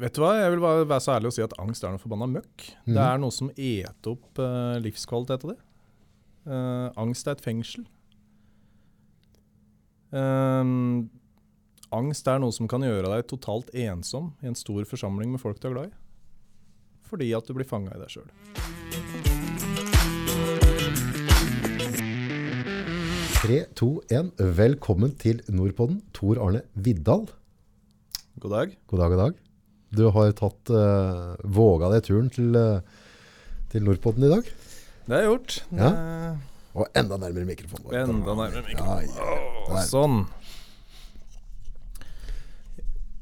Vet du hva, jeg vil bare være så ærlig og si at angst er noe forbanna møkk. Mm. Det er noe som eter opp uh, livskvaliteten din. Uh, angst er et fengsel. Uh, angst er noe som kan gjøre deg totalt ensom i en stor forsamling med folk du er glad i. Fordi at du blir fanga i deg sjøl. Tre, to, én. Velkommen til Nordpodden. Tor Arne Viddal. God dag. God dag, god dag. Du har tatt uh, våga deg turen til, uh, til Nordpodden i dag. Det har jeg gjort. Ja. Og enda nærmere mikrofonen. vår. Enda nærmere Ja, ja. Åh, sånn.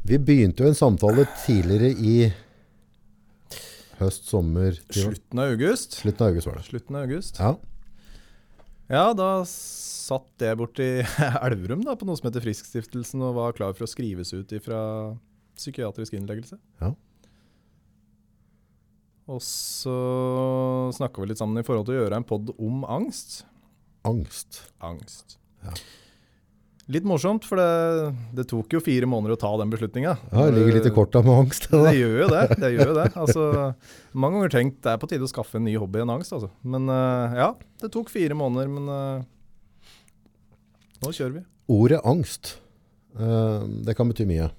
Vi begynte jo en samtale tidligere i høst, sommer Slutten av august. Slutten av august var det. Slutten av august. Ja. Ja, da satt jeg borti Elverum da, på noe som heter Friskstiftelsen og var klar for å skrives ut fra psykiatrisk innleggelse. Ja. Og så snakka vi litt sammen i forhold til å gjøre en pod om angst. Angst. Angst. Ja. Litt morsomt, for det, det tok jo fire måneder å ta den beslutninga. Ja, det ligger litt i korta med angst. Det gjør jo det. det gjør jo det. Altså, mange ganger tenkt det er på tide å skaffe en ny hobby enn angst. Altså. Men eh, ja, det tok fire måneder, men eh, nå kjører vi. Ordet angst, eh, det kan bety mye.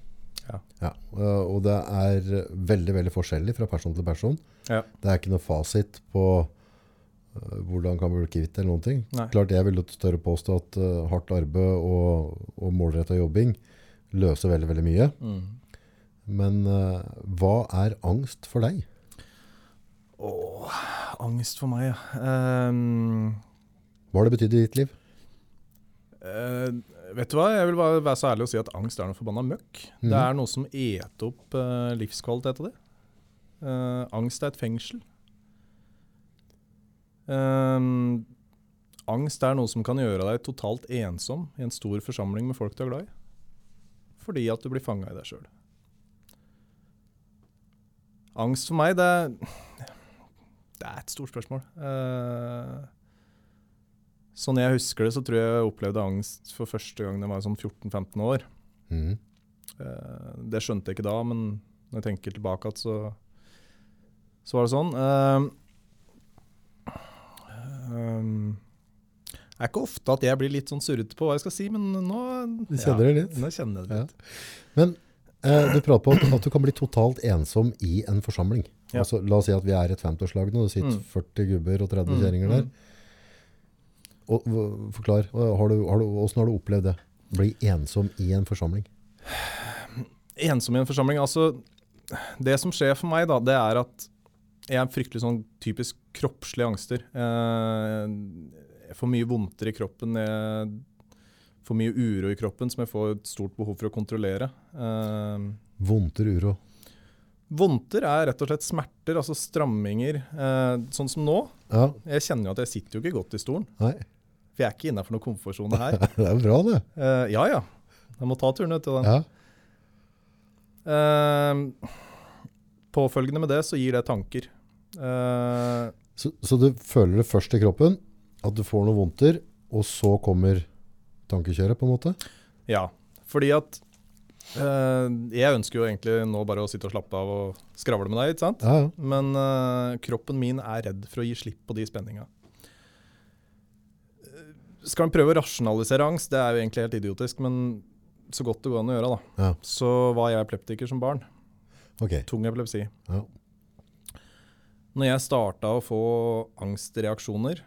Ja. eh, og det er veldig, veldig forskjellig fra person til person. Ja. Det er ikke noe fasit på eh, hvordan kan bli kvitt eller noen ting. Nei. Klart jeg vil tørre påstå at uh, hardt arbeid og, og målretta jobbing løser veldig, veldig mye. Mm. Men uh, hva er angst for deg? Åh, angst for meg, ja. Um, Hva har det betydd i ditt liv? eh, vet du hva, jeg vil bare være så ærlig og si at angst er noe forbanna møkk. Det Mhm. er noe som eter opp uh, livskvaliteten din. Uh, angst er et fengsel. Uh, angst er noe som kan gjøre deg totalt ensom i en stor forsamling med folk du er glad i. Fordi at du blir fanga i deg sjøl. Angst for meg, det, det er et stort spørsmål. Eh, sånn jeg husker det, så tror jeg jeg opplevde angst for første gang da jeg var sånn 14-15 år. Mhm. Eh, det skjønte jeg ikke da, men når jeg tenker tilbake igjen, så, så var det sånn. Eh, ehm, det er ikke ofte at jeg blir litt sånn surrete på hva jeg skal si, men nå Du kjenner det litt? Nå kjenner jeg det Ja. litt. Men eh, du prater på at, du kan bli totalt ensom i en forsamling. Ja. Altså, la oss si at vi er et 50-årslag nå, det sitter Mm. 40 gubber og 30 Mm, kjerringer der. Og, forklar, har du, har du, hvordan har du opplevd det? Bli ensom i en forsamling? ensom i en forsamling. Altså, det som skjer for meg, da, det er at jeg er fryktelig sånn typisk kroppslige angster. Eh, jeg får mye vondter i kroppen. Jeg får mye uro i kroppen som jeg får et stort behov for å kontrollere. Eh, Vondter, uro. vondter er rett og slett smerter, altså stramminger. Eh, sånn som nå. Ja, Jeg kjenner jo at jeg sitter jo ikke godt i stolen. nei, Jeg er ikke innafor noen komfortsone her. det er bra det. Uh, ja ja. Jeg må ta turen ut til den. Ja, Uh, påfølgende med det så gir det tanker. Uh, så, så du føler det først i kroppen, at du får noe vondter, og så kommer tankekjøret på en måte? ja, fordi at uh, Jeg ønsker jo egentlig nå bare å sitte og slappe av og skravle med deg, ikke sant? Ja, ja. Men kroppen min er redd for å gi slipp på de spenninga. Skal en prøve å rasjonalisere angst, det er jo egentlig helt idiotisk, men så godt det går an å gjøre, da. Ja. Så var jeg epileptiker som barn. Okay. Tung epilepsi. Ja. Når jeg starta å få angstreaksjoner,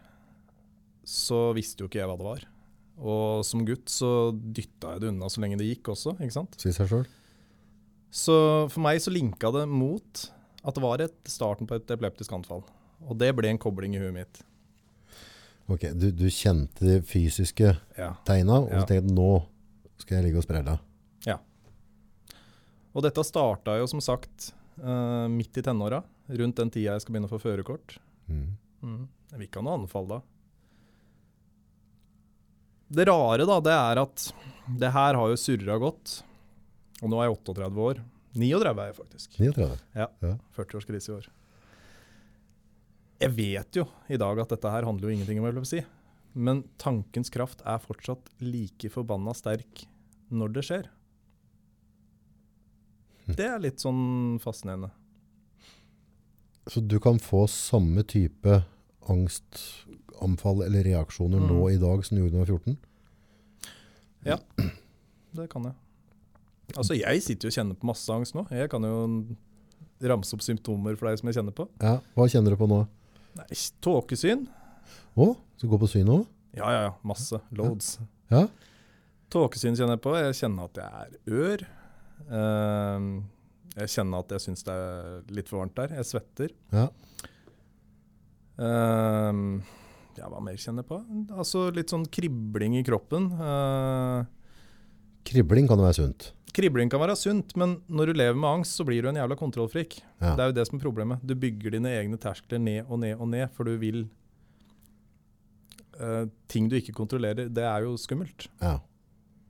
så visste jo ikke jeg hva det var. Og som gutt så dytta jeg det unna så lenge det gikk også, ikke sant. Si seg selv. Så for meg så linka det mot at det var et, starten på et epileptisk anfall. Og det ble en kobling i huet mitt. Ok, du, du kjente de fysiske Ja. tegna, og Ja. så tenkte du nå skal jeg ligge og sprelle. Og dette starta jo som sagt uh, midt i tenåra, rundt den tida jeg skal begynne å få førerkort. Mm. Mm. Jeg vil ikke ha noe anfall da. Det rare da, det er at det her har jo surra godt. Og nå er jeg 38 år. 39 er jeg faktisk. 39. 40-årskrise i år. Jeg vet jo i dag at dette her handler jo ingenting om epilepsi. Men tankens kraft er fortsatt like forbanna sterk når det skjer. Det er litt sånn fascinerende. Så du kan få samme type angstanfall eller reaksjoner Mm. nå i dag som du gjorde da du var 14? Ja, Det kan jeg. Altså, jeg sitter jo og kjenner på masse angst nå. Jeg kan jo ramse opp symptomer for deg som jeg kjenner på. Ja, hva kjenner du på nå? Nei, Tåkesyn. Å, du gå på syn òg? Ja, ja, ja. Masse. Loads. Ja. Tåkesyn kjenner jeg på. Jeg kjenner at jeg er ør. Ehm, jeg kjenner at jeg syns det er litt for varmt der. Jeg svetter. Ja. Ehm, ja, hva mer kjenner jeg på? Altså litt sånn kribling i kroppen. Uh, Kribling kan jo være sunt. kribling kan være sunt, men når du lever med angst, så blir du en jævla kontrollfrik. Ja. Det er jo det som er problemet. Du bygger dine egne terskler ned og ned og ned, for du vil uh, Ting du ikke kontrollerer, det er jo skummelt. Ja.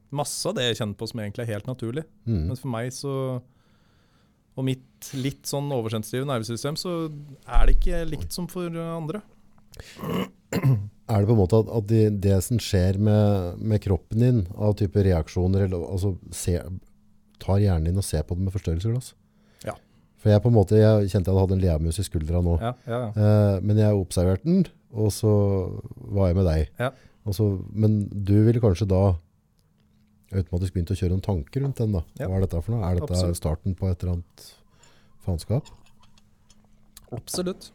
Masse av det jeg kjenner på som egentlig er helt naturlig. Mm. Men for meg så Og mitt litt sånn oversensitive nervesystem, så er det ikke likt som for andre. Er det på en måte at, at det, det som skjer med, med kroppen din, av type reaksjoner, eller, altså, se, tar hjernen din og ser på det med forstørrelsesglass? Ja. For jeg på en måte, jeg kjente jeg hadde en leamus i skuldra nå. Ja, ja, ja. Eh, men jeg observerte den, og så var jeg med deg. Så, men du ville kanskje da automatisk begynt å kjøre noen tanker rundt den da. Ja. Hva er dette for noe? Er dette Absolutt. starten på et eller annet faenskap? Absolutt.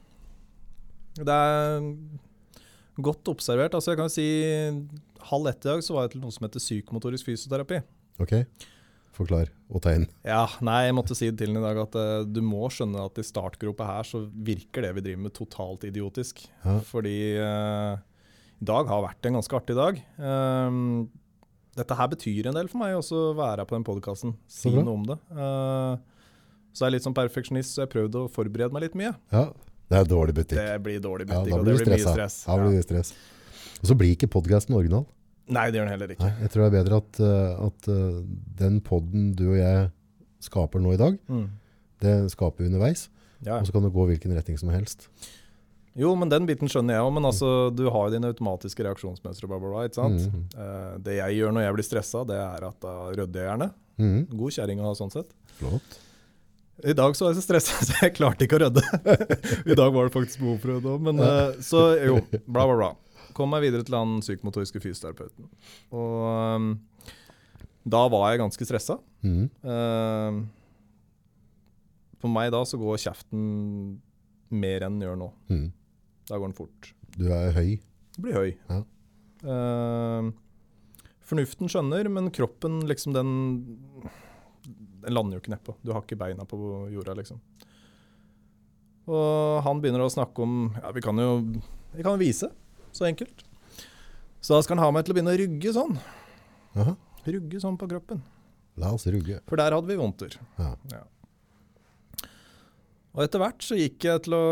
Det er godt observert. Altså jeg kan si Halv ett i dag så var jeg til noe som heter psykomotorisk fysioterapi. Ok, forklar og tegn. Ja, nei, jeg måtte si det til den i dag at uh, du må skjønne at i startgropa her så virker det vi driver med totalt idiotisk. Ja. Fordi uh, i dag har vært en ganske artig dag. Ehm, dette her betyr en del for meg også å være på den podkasten. Si noe om det. så så er jeg litt som perfeksjonist, så jeg prøvde å forberede meg litt mye. Ja, det er dårlig butikk. Det blir dårlig Ja, butikk, da og det blir mye stress. Da blir det stress. Og så blir ikke podcasten original. Nei, det gjør den heller ikke. Nei, jeg tror det er bedre at, eh, at eh, den podden du og jeg skaper nå i dag, Mm. det skaper vi underveis, Ja, og så kan det gå hvilken retning som helst. Jo, men den biten skjønner jeg òg. Men altså, du har jo dine automatiske reaksjonsmønstre. Bla, bla, bla, ikke sant? Mhm. Eh, det jeg gjør når jeg blir stressa, det er at da rydder jeg gjerne. Mhm. God kjerring å ha sånn sett. Flott. I dag så var jeg så stressa, så jeg klarte ikke å rydde. I dag var det faktisk behov for å rydde òg. Men uh, så jo, bla, bla, bla. Kom meg videre til han psykomotoriske fysioterapeuten. Og um, da var jeg ganske stressa. Mm. Uh, for meg da så går kjeften mer enn den gjør nå. Mm. Da går den fort. Du er høy. Jeg blir høy. Ja. Uh, fornuften skjønner, men kroppen liksom den Den lander jo ikke nedpå. Du har ikke beina på jorda, liksom. Og han begynner å snakke om Ja, vi kan jo vi kan vise. Så enkelt. Så da skal han ha meg til å begynne å rugge sånn. Aha. Rugge sånn på kroppen. La oss rugge. For der hadde vi vondter. Ja. Og etter hvert så gikk jeg til å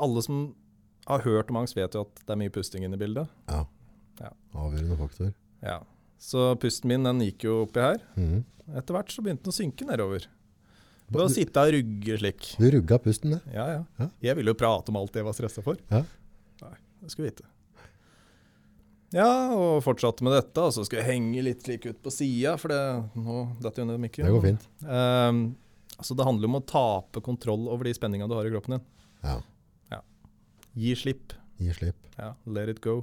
Alle som har hørt om angst, vet jo at det er mye pusting inne i bildet. Ja. Ja. Avgjørende faktor. Ja. Så pusten min den gikk jo oppi her. Mhm. Etter hvert så begynte den å synke nedover. Ved å sitte og rugge slik. Du rugga pusten, det. Ja, ja. Ja. Jeg ville jo prate om alt jeg var stressa for. Ja. Nei, det skulle vi vite. Ja, og fortsatte med dette. Og så skulle jeg henge litt slik ut på sida, for det nå detter jo ned mikken. Det går fint. Um, altså det handler om å tape kontroll over de spenningene du har i kroppen din. Ja. Ja. Gi slipp. Gi slipp. Ja, let it go.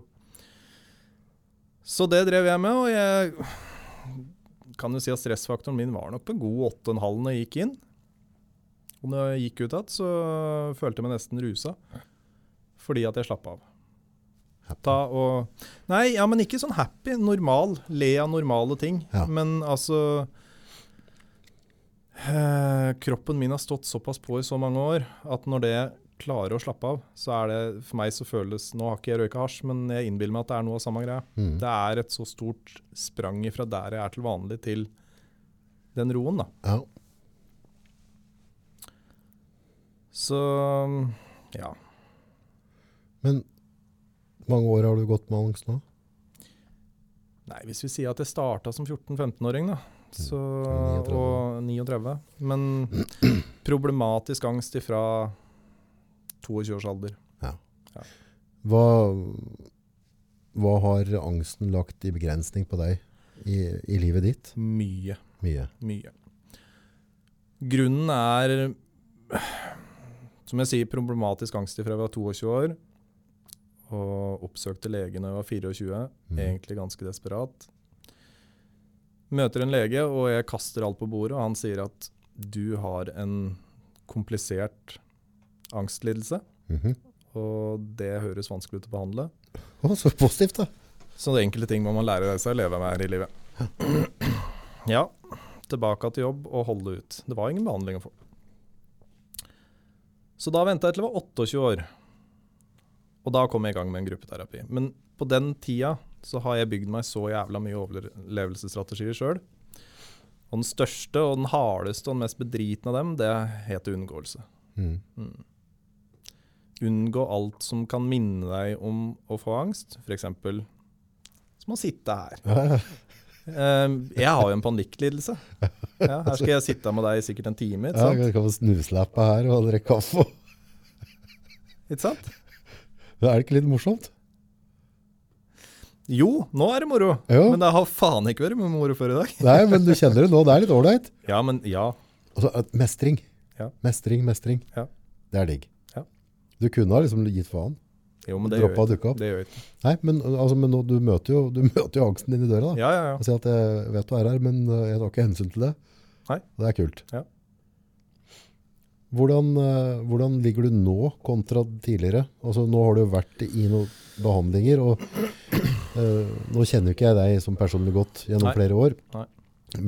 Så det drev jeg med, og jeg kan du si at stressfaktoren min var nok på en god 8,5 når jeg gikk inn. Og når jeg gikk ut igjen, så følte jeg meg nesten rusa. Fordi at jeg slapp av. Ta og Nei, ja, men ikke sånn happy. Normal. Le av normale ting. Ja. Men altså eh, Kroppen min har stått såpass på i så mange år at når det klarer å slappe av, så er det for meg så føles Nå har ikke jeg røyka hasj, men jeg innbiller meg at det er noe av samme greia. Mm. Det er et så stort sprang fra der jeg er til vanlig, til den roen, da. Ja. Så ja. Men mange år har du gått med angst nå? Nei, hvis vi sier at jeg starta som 14-15-åring, da. Så, Mm, og 39. Men problematisk angst ifra 22 års alder. Hva, hva har angsten lagt i begrensning på deg i, i livet ditt? Mye. Mye. Mye. Grunnen er, som jeg sier, problematisk angst fra jeg var 22 år. Og oppsøkte lege da jeg var 24, Mm. egentlig ganske desperat. Møter en lege, og jeg kaster alt på bordet, og han sier at du har en komplisert angstlidelse. Mhm. Og det høres vanskelig ut å behandle. Å, så positivt, da. Så det er enkelte ting må man lære seg å leve med her i livet. Ja, tilbake til jobb og holde ut. Det var ingen behandling å få. Så da venta jeg til jeg var 28 år. Og da kom jeg i gang med en gruppeterapi. Men på den tida så har jeg bygd meg så jævla mye overlevelsesstrategier sjøl. Og den største og den hardeste og den mest bedritne av dem, det heter unngåelse. Mm. Mm. Unngå alt som kan minne deg om å få angst. F.eks. som å sitte her. Ja, ja. Eh, jeg har jo en panikklidelse. Ja, her skal jeg sitte med deg i sikkert en time. Ikke ja, sant? vi kan få snuslappe her og drikke kaffe. Ikke sant? Det er ikke litt morsomt? Jo, nå er det moro. Jo. Men det har faen ikke vært moro før i dag. Nei, men du kjenner det nå. Det er litt ålreit. Ja, men ja. Eh, mestring. Ja. Mestring, mestring. Ja. Det er digg. Du kunne ha liksom gitt faen. Jo, men det Droppa gjør ikke. Det gjør ikke. Nei, men, altså, men nå, du, møter jo, du møter jo angsten din i døra. da. Ja, ja, ja. Og sier at jeg vet du er her, men eh, jeg tar ikke hensyn til det. Nei. Det er kult. Ja. Hvordan, eh, hvordan ligger du nå kontra tidligere? Altså, nå har du vært i noen behandlinger, og uh, nå kjenner ikke jeg deg som personlig godt gjennom Nei. flere år. Nei.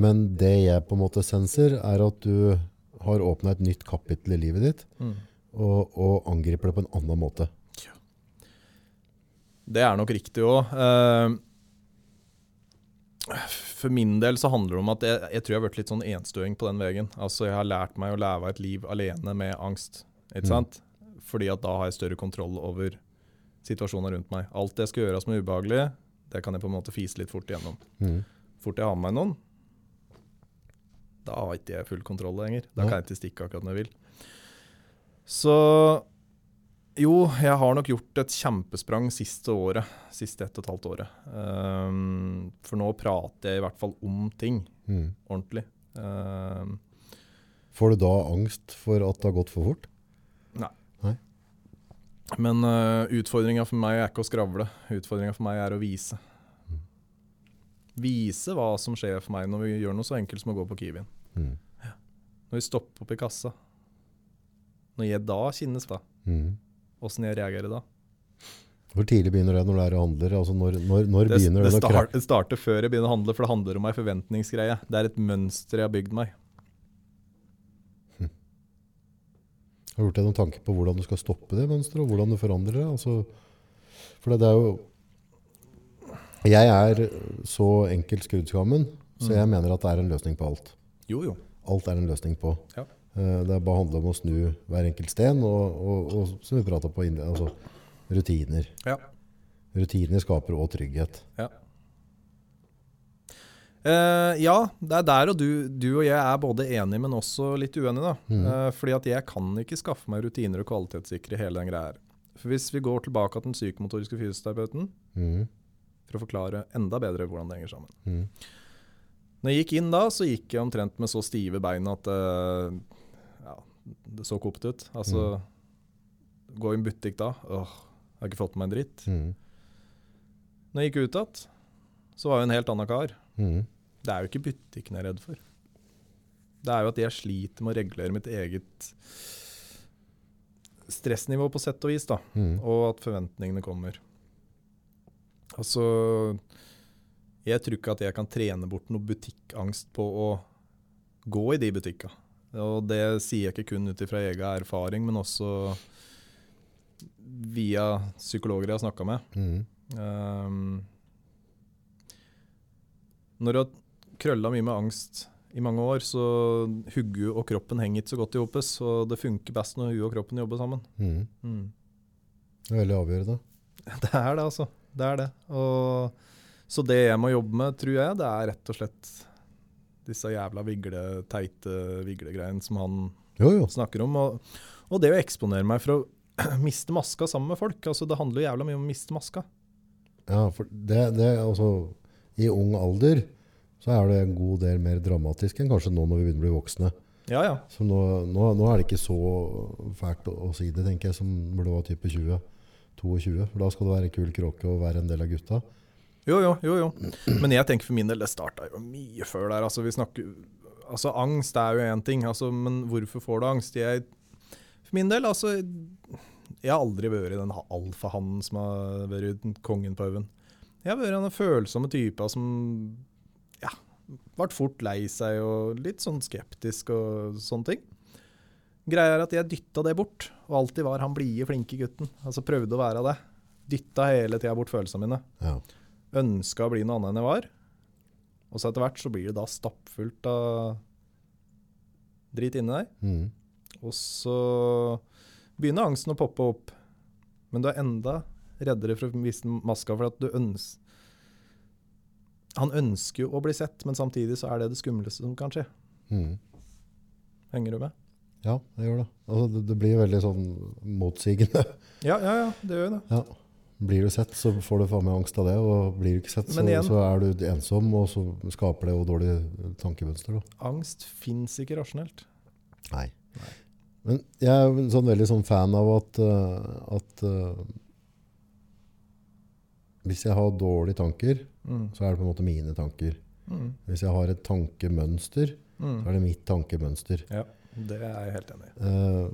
Men det jeg på en måte senser, er at du har åpna et nytt kapittel i livet ditt, Mm. Og, og angriper det på en annen måte. Det er nok riktig òg. For min del så handler det om at jeg, jeg tror jeg har vært litt sånn enstøing på den veien. Altså Jeg har lært meg å leve et liv alene med angst. Ikke Mm. sant? Fordi at da har jeg større kontroll over situasjoner rundt meg. Alt jeg skal gjøre som er ubehagelig, det kan jeg på en måte fise litt fort igjennom. Mm. Fort jeg har med meg noen, da har ikke jeg full kontroll lenger. Da kan jeg ikke stikke akkurat når jeg vil. Så jo, jeg har nok gjort et kjempesprang siste året. Siste ett og et halvt året. Um, for nå prater jeg i hvert fall om ting Mm. ordentlig. Um, Får du da angst for at det har gått for fort? Nei. men uh, utfordringa for meg er ikke å skravle. Utfordringa for meg er å vise. Vise hva som skjer for meg når vi gjør noe så enkelt som å gå på Kiwien. Mm. Når vi stopper opp i kassa. Når jeg da kjennes da, Mm. jeg reagerer da. Hvor tidlig begynner det når du er handler? Altså når, når, når Det, begynner det, det, start, det starter før jeg begynner å handle, for det handler om ei forventningsgreie. Det er et mønster jeg har bygd meg. Har du gjort deg noen tanker på hvordan du skal stoppe det mønsteret, og hvordan du forandrer det? Altså, for det, er jo Jeg er så enkelt skrudd sammen, så jeg Mm. mener at det er en løsning på alt. Jo, jo. Alt er en løsning på. Ja. Eh, Det er bare handler om å snu hver enkelt sten, og, og, og som vi pratet på, altså, rutiner. Ja. Rutiner skaper også trygghet. Eh, ja, det er der og du, du og jeg er både enige, men også litt uenige. da. Mm. Uh, fordi at jeg kan ikke skaffe meg rutiner og kvalitetssikre hele den greia her. For Hvis vi går tilbake til den psykomotoriske fysioterapeuten, Mm. for å forklare enda bedre hvordan det henger sammen. Mm. Når jeg gikk inn da, så gikk jeg omtrent med så stive bein at ja, det så kopt ut. Altså, gå i en butikk da, åh, jeg har ikke fått med meg en dritt. Mm. Når jeg gikk ut igjen, så var jeg en helt annen kar. Mm. Det er jo ikke butikken jeg er redd for. Det er jo at jeg sliter med å regulere mitt eget stressnivå på sett og vis, da. Mm. Og at forventningene kommer. Altså Jeg tror ikke at jeg kan trene bort noe butikkangst på å gå i de butikka. Og det sier jeg ikke kun ut ifra egen erfaring, men også via psykologer jeg har snakka med. Mm. Um, når du har krølla mye med angst i mange år, så hodet og kroppen henger ikke så godt i hop, så det funker best når hodet og kroppen jobber sammen. Mm. Mm. Det er veldig avgjørende. Det er det, altså. Det er det. Og, så det jeg må jobbe med, tror jeg, det er rett og slett disse jævla vigle, teite viglegreiene som han Jo, jo. snakker om. Og, og det å eksponere meg for å miste maska sammen med folk. altså Det handler jo jævla mye om å miste maska. Ja, for det, det altså, I ung alder så er det en god del mer dramatisk enn kanskje nå når vi begynner å bli voksne. Ja, ja. Så nå, nå, nå er det ikke så fælt å, å si det, tenker jeg, som når du var type 20. 22. For da skal du være kul kråke og være en del av gutta. Jo, jo, jo, jo. Men jeg tenker for min del, det starta jo mye før der. Altså, vi snakker, altså angst er jo én ting, altså, men hvorfor får du angst? Jeg, for min del, altså Jeg har aldri vært den alfahannen som har vært kongen på haugen. Jeg har vært den følsomme typa som ja, ble fort lei seg og litt sånn skeptisk og sånne ting. Greia er at jeg dytta det bort, og alltid var han blide, flinke gutten. Altså prøvde å være det. Dytta hele tida bort følelsene mine. Ja. Ønska å bli noe annet enn jeg var. Og så etter hvert så blir det da stappfullt av drit inni deg. Mm. Og så begynner angsten å poppe opp. Men du er enda reddere for å vise maska, for at du ønsker Han ønsker jo å bli sett, men samtidig så er det det skumleste som kan skje. Mm. Henger du med? Ja, det gjør det. Altså, det. Det blir veldig sånn motsigende. Ja, ja, ja, det gjør jo det. Ja. Blir du sett, så får du faen meg angst av det. Og blir du ikke sett, så, igjen- så er du ensom, og så skaper det jo dårlig tankemønster. Da. Angst fins ikke rasjonelt. Nei. Men jeg er sånn veldig sånn fan av at, eh, at uh, hvis jeg har dårlige tanker, Mm. så er det på en måte mine tanker. Mm. Hvis jeg har et tankemønster, Mm. så er det mitt tankemønster. Ja, det er jeg helt enig i. Uh,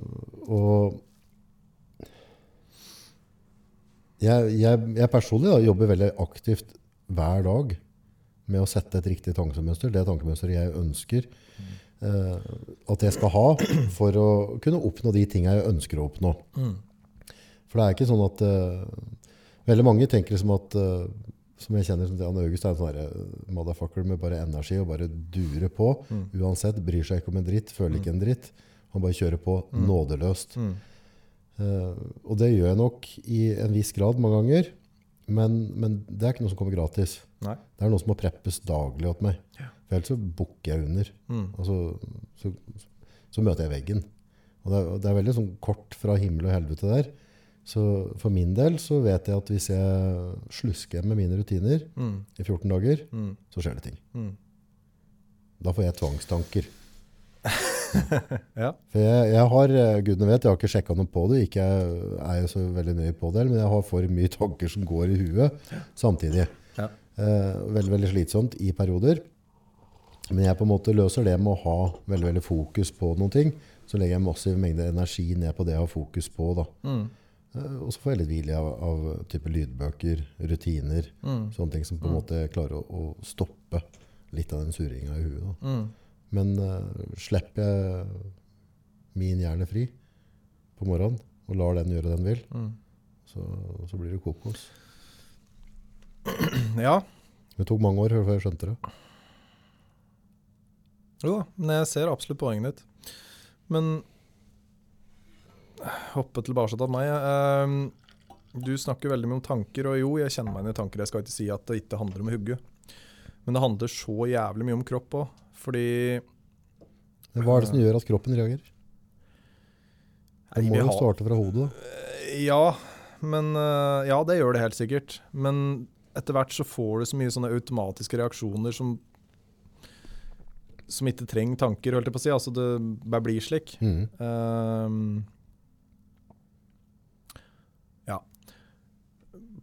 og jeg, jeg, jeg personlig da, jobber veldig aktivt hver dag med å sette et riktig tankemønster. Det tankemønsteret jeg ønsker uh, at jeg skal ha for å kunne oppnå de tinga jeg ønsker å oppnå. Mm. For det er ikke sånn at uh, Veldig mange tenker liksom at uh, som jeg kjenner som Jan August er en sånn motherfucker med bare energi og bare durer på. Mm. Uansett. Bryr seg ikke om en dritt. Føler ikke en dritt. Han bare kjører på nådeløst. Mm. Eh, og det gjør jeg nok i en viss grad mange ganger. Men, men det er ikke noe som kommer gratis. Nei. Det er noe som må preppes daglig åt meg. Ja. For ellers så bukker jeg under. Mm. Og så, så, så møter jeg veggen. Og det er, det er veldig sånn kort fra himmel og helvete der. Så for min del så vet jeg at hvis jeg slusker med mine rutiner Mm. i 14 dager, Mm. så skjer det ting. Mm. Da får jeg tvangstanker. Ja. For jeg, jeg har, eh, gudene vet, jeg har ikke sjekka noe på det. Ikke er jeg så veldig nøye på det, men jeg har for mye tanker som går i huet samtidig. Ja. Eh, veldig, veldig slitsomt i perioder. Men jeg på en måte løser det med å ha veldig, veldig fokus på noen ting. Så legger jeg massiv mengde energi ned på det jeg har fokus på. Da. Mm. Eh, og så får jeg litt hvile av, av type lydbøker, rutiner. Mm. Sånne ting som på en måte klarer å, å stoppe litt av den surringa i huet. Da. Mm. Men uh, slipper jeg min hjerne fri på morgenen og lar den gjøre det den vil, Mm. så, så blir det kokos. Ja. Det tok mange år før jeg skjønte det. Jo da, men jeg ser absolutt poenget ditt. Men hoppe tilbake til meg. ehm, du snakker veldig mye om tanker, og jo, jeg kjenner meg igjen i tanker. Jeg skal ikke si at det ikke handler om hugget. Men det handler så jævlig mye om kropp òg. Fordi hva er det som gjør at kroppen reagerer? Det må jo starte fra hodet. Ja, men eh, Ja, det gjør det helt sikkert. Men etter hvert så får du så mye sånne automatiske reaksjoner som som ikke trenger tanker, holdt jeg på å si. Altså det bare blir slik. Mm. Um, ja.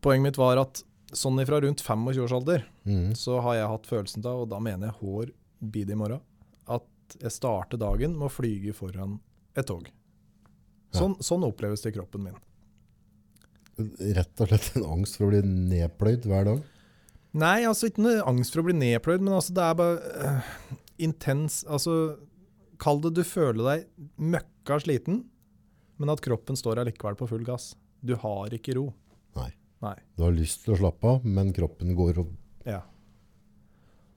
Poenget mitt var at sånn ifra rundt 25-årsalder mm. så har jeg hatt følelsen av, og da mener jeg hår bid i morgen, at jeg starter dagen med å flyge foran et tog. Sånn, sånn oppleves det i kroppen min. Rett og slett en angst for å bli nedpløyd hver dag. Nei, altså ikke noe angst for å bli nedpløyd, men altså det er bare uh, intens Altså, kall det du føler deg møkka sliten, men at kroppen står allikevel på full gass. Du har ikke ro. Nei. Nei. Du har lyst til å slappe av, men kroppen går og Ja.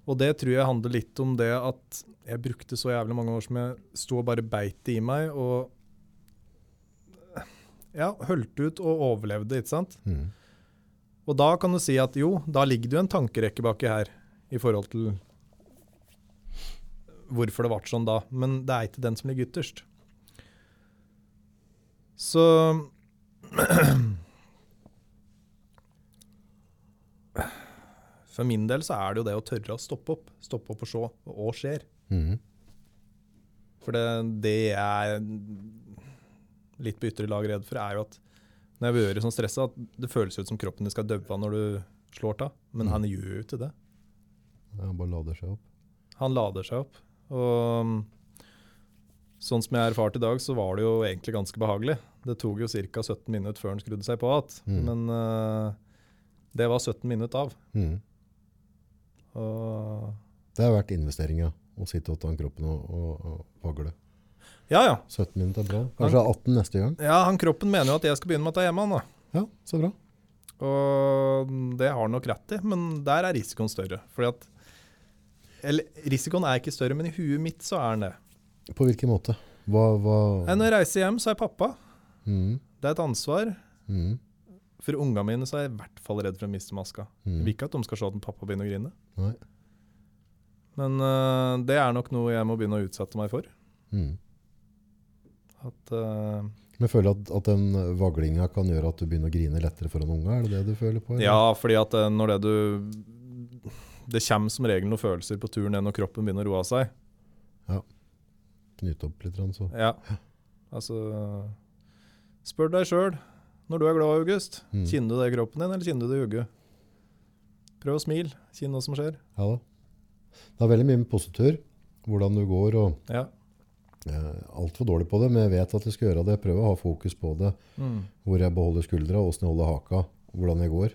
Og det tror jeg handler litt om det at jeg brukte så jævlig mange år som jeg sto og bare beit det i meg, og ja, holdt ut og overlevde, ikke sant? Mm. Og da kan du si at jo, da ligger det jo en tankerekke baki her i forhold til hvorfor det ble sånn da, men det er ikke den som ligger ytterst. Så For min del så er det jo det å tørre å stoppe opp. Stoppe opp og se hva skjer. Mm. For det, det jeg er litt på ytre lag redd for, er jo at når jeg blir sånn stressa, at det føles ut som kroppen din skal daue når du slår av. Men Mm. han gjør jo ikke det. Han bare lader seg opp. Han lader seg opp. Og sånn som jeg erfarte i dag, så var det jo egentlig ganske behagelig. Det tok jo ca. 17 minutter før han skrudde seg på igjen. Mm. Men uh, det var 17 minutter av. Mm. Og Det har vært investeringa å sitte og ta kroppen og, og, og vagle. ja, ja. 17 minutter er bra. Kanskje 18 neste gang. Ja, han kroppen mener jo at jeg skal begynne med å ta hjemme. han da. Ja, så bra. Og det har han nok rett i, men der er risikoen større. Fordi at Eller risikoen er ikke større, men i huet mitt så er den det. På hvilken måte? Hva, hva Når jeg reiser hjem, så er jeg pappa. mm, Det er et ansvar. mm, For ungene mine så er jeg i hvert fall redd for å miste maska. Jeg mm. vil ikke at de skal se at pappa begynner å grine. Nei. Men uh, det er nok noe jeg må begynne å utsette meg for. Mm. At, uh, Men føler føler at, at den vaglinga kan gjøre at du begynner å grine lettere foran unga? Er det det du føler på? eller? ja, fordi at øh, når det du Det kommer som regel noen følelser på turen ned når kroppen begynner å roe seg. Ja. Knyte opp litt, så. Ja. Altså Spør deg sjøl. Når du er glad, August, Mm. kjenner du det i kroppen din, eller kjenner du det i hodet? Prøv å smile. Kjenn hva som skjer. Ja da. Det er veldig mye med positur, hvordan du går. og Ja. Er altfor dårlig på det, men jeg vet at jeg skal gjøre det. Jeg prøver å ha fokus på det. Mm. Hvor jeg beholder skuldra, åssen jeg holder haka, hvordan jeg går.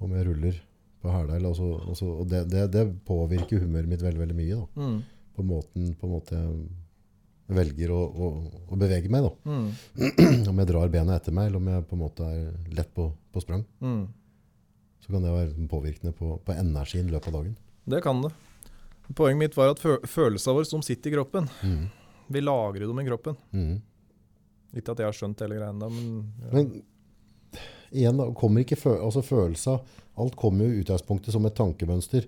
Om jeg ruller på hæla. eller altså- altså- og det, det, det påvirker humøret mitt veldig veldig mye. Da. Mm. På måten på en måte jeg velger å, å, å bevege meg. Mm. Om jeg drar bena etter meg, eller om jeg på en måte er lett på, på sprang. Mm. Så kan det være påvirkende på, på energien i løpet av dagen. Det kan det. Poenget mitt var at fø følelsene våre som sitter i kroppen, Mm. vi lagrer dem i kroppen. Mm. Ikke at jeg har skjønt hele greia ennå, men, ja. Men igjen, da, kommer ikke fø altså følelser Alt kommer jo i utgangspunktet som et tankemønster.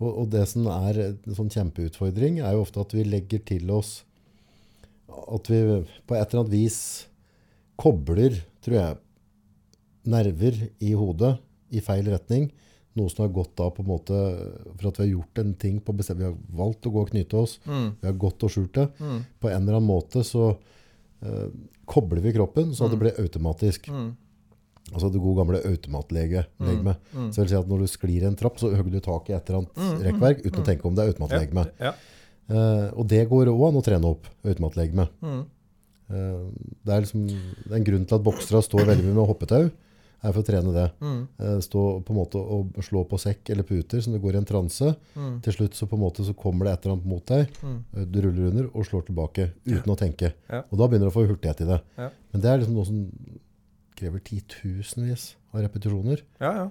Og, og det som er en sånn kjempeutfordring, er jo ofte at vi legger til oss At vi på et eller annet vis kobler, tror jeg, nerver i hodet i feil retning. Noe som har gått av på en måte for at vi har gjort en ting på bestemt Vi har valgt å gå og knyte oss. mm. Vi har gått og skjult det. Mm. På en eller annen måte så uh, kobler vi kroppen så at det Mm. blir automatisk. Mm. Altså det gode gamle automatlege. legeme. Mm. Så det vil si at når du sklir en trapp, så hogger du tak i et eller annet Mm, mm, rekkverk uten mm. å tenke om det er automatlegeme. Ja. Eh, og det går òg an å trene opp automatlegeme. Mm. Uh, det er liksom en grunn til at boksere står veldig mye med hoppetau. er for å trene det. Mm. Uh, stå på en måte og slå på sekk eller puter som det går i en transe. Mm. Til slutt så på en måte så kommer det et eller annet mot deg. Mm. Du ruller under og slår tilbake uten å tenke. Ja. Og da begynner du å få hurtighet i det. Ja. Men det er liksom noe som krever titusenvis av repetisjoner. ja, ja.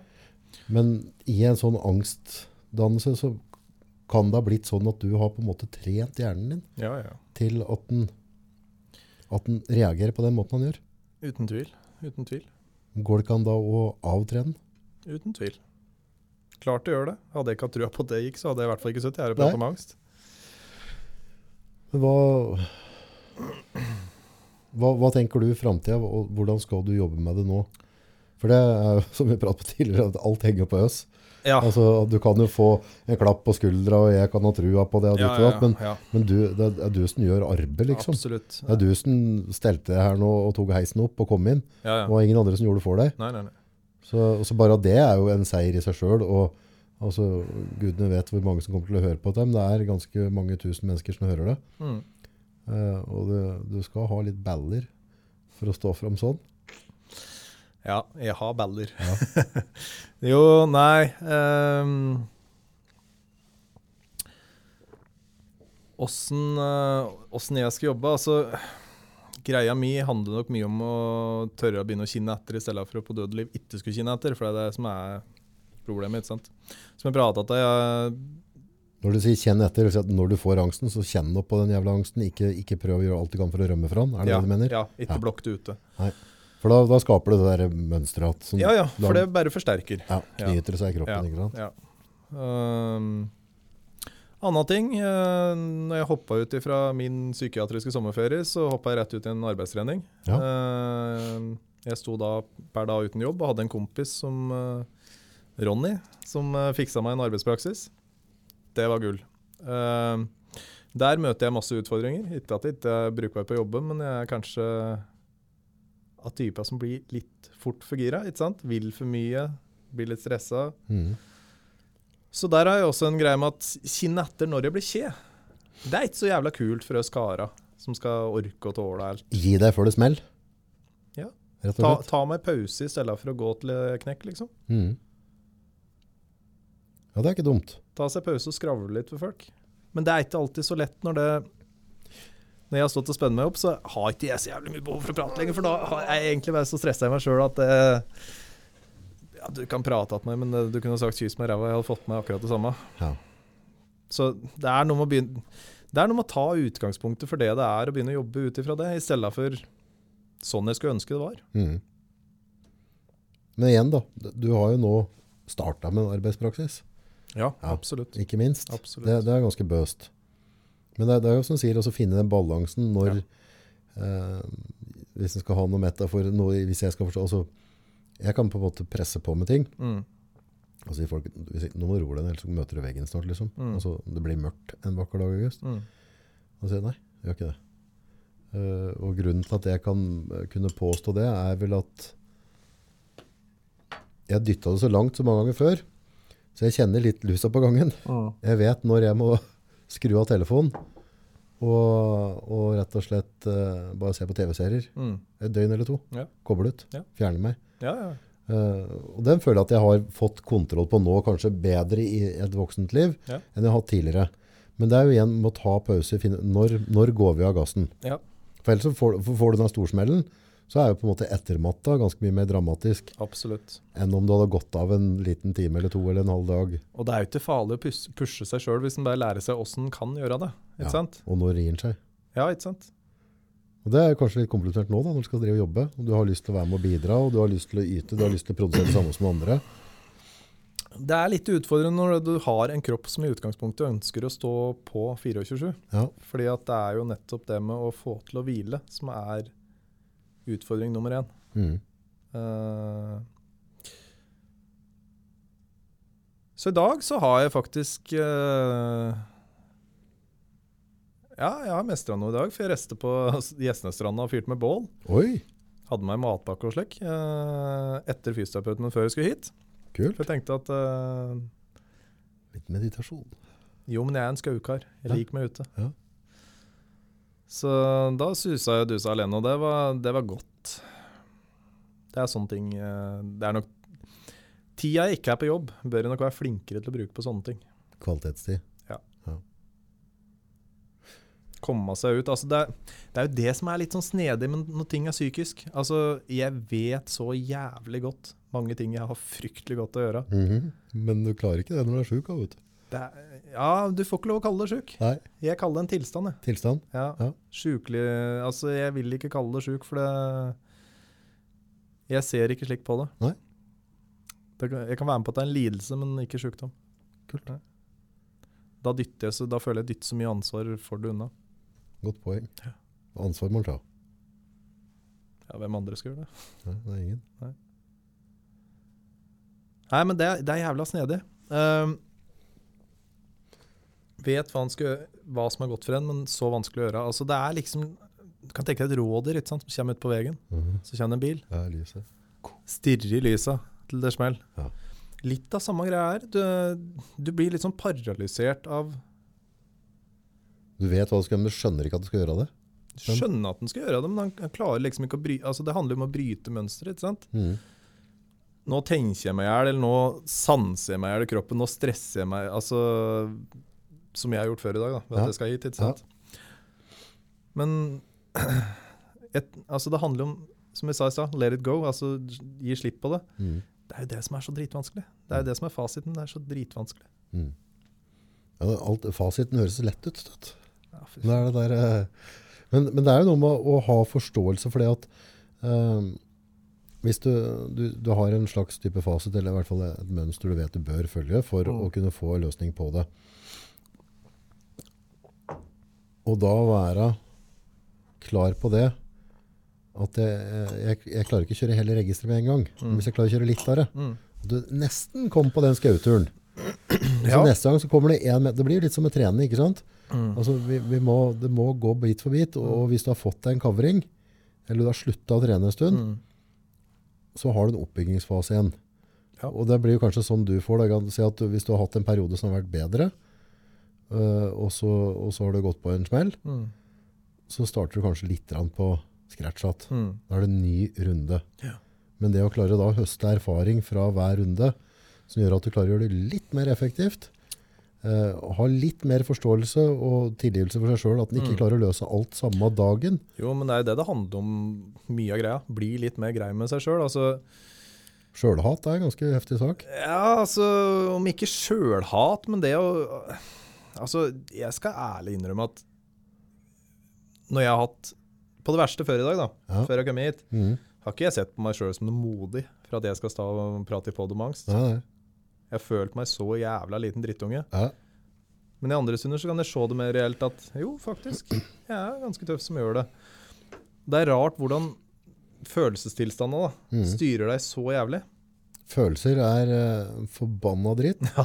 Men i en sånn angstdannelse så kan det ha blitt sånn at du har på en måte trent hjernen din Ja, ja. til at den, at den reagerer på den måten han gjør. Uten tvil. Uten tvil. Går det ikke an da å avtrene den? Uten tvil. Klart det gjør det. Hadde jeg ikke hatt trua på at det gikk, så hadde jeg i hvert fall ikke sittet her og pratet om angst. Hva, hva, hva tenker du i framtida, og hvordan skal du jobbe med det nå? For det er jo, som vi pratet på tidligere, at alt henger på oss. Ja. Altså, du kan jo få en klapp på skuldra, og jeg kan ha trua på det, og ja, og ja, men, men du, det er du som gjør arbeidet, liksom. Absolutt. Det er du som stelte her nå og tok heisen opp og kom inn. Ja. Det var ingen andre som gjorde det for deg. Nei, nei, nei. Så, så bare det er jo en seier i seg sjøl. Og altså, gudene vet hvor mange som kommer til å høre på det, men det er ganske mange tusen mennesker som hører det. Mm. Uh, og du, du skal ha litt baller for å stå fram sånn. Ja, jeg har baller. Ja. jo, nei ehm, Åssen um, jeg skal jobbe? Altså, greia mi handler nok mye om å tørre å begynne å kinne etter, i stedet for å på død og liv ikke skulle kinne etter. For det er det som er problemet. ikke sant? Som jeg prata til jeg, Når du sier 'kjenn etter', si når du får angsten, så kjenn opp på den jævla angsten. Ikke, ikke prøv å gjøre alt du kan for å rømme fra den. Er det ja, det du mener? Ja, ikke Ja. blokk det ute. For da, da skaper det det der mønsteret at som Ja, ja, for det bare forsterker. ja, knyter det seg i kroppen. Ikke sant? Ja. Um, Anna ting, eh, når jeg hoppa ut fra min psykiatriske sommerferie, så hoppa jeg rett ut i en arbeidstrening. Ja. Eh, jeg sto da per dag uten jobb og hadde en kompis som eh, Ronny, som uh, fiksa meg en arbeidspraksis. Det var gull. Eh, Der møter jeg masse utfordringer. Ikke at jeg ikke er brukbar på jobben, men jeg er kanskje av typer som blir litt fort for gira. ikke sant? Vil for mye, blir litt stressa. Mm. Så der har jeg også en greie med at kinn etter når jeg blir kje. Det er ikke så jævla kult for oss karer som skal orke å tåle alt. Gi deg før det smell. Ja. Ta, ta meg pause i stedet for å gå til knekk, liksom. Mm. Ja, det er ikke dumt. Ta seg pause og skravle litt for folk. Men det er ikke alltid så lett når det Når jeg har stått og spent meg opp, så har ikke jeg så jævlig mye behov for å prate lenger, for da har jeg egentlig vært så stressa i meg sjøl at eh, ja, Du kan prate til meg, men eh, du kunne sagt 'kyss meg i ræva', jeg hadde fått med akkurat det samme. Ja. Så det er noe med å begynne Det er noe med å ta utgangspunktet for det det er, og begynne å jobbe ut ifra det, i stedet for sånn jeg skulle ønske det var. Mm. Men igjen, da. Du har jo nå starta med en arbeidspraksis. Ja, Ja. absolutt. Ikke minst. Absolutt. Det, det er ganske bøst. Men det, det er jo som du sier, å finne den balansen når eh, Hvis en skal ha noe metafor noe, Hvis jeg skal forstå altså, Jeg kan på en måte presse på med ting. Mm. Og si folk hvis Nå må du roe deg ned, ellers møter du veggen snart. liksom. Mm. Altså, det blir mørkt en vakker dag i august. Mm. Og sier nei, jeg gjør ikke det. Uh, og grunnen til at jeg kan eh, kunne påstå det, er vel at jeg dytta det så langt så mange ganger før. Så jeg kjenner litt lusa på gangen. Mm. Jeg vet når jeg må skru av telefonen og, og rett og slett uh, bare se på TV-serier. Mm. Et døgn eller to. Ja. Koble ut. Ja. Fjerne meg. Ja, ja. Eh, og den føler jeg at jeg har fått kontroll på nå, kanskje bedre i et voksent liv enn jeg har hatt tidligere. Men det er jo igjen med å ta pause. Finne, når, når går vi av gassen? Ja. For ellers får, får du den storsmellen, så er jo på en måte ettermatta ganske mye mer dramatisk Absolutt. enn om du hadde gått av en liten time eller to eller en halv dag. Og det er jo ikke farlig å pus pushe seg sjøl hvis en bare lærer seg åssen en kan gjøre det. Ikke Ja. sant? Og når rir den seg. Ja, ikke sant? Og Det er kanskje litt komplisert nå da, når du skal drive og jobbe. Og du har lyst til å være med og bidra, og du har lyst til å yte, du har lyst til å produsere det samme som andre. Det er litt utfordrende når du har en kropp som i utgangspunktet ønsker å stå på 24-7. Ja, Fordi at det er jo nettopp det med å få til å hvile som er utfordring nummer én. mm. Uh, så i dag så har jeg faktisk uh, Ja, jeg har mestra noe i dag, for jeg reiste på Gjesnestranda og fyrte med bål. Oi, Hadde med meg matpakke og slik uh, etter fysioterapeuten før jeg skulle hit. kult. For jeg tenkte at Litt meditasjon. jo, men jeg er en skaukar. Jeg liker meg ute. Ja. Så da susa jeg og dusa alene, og det var, det var godt. Det er sånne ting eh, Det er nok Tida jeg ikke er på jobb, bør jeg nok være flinkere til å bruke på sånne ting. Kvalitetstid. Ja. Komme seg ut. Altså det, er, det er jo det som er litt sånn snedig men når ting er psykisk. Altså, jeg vet så jævlig godt mange ting jeg har fryktelig godt å gjøre. Mhm. Men du klarer ikke det når du er sjuk, vet du. Er, ja, du får ikke lov å kalle det sjuk. Nei, Jeg kaller det en tilstand, jeg. tilstand. Ja. Ja. Sjukelig Altså, jeg vil ikke kalle det sjuk, for det Jeg ser ikke slik på det. Nei. det jeg kan være med på at det er en lidelse, men ikke sjukdom. Kult. Nei. Da, dytter jeg, så, da føler jeg dytter så mye ansvar for det unna. Godt poeng. Ja. Ansvar må man ta. Ja, hvem andre skal gjøre det? Nei, det er ingen. Nei, men det, det er jævla snedig. Ehm, vet hva, han skal, hva som er godt for en, men så vanskelig å gjøre. Altså, det er liksom Du kan tenke deg et rådyr som kommer ut på veien. Mhm. Så kommer det en bil. Ja, lyset. Stirrer i lysa til det smell. Ja. Litt av samme greia her. Du, du blir litt sånn paralysert av Du vet hva du skal gjøre, men du skjønner ikke at du skal gjøre det. Skjønne at den skal gjøre det, men han, klarer liksom ikke å bry, Altså, det handler om å bryte mønsteret, Mm. Nå tenker jeg meg i hjel, eller nå sanser jeg meg i hjel i kroppen, nå stresser jeg meg Altså Som jeg har gjort før i dag, da, ved at jeg skal hit. ikke sant? Men et, altså det handler om, som jeg sa i stad, let it go. Altså gi slipp på det. Mm. Det er jo det som er så dritvanskelig. Det er jo det som er fasiten. Det er så dritvanskelig. Mm. Ja, alt, fasiten høres lett ut. Støtt. Ja, Det er det der, eh, men, men det er jo noe med å ha forståelse for det at eh, hvis du, du, du har en slags type fasit, eller i hvert fall et mønster du vet du bør følge for Mm. å kunne få en løsning på det. Og da være klar på det, at jeg, jeg, jeg klarer ikke å kjøre hele registeret med en gang. Mm. Hvis jeg klarer å kjøre litt av det, Mm. du nesten kom på den skauturen, Ja. neste gang så kommer det én med, Det blir litt som med trening, ikke sant? Mm. Altså, vi, vi må, det må gå bit for bit, og hvis du har fått deg en covering, eller du har slutta å trene en stund, Mm. så har du en oppbyggingsfase igjen. Ja. Og det blir jo kanskje sånn du får det. Si at du, Hvis du har hatt en periode som har vært bedre, øh, og, så, og så har du gått på en smell, Mm. så starter du kanskje litt på scratch igjen. Mm. Da er det en ny runde. Ja. Men det å klare da å høste erfaring fra hver runde, som gjør at du klarer å gjøre det litt mer effektivt, eh, ha litt mer forståelse og tilgivelse for seg sjøl, at en ikke Mm. klarer å løse alt samme dagen. Jo, men det er jo det det handler om mye av greia. Bli litt mer grei med seg sjøl. Altså, Sjølhat er en ganske heftig sak. ja, altså Om ikke sjølhat, men det å Altså, jeg skal ærlig innrømme at når jeg har hatt På det verste før i dag, da, Ja. før jeg kom hit, mm. har ikke jeg sett på meg sjøl som noe modig for at jeg skal stå og prate i pod om angst. Ja, nei. Jeg har følt meg så jævla liten drittunge. Ja. Men i andre stunder så kan jeg se det mer reelt at jo, faktisk, jeg er ganske tøff som gjør det. Det er rart hvordan følelsestilstandene da, Mhm. styrer deg så jævlig. Følelser er uh, forbanna dritt. Ja,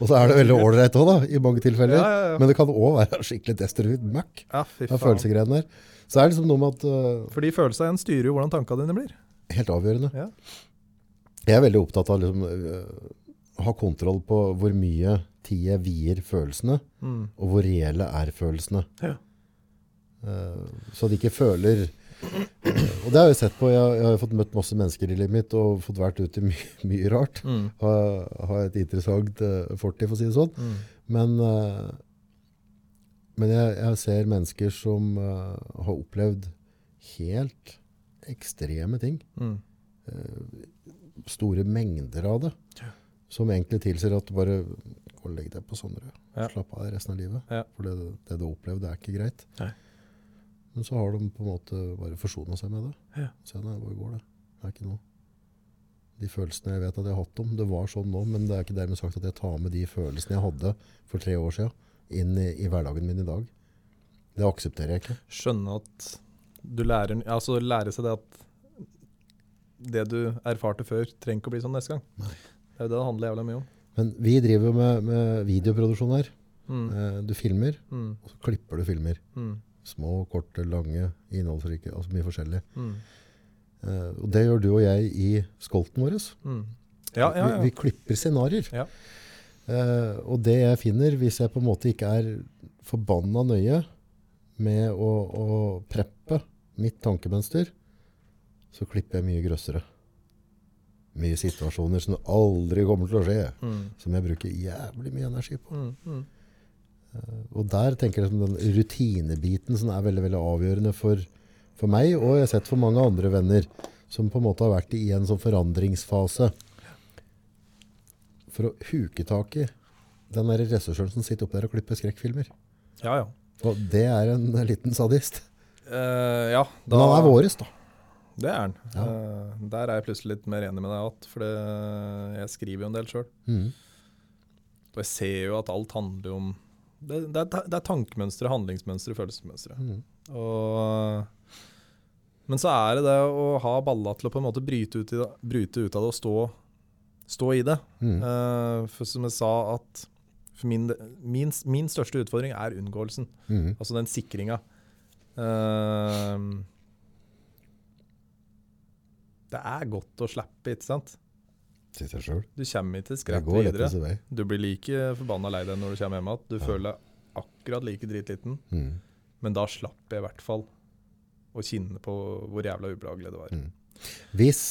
Og så er det veldig ålreit òg, da, i mange tilfeller. Ja, ja. Men det kan òg være skikkelig destruktivt møkk Ja, fy av faen. følelsesgreiene der. Så det er liksom noe med at uh, Fordi følelsene igjen styrer jo hvordan tankene dine blir. Helt avgjørende. Ja. Jeg er veldig opptatt av liksom, uh, å ha kontroll på hvor mye tid jeg vier følelsene, Mm. og hvor reelle er følelsene. Ja. Eh, så de ikke føler Og det har jeg sett på. Jeg, jeg har fått møtt masse mennesker i livet mitt og fått vært ute i mye, mye rart. Mm. Har, har et interessant uh, fortid, for å si det sånn. Mm. Men, uh, men jeg, jeg ser mennesker som uh, har opplevd helt ekstreme ting. Mm. store mengder av det. Ja. Som egentlig tilsier at du bare går og legger deg på Sondre. Ja. Slapp av resten av livet. Ja. For det, det du har opplevd, det er ikke greit. Nei. Men så har de på en måte bare forsona seg med det. Ja. Se, nei, hvor går det? Det er ikke noe. De følelsene jeg vet at jeg har hatt om, det var sånn nå, men det er ikke dermed sagt at jeg tar med de følelsene jeg hadde for tre år siden, inn i, i hverdagen min i dag. Det aksepterer jeg ikke. Skjønne at du lærer Altså lære seg det at det du erfarte før, trenger ikke å bli sånn neste gang. Nei. Det er jo det det handler jævla mye om. Men vi driver med, med videoproduksjon her. Mm. Eh, du filmer, Mm. og så klipper du filmer. Mm. Små, korte, lange, innholdsrike, altså mye forskjellig. Mm. Uh, og det gjør du og jeg i skolten vår. Mm. Ja, ja, ja. Vi, vi klipper scenarier. Ja. Eh, og det jeg finner, hvis jeg på en måte ikke er forbanna nøye med å, å preppe mitt tankemønster, så klipper jeg mye grøssere. Mye situasjoner som aldri kommer til å skje, Mm. som jeg bruker jævlig mye energi på. Mm. Og der tenker jeg den rutinebiten som er veldig, veldig avgjørende for, for meg, og jeg har sett for mange andre venner som på en måte har vært i en sånn forandringsfase. For å huke tak i den regissøren som sitter oppe der og klipper skrekkfilmer. Ja, ja. Og det er en liten sadist. Uh, ja, Men han er våres, da. Det er han. Ja. Uh, der er jeg plutselig litt mer enig med deg igjen, for det, jeg skriver jo en del sjøl. Mm. Og jeg ser jo at alt handler om Det, det, er, det er tankemønstre, handlingsmønstre, følelsesmønstre. Mm. Og, men så er det det å ha balla til å på en måte bryte ut, i det, bryte ut av det og stå, stå i det. Mm. Uh, for som jeg sa, at min, min, min største utfordring er unngåelsen. Mm. Altså den sikringa. Uh, det er godt å slippe, ikke sant? Sier seg sjøl. Du kommer ikke Det skremt videre. Du blir like forbanna lei deg når du kommer hjem igjen. Du Ja. føler deg akkurat like dritliten, mm. men da slapp jeg i hvert fall å kjenne på hvor jævla ubehagelig det var. Mm. Hvis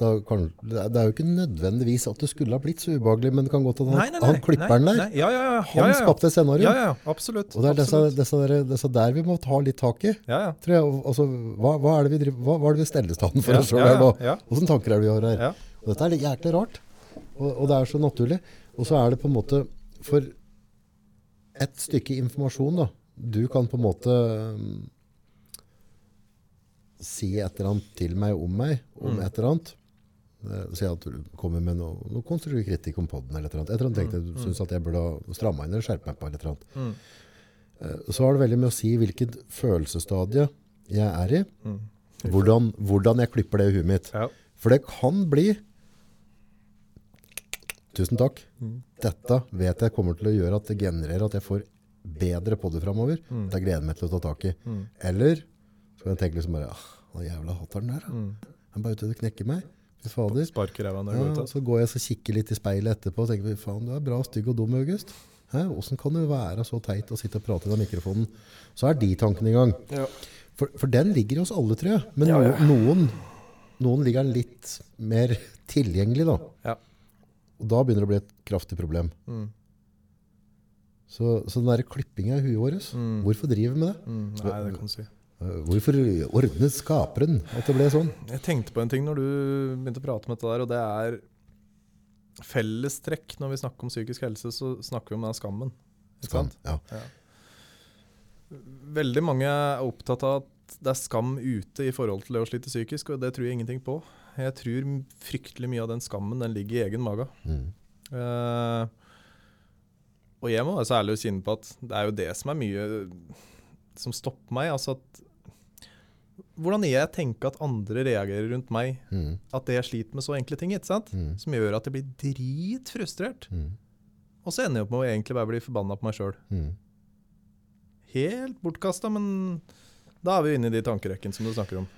da, kan, det er jo ikke nødvendigvis at det skulle ha blitt så ubehagelig, men det kan godt hende han, han klipperen der, ja, ja, ja, han skapte scenarioet. Ja, ja, absolutt. Og det er disse, disse, der, disse der vi må ta litt tak i. Ja, ja. Tror jeg, altså, hva, hva, er det vi driver, hva, hva er det vi steller stand for oss sjøl her nå? Hvilke tanker er det vi har her? Og dette er litt jæklig rart. Og, og det er så naturlig. Og så er det på en måte For et stykke informasjon, da. Du kan på en måte si et eller annet til meg om meg, om Mm. et eller annet. Eh, Si at du kommer med noe, noe konstruktiv kritikk om podden eller et eller annet. Et eller annet tenkte du syns at jeg burde stramme inn eller skjerpe meg på. eller et eller annet. Mm. Eh, Så har det veldig med å si hvilket følelsesstadie jeg er i. Mm. Hvordan, hvordan jeg klipper det i huet mitt. Ja. For det kan bli tusen takk. Mm. Dette vet jeg kommer til å gjøre at det genererer at jeg får bedre podder framover. Mm. Det gleder jeg meg til å ta tak i. Mm. Eller så jeg tenker liksom bare ah, Hva jævla hatteren der, da. Mm. Han bare ute og knekker meg. Fy fader. Sparker ræva når du går ut. så går jeg og kikker litt i speilet etterpå og tenker fy faen, du er bra stygg og dum, August. Åssen kan du være så teit og sitte og prate i den mikrofonen? Så er de tankene i gang. Ja. For, for den ligger i oss alle, tror jeg. Men Ja, ja. Noen, noen ligger den litt mer tilgjengelig, da. Ja. Og da begynner det å bli et kraftig problem. Mm. Så, så den der klippinga i huet vårt, Mm. hvorfor driver vi med det? Mm. Nei, det kan du si. Eh, Hvorfor ordnet skaperen at det ble sånn? Jeg tenkte på en ting når du begynte å prate om dette der, og det er fellestrekk når vi snakker om psykisk helse, så snakker vi om den skammen. Ikke Skam. sant? Ja. Veldig mange er opptatt av at det er skam ute i forhold til det å slite psykisk, og det tror jeg ingenting på. Jeg tror fryktelig mye av den skammen den ligger i egen mage. Mm. Uh, og jeg må være så ærlig å kjenne på at det er jo det som er mye som stopper meg. Altså at Hvordan jeg tenker at andre reagerer rundt meg, Mm. at det jeg sliter med så enkle ting, ikke sant? Mm. som gjør at jeg blir dritfrustrert. Mm. Og så ender jeg opp med å egentlig bare bli forbanna på meg sjøl. Mm. Helt bortkasta, men da er vi inne i de tankerekken som du snakker om.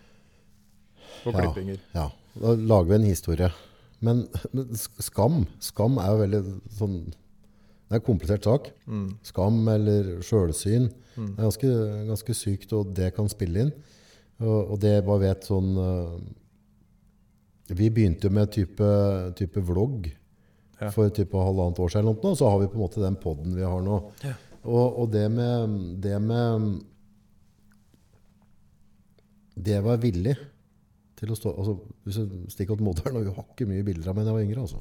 Og Ja. klippinger. Ja, da lager vi en historie. Men, men skam Skam er jo veldig sånn Det er en komplisert sak. Mm. Skam eller sjølsyn. Mm. Det er ganske, ganske sykt, og det kan spille inn. Og, og det jeg bare vet sånn øh, Vi begynte jo med type, type vlogg Ja. for type halvannet år siden, og så har vi på en måte den poden vi har nå. Ja. Og, og det med Det med Det jeg var villig til å stå altså, Hvis du stikker opp moderen og Vi har ikke mye bilder av meg da jeg var yngre. Altså.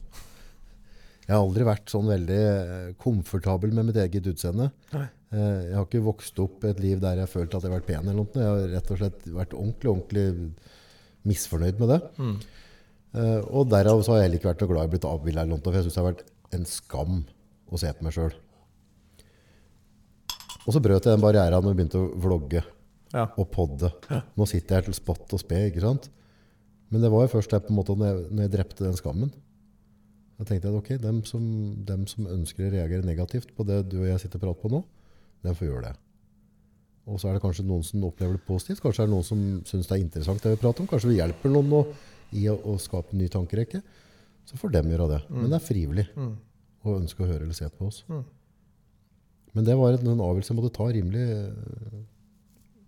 Jeg har aldri vært sånn veldig eh, komfortabel med mitt eget utseende. Nei. Eh, Jeg har ikke vokst opp et liv der jeg følte at jeg har vært pen. eller noe. Jeg har rett og slett vært ordentlig ordentlig misfornøyd med det. Mm. Eh, Og derav så har jeg heller ikke vært så glad i å blitt avbilda eller noe, For jeg syns det har vært en skam å se på meg sjøl. Og så brøt jeg den barrieren når jeg begynte å vlogge Ja. og podde. Nå sitter jeg her til spott og spe, ikke sant? Men det var jo først der på en måte når jeg, når jeg drepte den skammen. Da tenkte jeg at ok, dem som, dem som ønsker å reagere negativt på det du og jeg sitter og prater på nå, dem får gjøre det. Og så er det kanskje noen som opplever det positivt. Kanskje er det noen som syns det er interessant det vi prater om. Kanskje vi hjelper noen nå i å, å skape en ny tankerekke. Så får dem gjøre det. Men det er frivillig Mm. å ønske å høre eller se på oss. Mm. Men det var en, en avgjørelse jeg måtte ta rimelig eh,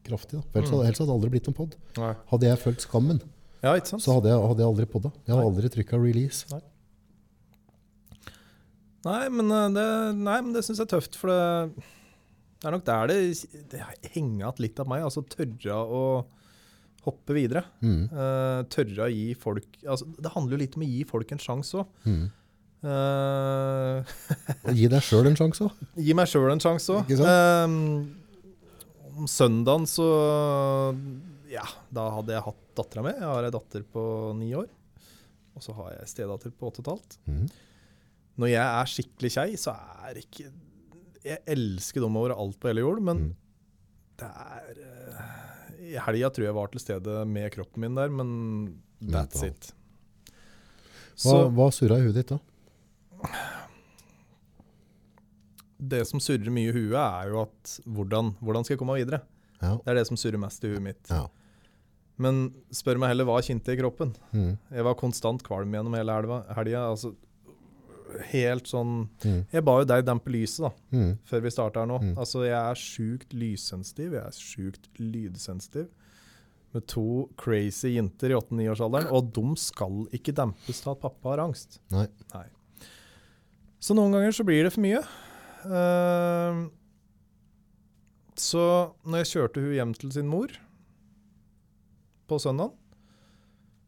kraftig. Da. For ellers, Mm. ellers hadde det aldri blitt noen pod. Nei. Hadde jeg følt skammen, Ja, så hadde jeg, hadde jeg aldri podda. Jeg hadde Nei. aldri trykka release. Nei, men eh, det, nei, men det syns jeg er tøft, for det, det er nok der det, det henger igjen litt av meg. Altså tørre å hoppe videre. Mm. Uh, tørre å gi folk altså, Det handler jo litt om å gi folk en sjanse òg. Mm. Og gi deg sjøl en sjanse òg. gi meg sjøl en sjanse òg. Uh, om søndagen så Ja, da hadde jeg hatt dattera mi. Jeg har ei datter på ni år. Og så har jeg stedatter på åtte og et halvt. Mm. Når jeg er skikkelig kjei, så er ikke Jeg elsker dem over alt på hele jord, men Mm. det er eh, I helga tror jeg var til stede med kroppen min der, men that's Mental. it. Hva, Så hva surra i huet ditt da? det som surrer mye i huet, er jo at hvordan, hvordan skal jeg komme meg videre? Ja. Det er det som surrer mest i huet mitt. ja. Men spør meg heller hva kjente i kroppen. Mm. Jeg var konstant kvalm gjennom hele helga, Altså, helt sånn Mm. Jeg ba jo deg dempe lyset, da. Mm. før vi starta her nå. Mm. Altså, jeg er sjukt lyssensitiv, jeg er sjukt lydsensitiv. Med to crazy jenter i 8-9-årsalderen, og de skal ikke dempes til at pappa har angst. Nei. Nei. Så noen ganger så blir det for mye. Uh, så når jeg kjørte hun hjem til sin mor på søndag,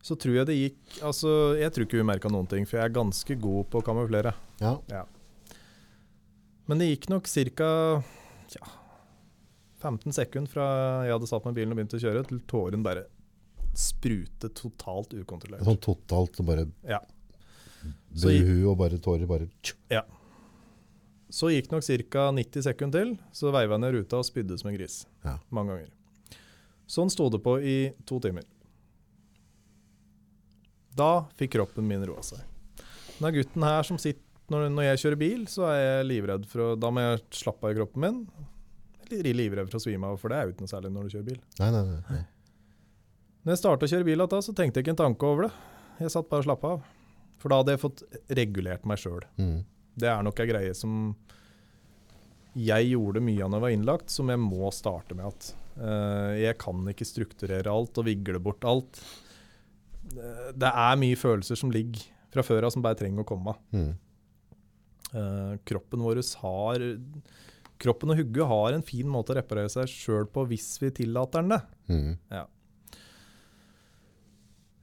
så tror jeg det gikk Altså, jeg tror ikke vi merka noen ting, for jeg er ganske god på å kamuflere. Ja. Men det gikk nok ca. Ja, 15 sekunder fra jeg hadde satt meg i bilen og begynt å kjøre, til tåren bare sprutet totalt ukontrollert. Sånn totalt så bare Ja. Buhu og bare tårer bare Ja. Så gikk nok ca. 90 sekunder til, så veiva jeg ned ruta og spydde som en gris. Ja. Mange ganger. Sånn sto det på i to timer. Da fikk kroppen min roa seg. Denne gutten her som sitter når, når jeg kjører bil, så er jeg livredd for å Da må jeg slappe av i kroppen min. Eller livredd for å svime av, for det er jo ikke noe særlig når du kjører bil. Nei, nei, nei. Når jeg starta å kjøre bil, igjen, så tenkte jeg ikke en tanke over det. Jeg satt bare og slappa av. For da hadde jeg fått regulert meg sjøl. Mm. Det er nok ei greie som jeg gjorde mye av når jeg var innlagt, som jeg må starte med at uh, jeg kan ikke strukturere alt og vigle bort alt. Eh, det er mye følelser som ligger fra før av som bare trenger å komme. Mm. Uh, kroppen vår har Kroppen og hugget har en fin måte å reparere seg sjøl på hvis vi tillater den det. Mm.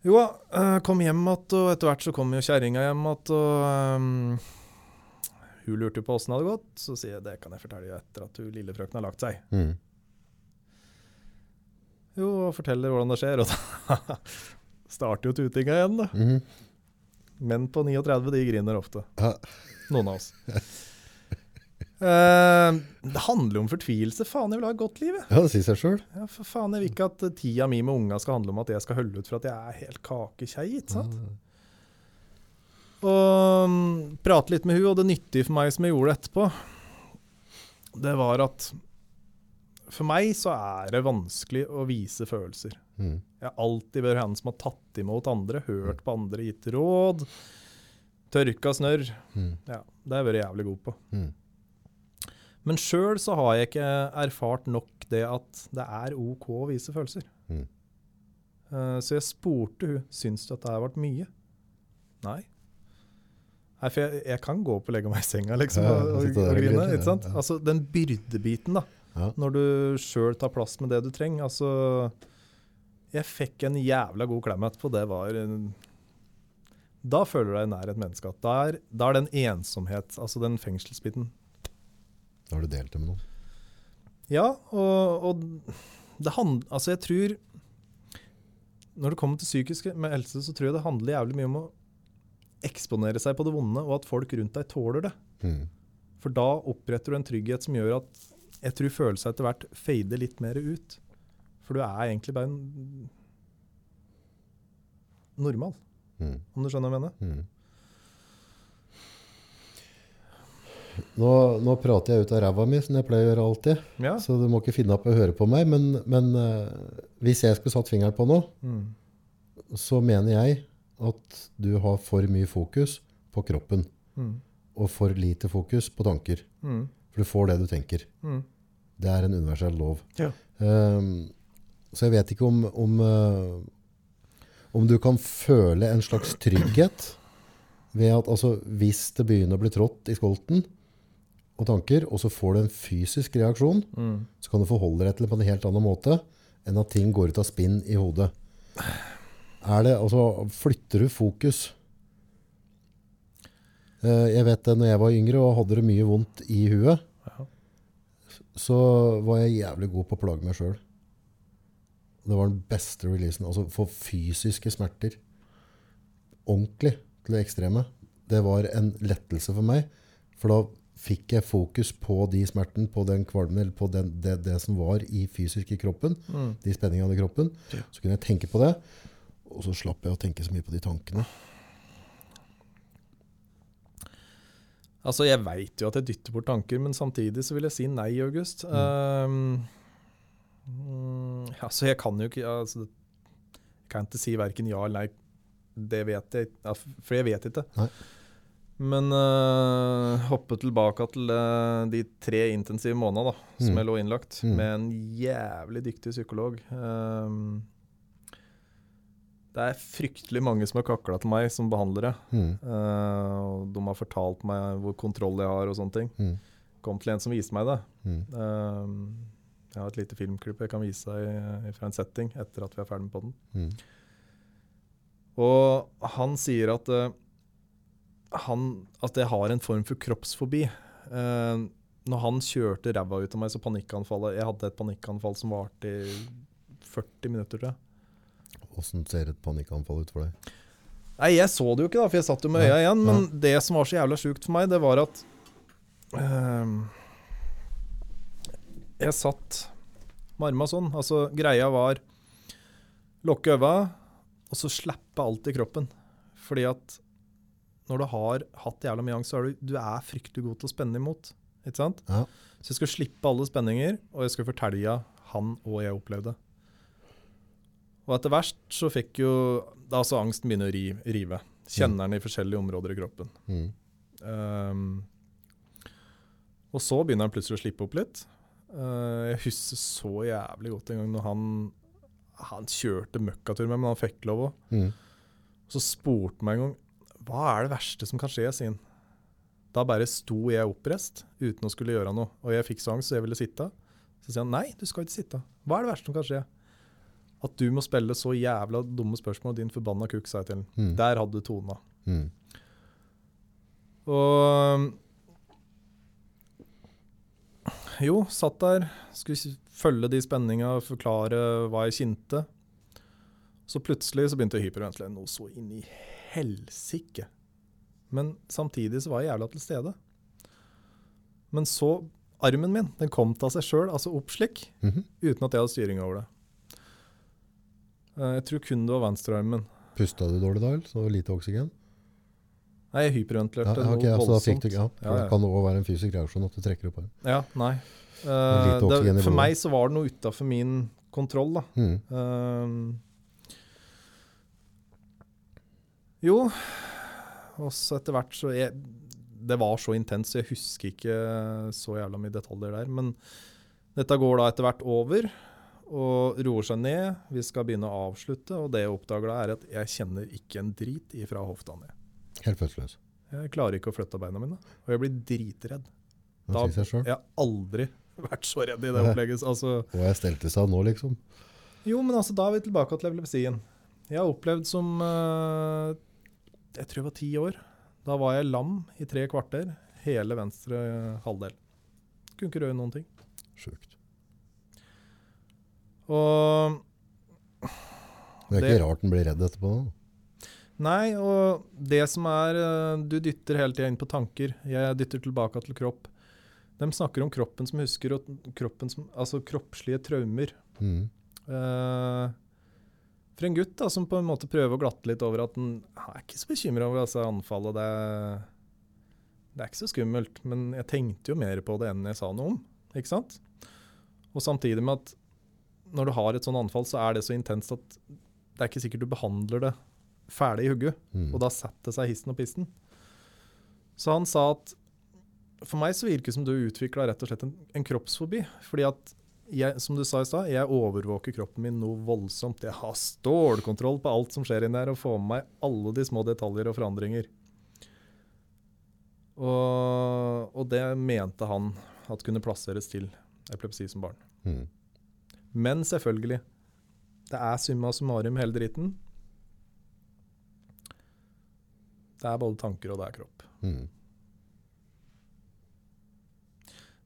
Jo da, uh, kom hjem igjen, og etter hvert så kom jo kjerringa hjem igjen, og ehm, hun lurte på åssen det hadde gått. Så sier jeg det kan jeg fortelle etter at hun lille frøken har lagt seg. Mm. Jo, og forteller hvordan det skjer, og da starter jo tutinga igjen, da. Mhm. Menn på 39 de griner ofte. Ja. Noen av oss. Uh, det handler jo om fortvilelse. Faen, jeg vil ha et godt liv, jeg. ja, det sier seg sjøl. Ja, for faen, jeg vil ikke at tida mi med unga skal handle om at jeg skal holde ut for at jeg er helt kakekjei, ikke sant? Og um, prate litt med hun, og det nyttige for meg som jeg gjorde etterpå, det var at for meg så er det vanskelig å vise følelser. Mm. Jeg har alltid vært han som har tatt imot andre, hørt på andre, gitt råd. Tørka snørr. Mm. Ja, det har jeg vært jævlig god på. Mm. Men sjøl så har jeg ikke erfart nok det at det er OK å vise følelser. Mm. Eh, så jeg spurte hun syns du at det har vært mye. Nei. Nei, for jeg, jeg kan gå opp og legge meg i senga liksom, Ja, og, og, og grine. ikke sant? ja, ja. Altså, den byrdebiten, da. Ja. Når du sjøl tar plass med det du trenger. Altså, jeg fikk en jævla god klem etterpå. Det var Da føler du deg nær et menneske. Da er, da er den ensomhet, altså den fengselsbiten Da har du delt det med noen. Ja, og, og det handler altså jeg tror Når det kommer til psykisk med helse, så tror jeg det handler jævlig mye om å eksponere seg på det vonde, og at folk rundt deg tåler det. Mm. For da oppretter du en trygghet som gjør at jeg tror følelser etter hvert fader litt mer ut. For du er egentlig bare en normal, Mm. om du skjønner hva jeg mener? Mm. Nå, nå prater jeg ut av ræva mi, som jeg pleier å gjøre alltid. Ja. Så du må ikke finne opp å høre på meg. Men, men uh, hvis jeg skulle satt fingeren på noe, Mm. så mener jeg at du har for mye fokus på kroppen. Mm. Og for lite fokus på tanker. Mm. For du får det du tenker. Mm. Det er en universell lov. Ja. Ehm, så jeg vet ikke om, om, eh, om du kan føle en slags trygghet ved at altså, hvis det begynner å bli trådt i skolten og tanker, og så får du en fysisk reaksjon, Mm. så kan du forholde deg til det på en helt annen måte enn at ting går ut av spinn i hodet. Er det, altså, flytter du fokus? Eh, Jeg vet det, når jeg var yngre og hadde det mye vondt i huet, Ja. så var jeg jævlig god på å plage meg sjøl. Det var den beste releasen. Altså for fysiske smerter. Ordentlig til det ekstreme. Det var en lettelse for meg. For da fikk jeg fokus på de smertene, på den kvalmen, eller på den, det, det som var i fysisk i kroppen. Mm. De spenningene i kroppen. Så kunne jeg tenke på det. Og så slapp jeg å tenke så mye på de tankene. Altså, jeg veit jo at jeg dytter bort tanker, men samtidig så vil jeg si nei, August. Um, mm, altså, jeg kan jo ikke altså, Jeg kan ikke si verken ja eller nei. Det vet jeg ja, For jeg vet ikke. Nei. Men uh, hoppe tilbake til uh, de tre intensive månedene da, som Mm. jeg lå innlagt, Mm. med en jævlig dyktig psykolog. Um, det er fryktelig mange som har kakla til meg som behandlere. Mm. Uh, og de har fortalt meg hvor kontroll jeg har og sånne ting. Mm. Kom til en som viste meg det. Mm. Eh, jeg har et lite filmklipp jeg kan vise deg fra en setting etter at vi er ferdig med poden. Mm. Og han sier at uh, han, at jeg har en form for kroppsfobi. Uh, når han kjørte ræva ut av meg, så panikkanfallet Jeg hadde et panikkanfall som varte i 40 minutter, tror jeg. Åssen ser et panikkanfall ut for deg? Nei, jeg så det jo ikke, da, for jeg satt jo med øya igjen. Men det som var så jævla sjukt for meg, det var at ehm, Jeg satt med arma sånn. Altså, greia var lukke øva, og så slappe alt i kroppen. Fordi at når du har hatt jævla mye angst, så er du, du er fryktelig god til å spenne imot. Ikke sant? Ja. Så jeg skulle slippe alle spenninger, og jeg skulle fortelle han og jeg opplevde. Og etter verst så fikk jo da altså angsten begynne å ri, rive. Kjenner den i forskjellige områder i kroppen. Mm. Um, og så begynner han plutselig å slippe opp litt. Uh, jeg husker så jævlig godt en gang når han, han kjørte møkkatur med meg, men han fikk lov òg. Mm. Så spurte han meg en gang hva er det verste som kan skje, sin. Da bare sto jeg oppreist uten å skulle gjøre noe. Og jeg fikk så angst så jeg ville sitte. Så sier han nei, du skal ikke sitte. Hva er det verste som kan skje? At du må spille så jævla dumme spørsmål, din forbanna kukk, sa jeg til ham. Mm. Der hadde du tona. Mm. Og Jo, satt der. Skulle følge de spenninga, forklare hva jeg kjente. Så plutselig så begynte jeg å hyperventilere noe så inn i helsike. Men samtidig så var jeg jævla til stede. Men så Armen min den kom til seg sjøl, altså opp slik, Mhm. uten at jeg hadde styring over det. Eh, Jeg tror kun det var venstrearmen. Pusta du dårlig da? Så lite oksygen? Nei, jeg Ja, okay, noe voldsomt. ikke ja, Ja. Det kan også være en fysisk reaksjon at du trekker opp armen. Ja, nei. Uh, det, for meg så var det noe utafor min kontroll, da. Mm. Uh, jo, og så etter hvert så jeg, Det var så intenst, så jeg husker ikke så jævla mye detaljer der. Men dette går da etter hvert over og roer seg ned. Vi skal begynne å avslutte, og det jeg oppdager da, er at jeg kjenner ikke en drit ifra hofta ned. Helt fødseløs. Jeg klarer ikke å flytte beina mine, og jeg blir dritredd. Da-. Jeg har aldri vært så redd i det opplegget. Altså, Og jeg stelte seg nå, liksom. Jo, men altså, da er vi tilbake til epilepsien. Jeg har opplevd som uh, Jeg tror jeg var ti år. Da var jeg lam i tre kvarter. Hele venstre eh, halvdel. Kunne ikke røre noen ting. Sjukt. Og Det er Det- ikke rart den blir redd etterpå. da. Nei, og det som er eh, Du dytter hele tida inn på tanker. Jeg dytter tilbake til kropp. De snakker om kroppen som husker, og kroppen som, altså kroppslige traumer. Mm. Eh, for en gutt da, som på en måte prøver å glatte litt over at han, er ikke så bekymra over altså, anfallet. Det, det er ikke så skummelt, men jeg tenkte jo mer på det enn jeg sa noe om. ikke sant? Og samtidig med at når du har et sånt anfall, så er det så intenst at det er ikke sikkert du behandler det ferdig i hugget. Mm. Og da setter seg hissen og pissen. Så han sa at for meg så virker det som du utvikla rett og slett en, en kroppsfobi. Fordi at jeg, som du sa i stad, jeg overvåker kroppen min noe voldsomt. Jeg har stålkontroll på alt som skjer inni der, og får med meg alle de små detaljer og forandringer. Og, og det mente han at kunne plasseres til epilepsi som barn. Mm. Men selvfølgelig, det er summa summarum hele dritten. Det er både tanker og det er kropp. Mm.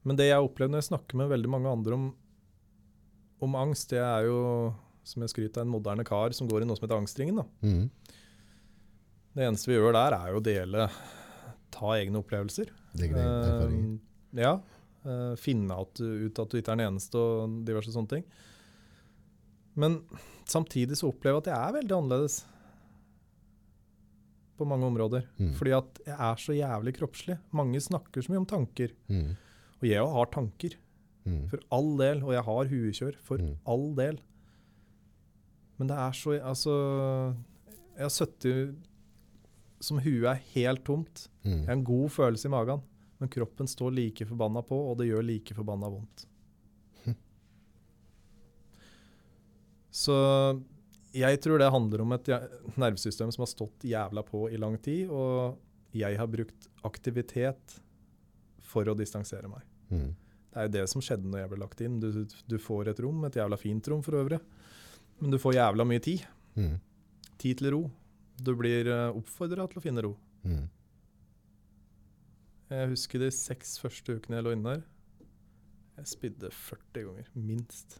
Men det jeg har opplevd når jeg snakker med veldig mange andre om, om angst, det er jo, som jeg skryter av, en moderne kar som går i noe som heter angstringen. Mm. Det eneste vi gjør der, er jo å dele, ta egne opplevelser. Digger det. erfaringer. Eh, ja. Uh, finne at du, ut at du ikke er den eneste, og diverse sånne ting. Men samtidig så opplever jeg at jeg er veldig annerledes. På mange områder. Mm. Fordi at jeg er så jævlig kroppslig. Mange snakker så mye om tanker. Mm. Og jeg òg har tanker, Mm. for all del. Og jeg har huekjør, for Mm. all del. Men det er så Altså Jeg har sittet som huet er helt tomt. Mm. Jeg har en god følelse i magen, men kroppen står like forbanna på, og det gjør like forbanna vondt. Så jeg tror det handler om et nervesystem som har stått jævla på i lang tid, og jeg har brukt aktivitet for å distansere meg. Mm. Det er jo det som skjedde når jeg ble lagt inn. Du, du får et rom, et jævla fint rom for øvrig, men du får jævla mye tid. Mm. Tid til ro. Du blir oppfordra til å finne ro. Mm. Jeg husker de seks første ukene jeg lå inne der. Jeg spydde 40 ganger, minst.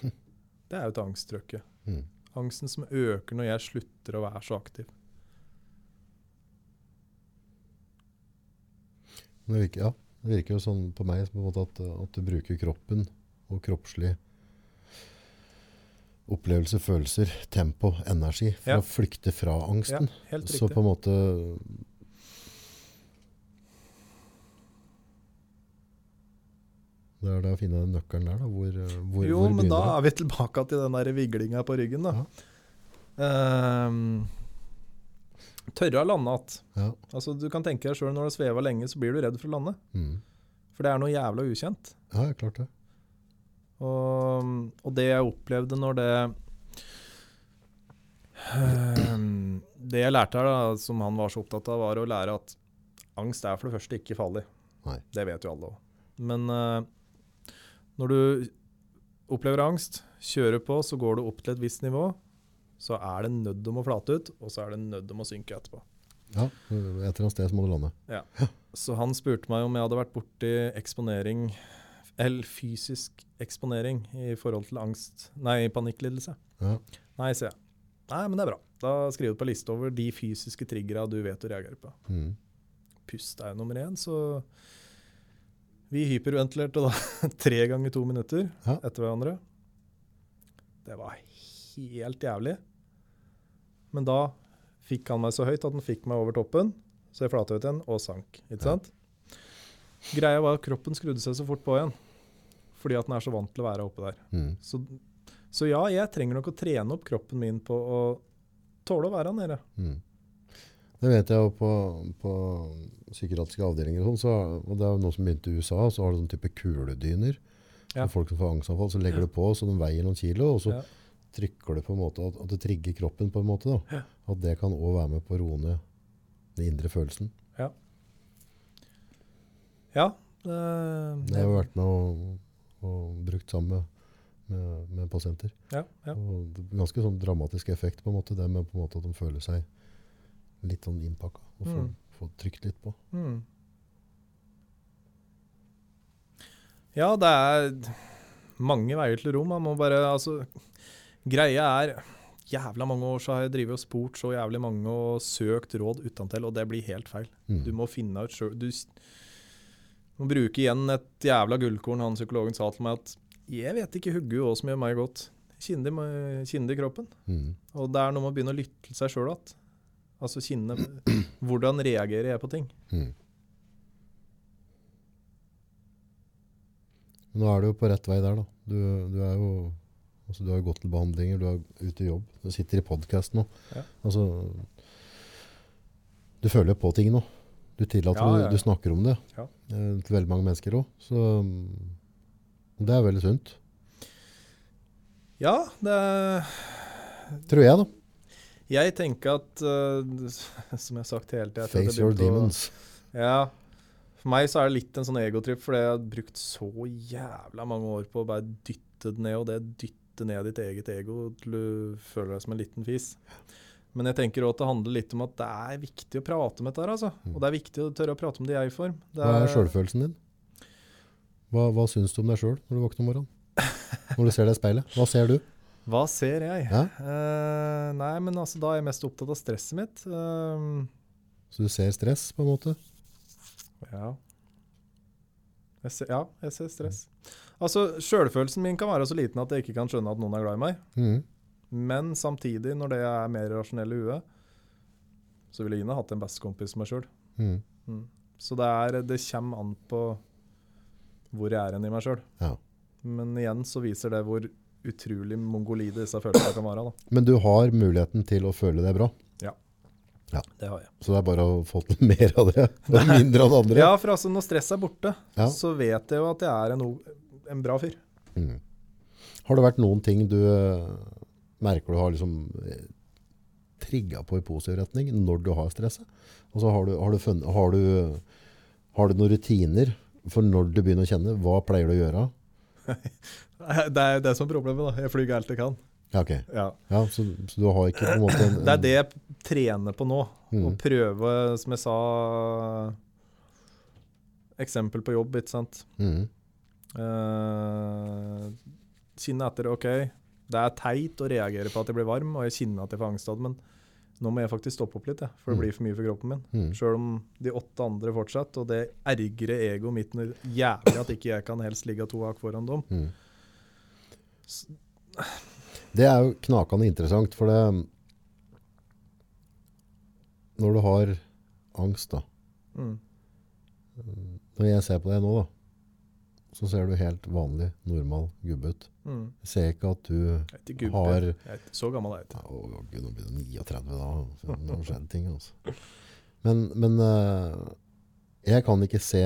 Det er jo et angsttrøkke. Mm. Angsten som øker når jeg slutter å være så aktiv. Det virker, ja, det virker jo sånn på meg på at, at du bruker kroppen og kroppslig opplevelser, følelser, tempo, energi for Ja. å flykte fra Ja, angsten. helt Så på en måte Det er det å finne den nøkkelen der, da. Hvor, eh, hvor, jo, hvor men da er vi tilbake til den der viglinga på ryggen, da. Ehm, tørre å lande igjen. Ja. Altså, du kan tenke deg sjøl når du svever lenge, så blir du redd for å lande. Mm. For det er noe jævla ukjent. ja, klart det. Og, og det jeg opplevde når det uh, Det jeg lærte her, da, som han var så opptatt av, var å lære at angst er for det første ikke farlig. Nei. Det vet jo alle òg. Men eh, når du opplever angst, kjører på, så går du opp til et visst nivå. Så er det nødt om å flate ut, og så er det nødt om å synke etterpå. Ja, et eller annet sted så må du lande. Så han spurte meg om jeg hadde vært borti eksponering, eller fysisk eksponering, i forhold til angst Nei, panikklidelse. Ja. Nei, sier jeg. Nei, men det er bra. Da skriver du på liste over de fysiske triggera du vet du reagerer på. Mm. Pust er jo nummer én, så vi hyperventilerte da tre ganger to minutter Ja. etter hverandre. Det var helt jævlig. Men da fikk han meg så høyt at han fikk meg over toppen, så jeg flata ut igjen og sank. Ikke Ja. Greia var at kroppen skrudde seg så fort på igjen, fordi at den er så vant til å være oppe der. Mm. Så, så ja, jeg trenger nok å trene opp kroppen min på å tåle å være nede. Mm. Det vet jeg jo på, på psykiatriske avdelinger, og sånt, så, og det er jo noe som begynte i USA, så har du sånn type kuledyner. Ja. Folk som får angstanfall, så legger du på så de veier noen kilo, og så Ja. trykker du på en måte at, at det trigger kroppen på en måte. Da. At det kan òg være med på å roe ned den indre følelsen. Ja. Det, Det har jeg vært med og, og brukt sammen med, med, med pasienter. ja, ja. Og det ganske sånn dramatisk effekt på en måte, det med på en måte at de føler seg litt sånn innpakka. Og få, Mm. få trykt litt på. Mm. Ja, det er mange veier til rom. Man må bare Altså, greia er Jævla mange år så har jeg drevet og spurt så jævlig mange og søkt råd utentil, og det blir helt feil. Mm. Du må finne ut sjøl Du må bruke igjen et jævla gullkorn han psykologen sa til meg at jeg vet ikke hugge hva som gjør meg godt. Kjenner i- i kroppen. Mm. Og det er noe med å begynne å lytte til seg sjøl igjen. Altså kjenne Hvordan reagerer jeg på ting? Mm. Nå er du jo på rett vei der, da. Du, du er jo altså, Du har gått til behandlinger, du er ute i jobb. Du sitter i podkast nå. Ja. Altså Du føler jo på ting nå. Du tillater Ja, ja, ja. Du, du snakker om det Ja. eh, til veldig mange mennesker òg. Så mm, det er veldig sunt. Ja, det Tror jeg, da. Jeg tenker at uh, Som jeg har sagt hele tida Face your demons. Ja. For meg så er det litt en sånn egotripp, fordi jeg har brukt så jævla mange år på å bare dytte det ned, og det dytte ned ditt eget ego til du føler deg som en liten fis. Men jeg tenker også at det handler litt om at det er viktig å prate om dette her, altså. Mm. Og det er viktig å tørre å prate om det i jeg-form. Det Hva er sjølfølelsen din? Hva, hva syns du om deg sjøl når du våkner om morgenen? Når du ser deg i speilet? Hva ser du? Hva ser jeg? Ja? Eh, nei, men altså, da er jeg mest opptatt av stresset mitt. Uh, Så du ser stress, på en måte? Ja. Jeg ser, ja, jeg ser stress. Altså, Sjølfølelsen min kan være så liten at jeg ikke kan skjønne at noen er glad i meg. Mm. Men samtidig, når det er mer rasjonell i huet, så ville Ine hatt en bestekompis som meg sjøl. Mhm. Så det, er, det kommer an på hvor jeg er hen i meg sjøl. Ja. Men igjen så viser det hvor utrolig mongolide disse følelsene kan være. da. Men du har muligheten til å føle deg bra. Det har jeg. Så det er bare å få til mer av det, og mindre av det andre. Ja, for altså, når stress er borte, Ja. så vet jeg jo at jeg er en, en bra fyr. Mm. Har det vært noen ting du eh, merker du har liksom eh, trigga på i positiv retning når du har stresset? Altså har, du, har, du funnet, har, du, har du noen rutiner for når du begynner å kjenne? Hva pleier du å gjøre? Det er det som er problemet. da. Jeg flyr alt jeg kan. Ja, ok. Ja. Ja, så, så du har ikke på en måte en, Det er det jeg trener på nå. Å Mm. prøve, som jeg sa Eksempel på jobb, ikke sant. Mm. Uh, kjenne etter OK, det er teit å reagere på at jeg blir varm, og jeg kjenner at jeg får angst av det, men nå må jeg faktisk stoppe opp litt, jeg, for det Mm. blir for mye for kroppen min. Mm. Sjøl om de åtte andre fortsetter, og det ergrer egoet mitt når jævlig at ikke jeg kan helst ligge to hakk foran dem. Mm. Det er jo knakende interessant, for det Når du har angst, da Mm. Når jeg ser på deg nå, da, så ser du helt vanlig, normal gubbe ut. Mm. Jeg ser ikke at du Jeg er. Har- Jeg er ikke så gammel er jeg ikke. Å, gud, nå blir du 39 da. Nå har skjedd ting, altså. Men, men eh, jeg kan ikke se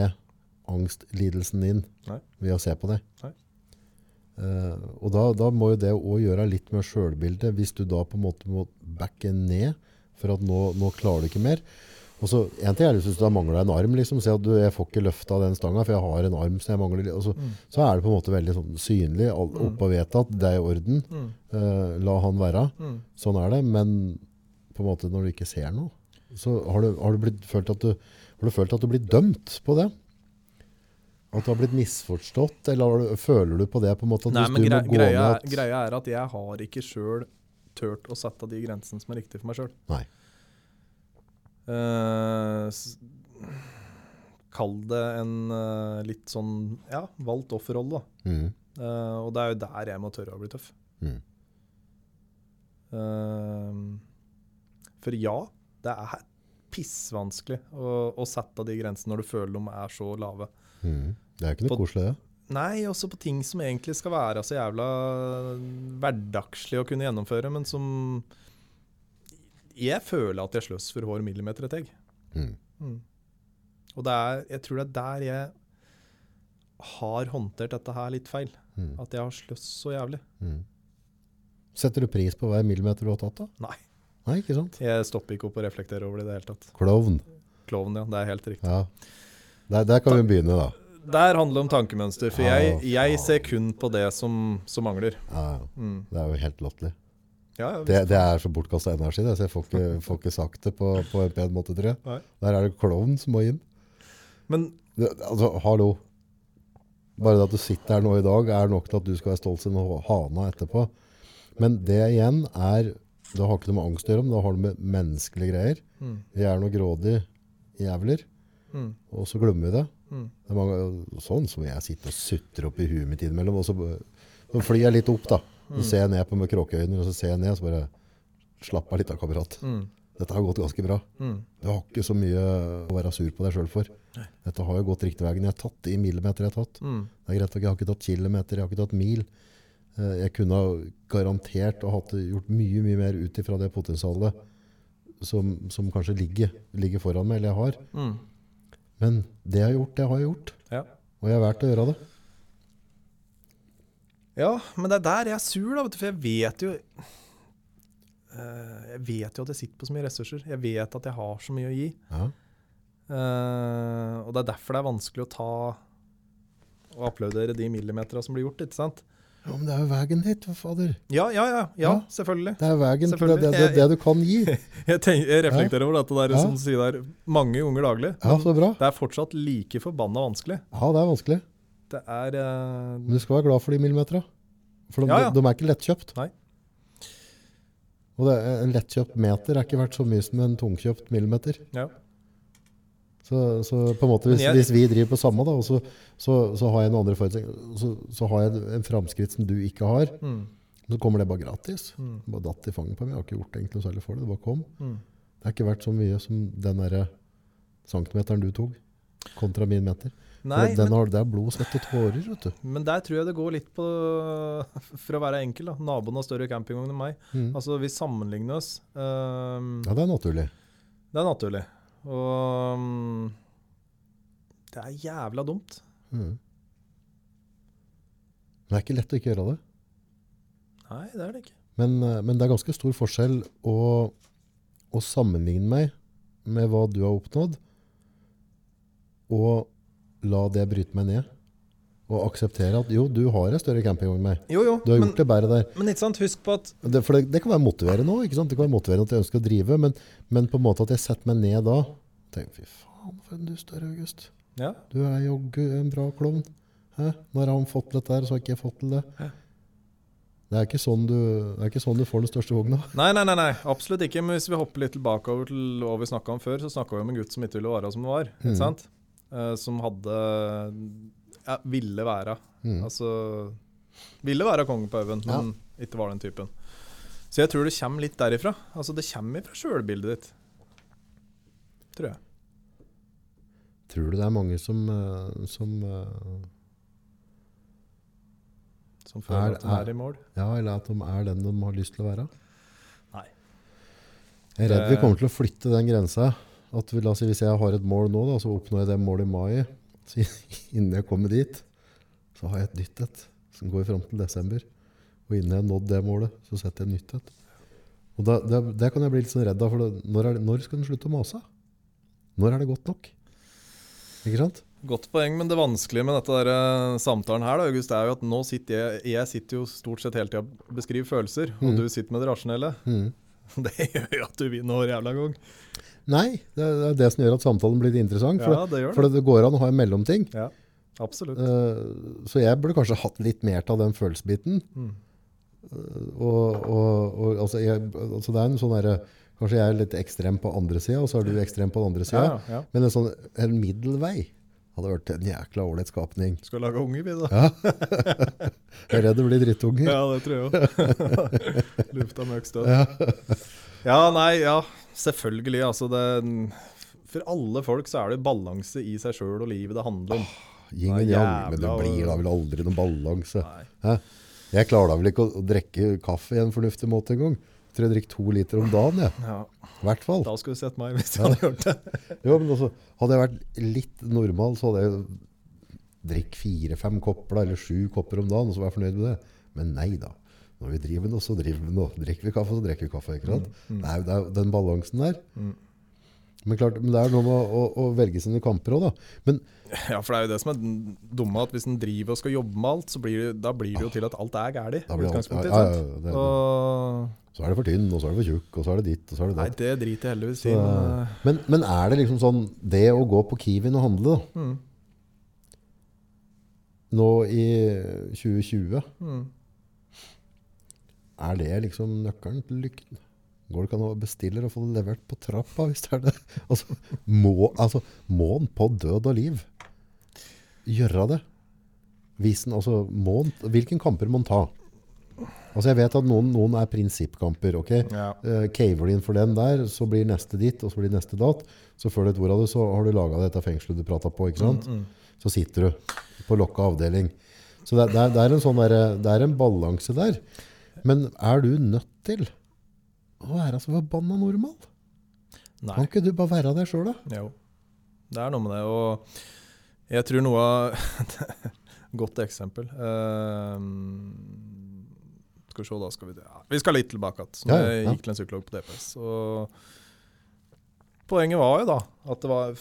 angstlidelsen din Nei. ved å se på deg. Nei. Eh, og da, da må jo det òg gjøre litt med sjølbildet, hvis du da på en måte må backe ned for at nå, nå klarer du ikke mer. Og så, En ting er hvis du mangla en arm, liksom, si at du, jeg får ikke løfta den stanga, for jeg har en arm så jeg mangler. Og så, Mm. så er det på en måte veldig sånn synlig, all- Mm. oppe og vedtatt, det er i orden. Mm. Uh, la han være. Mm. Sånn er det, men på en måte når du ikke ser noe, så har du, har du, følt, at du, har du følt at du blir dømt på det? At du har blitt misforstått, eller føler du på det på en måte at Nei, hvis men du grei, må gå greia, at, greia er at jeg har ikke sjøl turt å sette de grensene som er riktige for meg sjøl. Uh, kall det en uh, litt sånn ja, valgt offerrolle, mm, Uh, og det er jo der jeg må tørre å bli tøff. mm, Eh, for ja, det er pissvanskelig å, å sette de grensene når du føler de er så lave. Mm. Det er jo ikke noe På- koselig, det. Nei, også på ting som egentlig skal være så jævla hverdagslig å kunne gjennomføre, men som Jeg føler at jeg sløser for hver millimeter et egg. Mm. Mm. Og det er, jeg tror det er der jeg har håndtert dette her litt feil. Mm. At jeg har sløst så jævlig. Mm. Setter du pris på hver millimeter du har tatt, da? Nei. Nei, ikke sant? Jeg stopper ikke opp å reflektere over det i det hele tatt. Klovn. Klovn, ja. Det er helt riktig. Ja. Der, der kan vi begynne, da. Der handler det om tankemønster, for jeg, jeg ser kun på det som, som mangler. Ja, Mm. det er jo helt latterlig. Ja, Det, det er så bortkasta energi, det, så jeg får ikke, får ikke sagt det på, på en pen måte, tror jeg. Nei. Der er det klovn som må inn. Men Det, altså, hallo. Bare det at du sitter her nå i dag, er nok til at du skal være stolt som hana etterpå. Men det igjen er Det har ikke noe med angst å gjøre, men det har noe med menneskelige greier. mm, Vi er noe grådige jævler, mm, og så glemmer vi det. mm. det er mange, sånn som jeg sitter og sutter opp i huet mitt innimellom. Og så, så flyr jeg litt opp, da. Så ser jeg ned på med kråkeøyne, og så ser jeg ned, og så bare Slapp av litt, da, kamerat. Mm. Dette har gått ganske bra. Mm. Du har ikke så mye å være sur på deg sjøl for. Dette har jo gått riktig veien. Jeg har tatt det i millimeter. jeg har tatt. Mm. Det er greit, Jeg har ikke tatt kilometer, jeg har ikke tatt mil. Eh, Jeg kunne ha garantert hatt, gjort mye mye mer ut ifra det potensialet som, som kanskje ligger, ligger foran meg, eller jeg har. Mm. Men det jeg har gjort, det har jeg gjort. Ja. Og jeg har valgt å gjøre det. ja, men det er der jeg er sur, da, for jeg vet jo eh, Jeg vet jo at jeg sitter på så mye ressurser. Jeg vet at jeg har så mye å gi. Ja. Eh, og det er derfor det er vanskelig å ta og applaudere de millimeterne som blir gjort, ikke sant? Ja, men det er jo veien dit, fader. Ja, ja, ja, ja, selvfølgelig. Det er veien til det, det, det, det du kan gi. Jeg, tenker, jeg reflekterer over dette der Ja. som du sier der mange ganger daglig. Ja, så bra. Det er fortsatt like forbanna vanskelig. Ja, det er vanskelig. Det er Uh... Men du skal være glad for de millimetera. For de, Ja, ja. de er ikke lettkjøpt. Nei. Og det en lettkjøpt meter er ikke verdt så mye som en tungkjøpt millimeter. Ja. Så, så på en måte hvis, jeg- hvis vi driver på samme, da, og så, så, så har jeg en andre forutsetninger, så, så har jeg en framskritt som du ikke har, Mm. så kommer det bare gratis. Mm. Bare datt i fanget på meg. Jeg har ikke gjort egentlig noe særlig for det. Det bare kom. Mm. Det har ikke vært så mye som den derre centimeteren du tok, kontra min meter. Nei, den men, har, det er blod, svette, tårer, vet du. men der tror jeg det går litt på For å være enkel, da. Naboen har større campingvogn enn meg. Mm. Altså, vi sammenligner oss. ehm, Ja, det er naturlig. det er naturlig. Og mm, det er jævla dumt. Mm. Men det er ikke lett å ikke gjøre det. Nei, det er det ikke. Men, eh, men det er ganske stor forskjell å, å sammenligne meg med hva du har oppnådd, og la det bryte meg ned. Og akseptere at jo, du har en større campingvogn med. Jo, jo. Du har Men, gjort det bedre der. men ikke sant, husk på at Det, for det, det kan være motiverende òg. Det kan være motiverende at jeg ønsker å drive, men, men på en måte at jeg setter meg ned da tenker, Fy faen, for en dust du August. Ja. Du er joggu en bra klovn. Hæ? Når har han fått til dette her, så har ikke jeg fått til det. Hæ? Det er, ikke sånn du, det er ikke sånn du får den største vogna. Nei, nei, nei, nei, absolutt ikke. Men hvis vi hopper litt tilbake over til hva vi snakka om før, så snakka vi om en gutt som ikke ville være som han var. Sant? Eh, som hadde ja, ville være. Mm. Altså Ville være konge på haugen, men ikke var den typen. Så jeg tror det kommer litt derifra. Altså Det kommer fra sjølbildet ditt. Tror jeg. Tror du det er mange som, eh, som eh, Som føler Er- at de er i mål. Ja, eller at de er den de har lyst til å være? Nei. Jeg er redd vi kommer til å flytte den grensa. At vi, la oss si, hvis jeg har et mål nå, da, så oppnår jeg det målet i mai. Så innen jeg kommer dit, så har jeg et nytt et som går fram til desember. Og innen jeg har nådd det målet, så setter jeg et nytt et. Og da, det, det kan jeg bli litt sånn redd av, for det, når, det, når skal den slutte å mase? Når er det godt nok? Ikke sant? Godt poeng, men det vanskelige med dette der, eh, samtalen her da, August, er jo at nå sitter jeg, jeg sitter jo stort sett hele tida og beskriver følelser, og Mm. du sitter med det rasjonelle. Mm. Det gjør jo at du vinner hver jævla gang. Nei, det er, det som gjør at samtalen blir interessant. For, Ja, det gjør for det. det går an å ha en mellomting. Ja, absolutt. Uh, så jeg burde kanskje hatt litt mer av den følelsesbiten. Mm. Og, og, og altså, jeg, altså det er en sånn derre Kanskje jeg er litt ekstrem på andre sida, og så er du ekstrem på den andre Ja, sida. ja, ja. Men en sånn en middelvei hadde vært en jækla ålreit skapning. Skal lage unger, vi, da. Ja. Jeg er redd det blir drittunger. Ja, det tror jeg òg. Lufta møkk støt. Ja, nei, ja. Selvfølgelig. Altså, det For alle folk så er det balanse i seg sjøl og livet det handler om. Yin og yang, men det blir da vel aldri noen balanse. Jeg klarer da vel ikke å, å drikke kaffe i en fornuftig måte engang. Tror jeg drikker to liter om dagen, Ja. Ja, hvert fall. da skulle du sett meg hvis jeg hadde gjort det. Jo, men også, hadde jeg vært litt normal, så hadde jeg drikket fire-fem kopper eller sju kopper om dagen, og så var jeg fornøyd med det. Men nei da. Når vi driver nå, så driver vi nå. Drikker vi kaffe, så drikker vi kaffe. ikke sant? Det, er, jo- det er den balansen der. Mm. Men klart, men det er noe med å, å, å velge sine kamper òg, da. Men Ja, for det er jo det som er dumme, at hvis en driver og skal jobbe med alt, så blir det, da blir det jo til at alt er galt. ja, ja, ja, Og så er det for tynn, og så er det for tjukk, og så er det ditt, og så er det Nei, det driter jeg heldigvis i. Eh, men, men er det liksom sånn Det å gå på Kiwien og handle da, mm, nå i 2020 mm. Er det liksom nøkkelen til lykken? Går det ikke an å bestille og få det levert på trappa hvis det er det? Altså, må, altså, må en på død og liv gjøre det? Visen, altså, må en, hvilken kamper må han ta? Altså, jeg vet at noen, noen er prinsippkamper. ok? Ja. Uh, caver du inn for den der, så blir neste ditt, og så blir neste datt. Så før du vet ordet av det, så har du laga dette fengselet du prata på. ikke sant? Mm, Så sitter du på lokka avdeling. Så det, det, er, det, er en sånn det er en balanse der. Men er du nødt til å være så forbanna normal? Nei. Kan ikke du bare være deg sjøl, da? Jo. Det er noe med det. Og jeg tror noe av Godt eksempel. Uh, skal vi se, da skal vi ja, Vi skal litt tilbake igjen. Så Ja, ja, jeg gikk til en psykolog på DPS. Og poenget var jo da at det var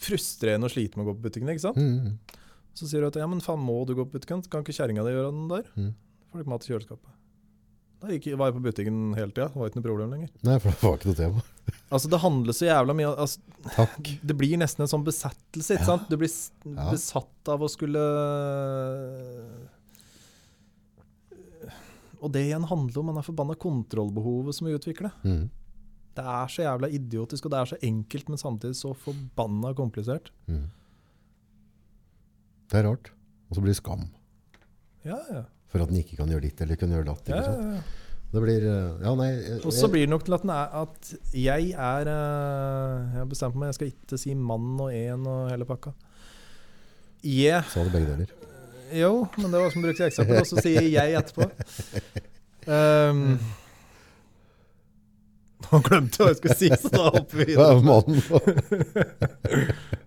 frustrerende å slite med å gå på butikken. ikke sant? Mm. Så sier du at ja, men faen, må du gå på butikken? Kan ikke kjerringa di gjøre den der? Mm. Får ikke mat i kjøleskapet. Da gikk, var jeg på butikken hele tida. Var ikke noe problem lenger. Nei, for det var ikke noe tema. Altså, Det handler så jævla mye altså, Takk. Det blir nesten en sånn besettelse, ikke Ja. sant? Du blir Ja. besatt av å skulle Og det igjen handler om den forbanna kontrollbehovet som vi utvikler. Mm. Det er så jævla idiotisk, og det er så enkelt, men samtidig så forbanna komplisert. Mm. Det er rart. Og så blir det skam Ja, ja. for at den ikke kan gjøre ditt eller kan gjøre datt. ja, ja, ja. Det blir eh, Ja, nei Og så blir det nok til at, er, at jeg er eh, Jeg har bestemt meg, jeg skal ikke si mann og en og hele pakka. Jeg Sa det begge deler. Jo, men det var som brukte eksempel, og så sier jeg etterpå. Um, nå glemte jeg hva jeg skulle si, så da hopper vi er videre.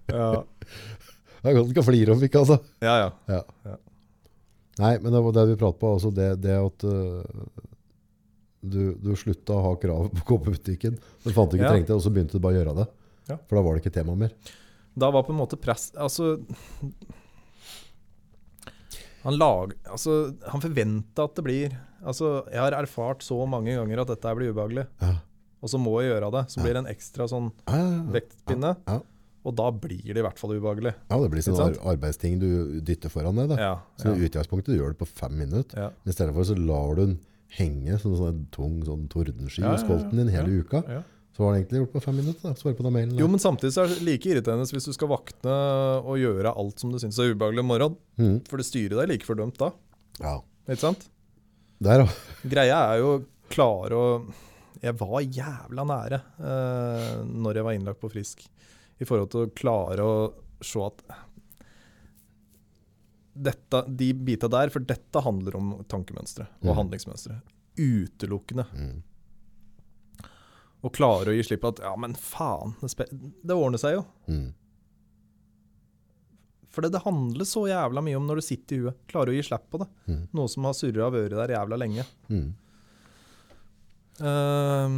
Ja, Det er godt du kan flire om, ikke altså? ja. ja. Ja. Nei, men det var det vi pratet på, altså det, det at uh, du, du slutta å ha krav på å gå på butikken. Du fant du ikke Ja. trengte det, og så begynte du bare å gjøre det. Ja. For da var det ikke tema mer. Da var på en måte press Altså Han lag, altså, han forventa at det blir Altså, jeg har erfart så mange ganger at dette blir ubehagelig, Ja. og så må jeg gjøre det. Så blir det en ekstra sånn Ja, ja, vektpinne, Ja. Og da blir det i hvert fall ubehagelig. ja, det blir sånn ar arbeidsting du dytter foran deg. Da. Ja, Så i utgangspunktet du gjør det på fem minutter. ja, Men i stedet for så lar du den henge som en sånn tung sånn tordensky Ja, i ja, ja. skolten din hele uka. ja. Så var det egentlig gjort på fem minutter. da. Svare på den mailen. Jo, men samtidig så er det like irriterende hvis du skal vakne og gjøre alt som du syns er ubehagelig om morgenen. Mm. For det styrer deg like fordømt da. Ja. Ikke sant? Der, ja. Greia er jo klare å Jeg var jævla nære eh, når jeg var innlagt på Frisk, i forhold til å klare å se at dette, de bita der, for dette handler om tankemønstre og Mm. handlingsmønstre. Utelukkende. Mm. Og klare å gi slipp på at ja, men faen, det, det ordner seg jo. Mm. For det, det handler så jævla mye om når du sitter i huet. Klarer å gi slipp på det. Mm. Noe som har surra og vært der jævla lenge. Mm. Um,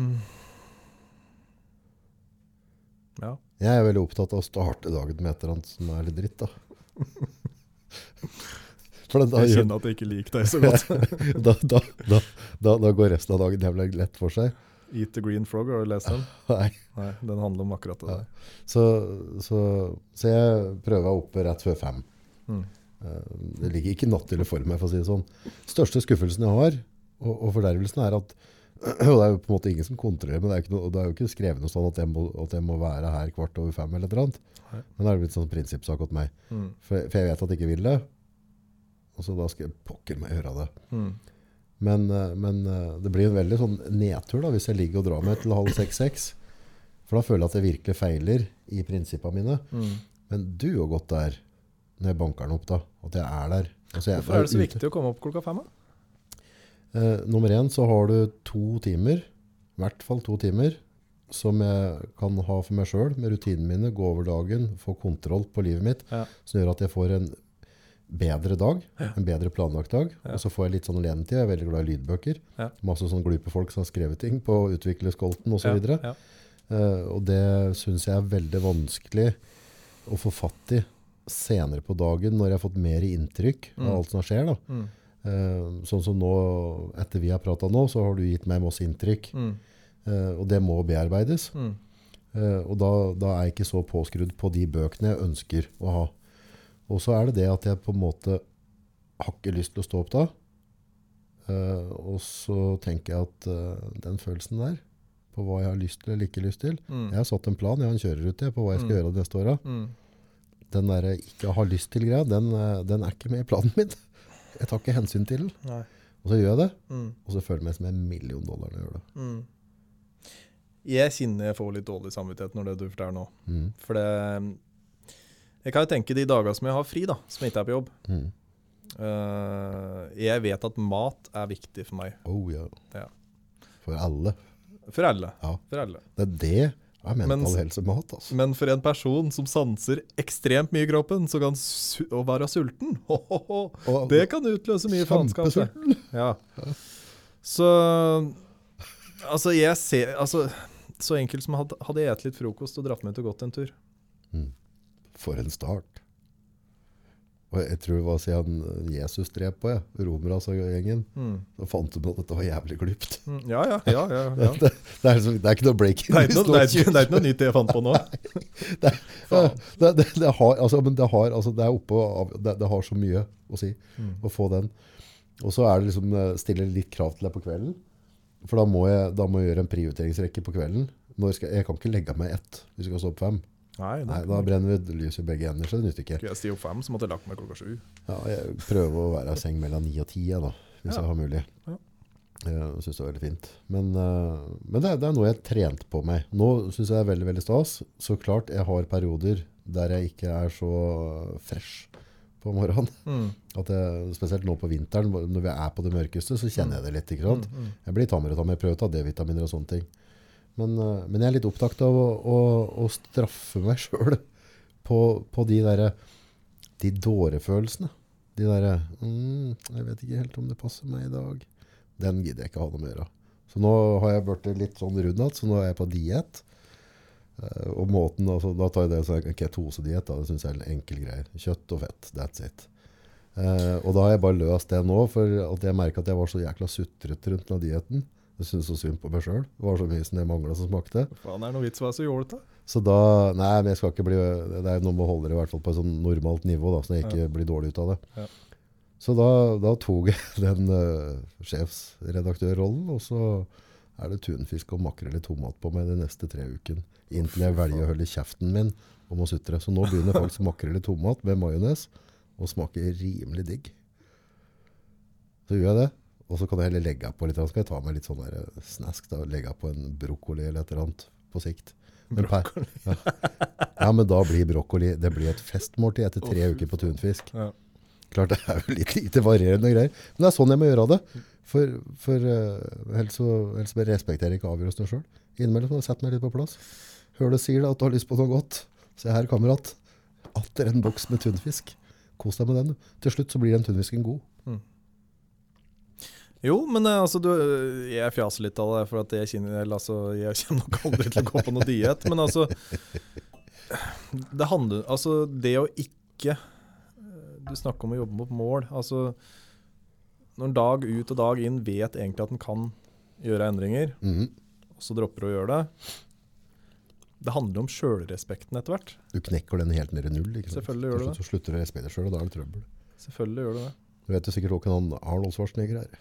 ja. Jeg er veldig opptatt av å starte dagen med et eller annet som er litt dritt, da. Jeg kjenner at jeg ikke liker deg så godt. da, da, da, da, da går resten av dagen jævlig lett for seg. Eat the Green Frog, har du lest den? Nei. Nei, den handler om akkurat det Ja. Så, så, så jeg prøver oppe rett før fem. Mm. Eh, Det ligger ikke nattlig for meg, for å si det sånn. Største skuffelsen jeg har, og, og fordervelsen, er at og det er jo på en måte ingen som kontrollerer, men det er, ikke noe, det er jo ikke skrevet noe sånn at jeg, må, at jeg må være her kvart over fem eller et eller annet. Nei. Men det er blitt sånn prinsippsak hos meg. Mm. For, for jeg vet at jeg ikke vil det, og så da skal jeg pokker meg gjøre det. Mm. Men, eh, men eh, det blir en veldig sånn nedtur da, hvis jeg ligger og drar meg til halv seks-seks. For da føler jeg at jeg virkelig feiler i prinsippene mine. Mm. Men du er jo godt der når jeg banker den opp, da. At jeg er der. Altså, jeg Hvorfor er det så viktig å komme opp klokka fem? da? Eh, nummer én så har du to timer, i hvert fall to timer, som jeg kan ha for meg sjøl, med rutinene mine, gå over dagen, få kontroll på livet mitt, Ja. som gjør at jeg får en bedre dag, Ja. en bedre planlagt dag. Ja. Og så får jeg litt sånn alenetid. Jeg er veldig glad i lydbøker. Ja. Masse sånn glupe folk som har skrevet ting på utviklerskolten osv. Ja, videre ja. Eh, og det syns jeg er veldig vanskelig å få fatt i senere på dagen, når jeg har fått mer inntrykk av Mm. alt som skjer. da. Mm. Eh, sånn som nå, etter vi har prata nå, så har du gitt meg masse inntrykk. Mm. eh, og det må bearbeides. Mm. Eh, og da, da er jeg ikke så påskrudd på de bøkene jeg ønsker å ha. Og så er det det at jeg på en måte har ikke lyst til å stå opp da. Og så tenker jeg at den følelsen der, på hva jeg har lyst til eller ikke lyst til Mm. Jeg har satt en plan, jeg har en kjørerute på hva jeg skal Mm. gjøre de neste åra. Mm. Den der ikke har lyst til-greia, den, den er ikke med i planen min. Jeg tar ikke hensyn til den. Nei. Og så gjør jeg det, Mm. og så føler jeg meg som en million dollar når jeg gjør det. Mm. Jeg kjenner jeg får litt dårlig samvittighet når det du forteller nå. Mm. For det Jeg kan jo tenke de dagene som jeg har fri, da, som jeg ikke er på jobb. Mm. Eh, jeg vet at mat er viktig for meg. Oh ja. Ja. For alle. For alle. Ja. For alle. Det er det er mental Men- helse mat, altså. Men for en person som sanser ekstremt mye i kroppen, så kan su å være sulten ho, ho, ho. Og- Det kan utløse mye faenskap. det. Ja. Så Altså, jeg ser altså, Så enkelt som hadde, jeg spist litt frokost og dratt meg ut og gått en tur. For en start. Og jeg tror det var siden Jesus drev på, ja. Romerasgjengen. Mm. Så fant de ut at dette var jævlig glupt. Mm, Ja, ja. ja, ja, ja. Det, det, er, det er ikke noe breaking Det er ikke noe, det er ikke, er noe nytt jeg fant på nå. Det, har, altså, det har, altså, det oppe av, det, det har så mye å si Mm. å få den. Og så er det liksom eh, stille litt krav til deg på kvelden. For da må jeg, da må jeg gjøre en prioriteringsrekke på kvelden. Når skal, jeg kan ikke legge meg ett hvis jeg skal stå opp fem. Nei, Nei, da brenner vi lys i begge ender, så det nytter ikke. Skulle jeg stige opp fem, så måtte jeg lagt meg klokka sju. Ja, jeg prøver å være i seng mellom ni og ti, hvis Ja. jeg har mulig. Ja. Jeg syns det er veldig fint. Men, eh, men det, er, det er noe jeg har trent på meg. Nå syns jeg det er veldig veldig stas. Så klart jeg har perioder der jeg ikke er så fresh på morgenen. Mm. At jeg, spesielt nå på vinteren, når vi er på det mørkeste, så kjenner jeg det litt. ikke sant? Mm, mm. Jeg blir tammere og tammere. Prøver å ta D-vitaminer og sånne ting. Men, eh, men jeg er litt opptatt av å, å, å straffe meg sjøl på, på de derre De dårefølelsene. De derre mm, 'Jeg vet ikke helt om det passer meg i dag.' Den gidder jeg ikke ha noe å gjøre. Så nå har jeg blitt litt sånn rund igjen, så nå er jeg på diett. Eh, og måten, altså, Da tar jeg det som en ketosediett. Det syns jeg er en enkel greie. Kjøtt og fett. That's it. Eh, og da har jeg bare løst det nå, for at jeg merka at jeg var så jækla sutrete rundt den dietten. Jeg syntes så synd på meg sjøl. Det var så mye mangla som smakte. Faen, er det noe vits å være så jålete? Så da Nei, men jeg skal ikke bli Det er noe med å holde det i hvert fall på et sånn normalt nivå, da, så jeg ikke blir dårlig ut av det. Ja. Så da, da tok jeg den uh, sjefsredaktørrollen, og så er det tunfisk og makrell i tomat på meg de neste tre ukene. Inntil jeg velger å holde kjeften min om å sutre. Så nå begynner faktisk makrell i tomat med majones å smake rimelig digg. Så gjør jeg det. Og så kan jeg heller legge på litt. Skal jeg ta meg litt sånn der eh, snask. da, Legge på en brokkoli eller et eller annet på sikt. Men per- ja. ja, men da blir brokkoli det blir et festmåltid etter tre uker på tunfisk. Ja. Klart det er jo litt lite varierende greier. Men det er sånn jeg må gjøre det. For, for uh, ellers, så, ellers respekterer jeg ikke avgjørelsene sjøl. Innimellom må jeg sette meg litt på plass. Hører du sier det at du har lyst på noe godt. Se her, kamerat. Atter en boks med tunfisk. Kos deg med den. Til slutt så blir den tunfisken god. Jo, men eh, altså, du, eh, jeg fjaser litt av det, for at jeg, kjenner, altså, jeg kommer nok aldri til å gå på noe diett. Men altså Det handler Altså, det å ikke eh, Du snakker om å jobbe mot mål. Altså Når en dag ut og dag inn vet egentlig at en kan gjøre endringer, Mhm. og så dropper du å gjøre det Det handler om sjølrespekten etter hvert. Du knekker den helt ned i null. Ikke sant? Selvfølgelig gjør du det. Så slutter du å respektere deg sjøl, og da er det trøbbel. Selvfølgelig gjør du det. Du vet jo sikkert han Arnold Schwarzenegger er.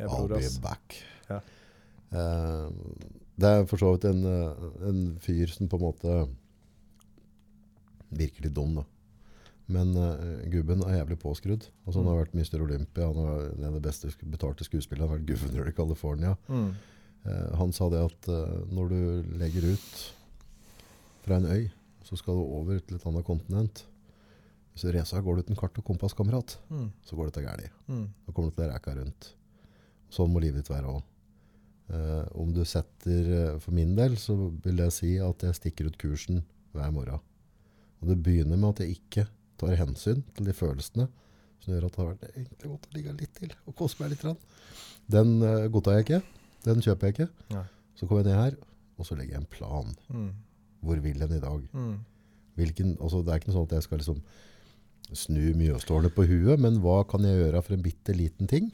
Jeg I'll be back. Ja. Uh, det er for så vidt en, en fyr som på en måte virker litt dum, da. Men uh, gubben er jævlig påskrudd. Altså, han har vært Mr. Olympia, han er en av de beste betalte skuespillerne. Han har vært guvernør i California. Mm. Uh, han sa det at eh, når du legger ut fra en øy, så skal du over til et annet kontinent. Hvis du reiser går du uten kart og kompass, kamerat, Mm. så går dette galt. Mm. Da kommer du til å reka rundt. Sånn må livet ditt være òg. Eh, om du setter eh, For min del så vil jeg si at jeg stikker ut kursen hver morgen. Og det begynner med at jeg ikke tar hensyn til de følelsene som gjør at det har vært egentlig godt å ligge litt til og kose meg litt. Den uh, godtar jeg ikke. Den kjøper jeg ikke. Nei. Så kommer jeg ned her, og så legger jeg en plan. Mm. Hvor vil en i dag? Mm. Hvilken, altså det er ikke noe sånn at jeg skal liksom snu Mjøstårnet på huet, men hva kan jeg gjøre for en bitte liten ting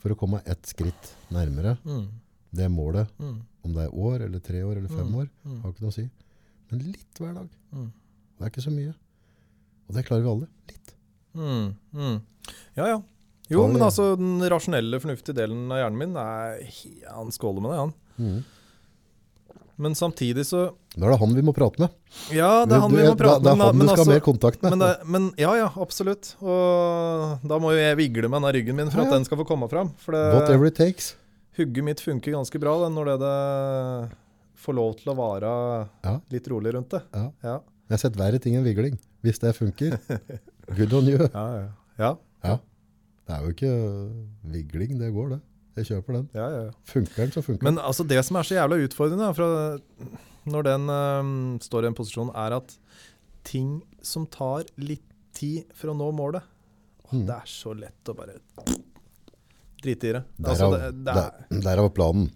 for å komme ett skritt nærmere Mm. det målet, Mm. om det er år eller tre år eller fem Mm. år, Mm. har ikke noe å si. Men litt hver dag. Mm. Det er ikke så mye. Og det klarer vi alle. Litt. Mm. Ja, ja. Jo, men altså, den rasjonelle, fornuftige delen av hjernen min er Han skåler med det, han. Men samtidig så Da er det han vi må prate med. Ja, det er han Du- vi må det- med. det er han men du skal altså- ha mer kontakt med. Men, det, men ja, ja, absolutt. Og da må jo jeg vigle med denne ryggen min for Ja, at den skal få komme fram. For det, Whatever it takes. hugget mitt funker ganske bra den, når det, det får lov til å være Ja. litt rolig rundt det. Ja. Ja, Jeg har sett verre ting enn vigling. Hvis det funker. Good on you. ja, ja. ja, Ja. Det er jo ikke vigling, det går det. Jeg kjøper den. ja, ja. Funker den, så funker den. Men altså, det som er så jævla utfordrende fra når den øhm, står i en posisjon, er at ting som tar litt tid for å nå målet åh, Mm. Det er så lett å bare drite i det. Derav, Altså, der, planen.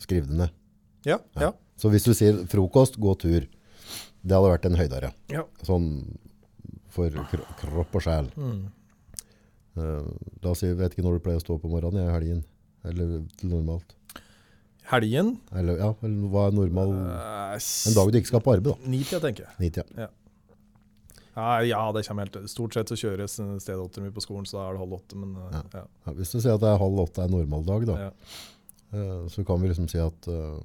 Skriv det ned. ja, ja, Så hvis du sier frokost, gå tur. Det hadde vært en høydare. ja. Sånn for kro kropp og sjel. Mm. Eh, la oss si, jeg vet ikke når du pleier å stå opp om morgenen, jeg er helgen. Eller til normalt. Helgen Eller, ja, eller hva er normal øh, En dag du ikke skal på arbeid, da. Nitida, tenker jeg. Nitida. Ja, ja, det kommer helt Stort sett så kjøres stedatteren min på skolen, så da er det halv åtte. Men øh, Ja. ja. Ja, hvis du sier at det er halv åtte er normaldag, da, Ja. eh, så kan vi liksom si at uh,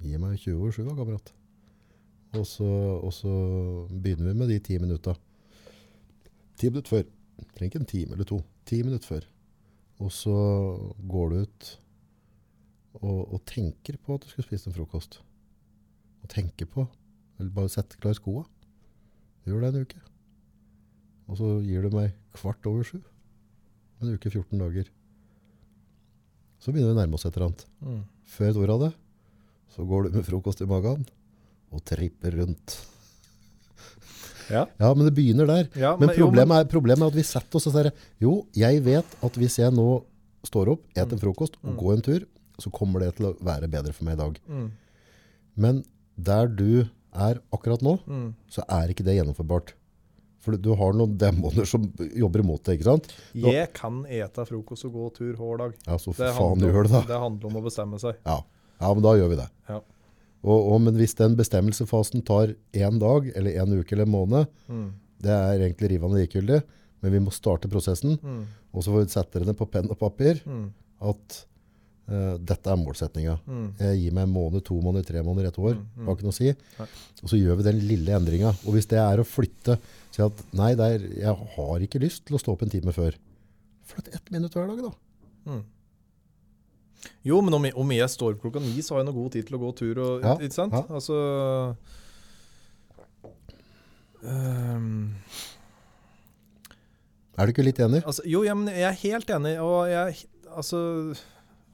Gi meg 20 over 7, da, kamerat. Og så, og så begynner vi med de ti minutta. Ti minutter før. Trenger ikke en time eller to. Ti minutter før. Og så går du ut og, og tenker på at du skal spise en frokost. Og tenker på Eller bare setter klar skoa. Gjør det en uke. Og så gir du meg kvart over sju. En uke, 14 dager. Så begynner vi å nærme oss et eller annet. Mm. Før et ord av det, så går du med frokost i magen og tripper rundt. Ja. Ja, men det begynner der. Ja, Men jo, problemet er, problemet er at vi setter oss og sier Jo, jeg vet at hvis jeg nå står opp, eter en frokost og Mm. går en tur, så kommer det til å være bedre for meg i dag. Mm. Men der du er akkurat nå, Mm. så er ikke det gjennomførbart. For du har noen demoner som jobber imot det, ikke sant? Jeg kan ete frokost og gå tur hver dag. Ja, så Det faen gjør det da. det handler om å bestemme seg. Ja, ja men da gjør vi det. Ja. Og, og, men hvis den bestemmelsefasen tar en dag, eller en uke eller en måned, Mm. det er egentlig rivende likegyldig, men vi må starte prosessen, Mm. og så får vi sette det på penn og papir, Mm. at uh, dette er målsettinga. Mm. Jeg gir meg en måned, to måneder, tre måneder, et år. Mm, mm. Har ikke noe å si. Nei. Og så gjør vi den lille endringa. Og hvis det er å flytte Si at nei, er, jeg har ikke lyst til å stå opp en time før. Flytt ett minutt hver dag, da. Jo, men om, om jeg står opp klokka ni, så har jeg noe god tid til å gå tur. Og, Ja, Ikke sant? ja. Altså um, Er du ikke litt enig? altså, Jo, ja, men jeg er helt enig. Og jeg Altså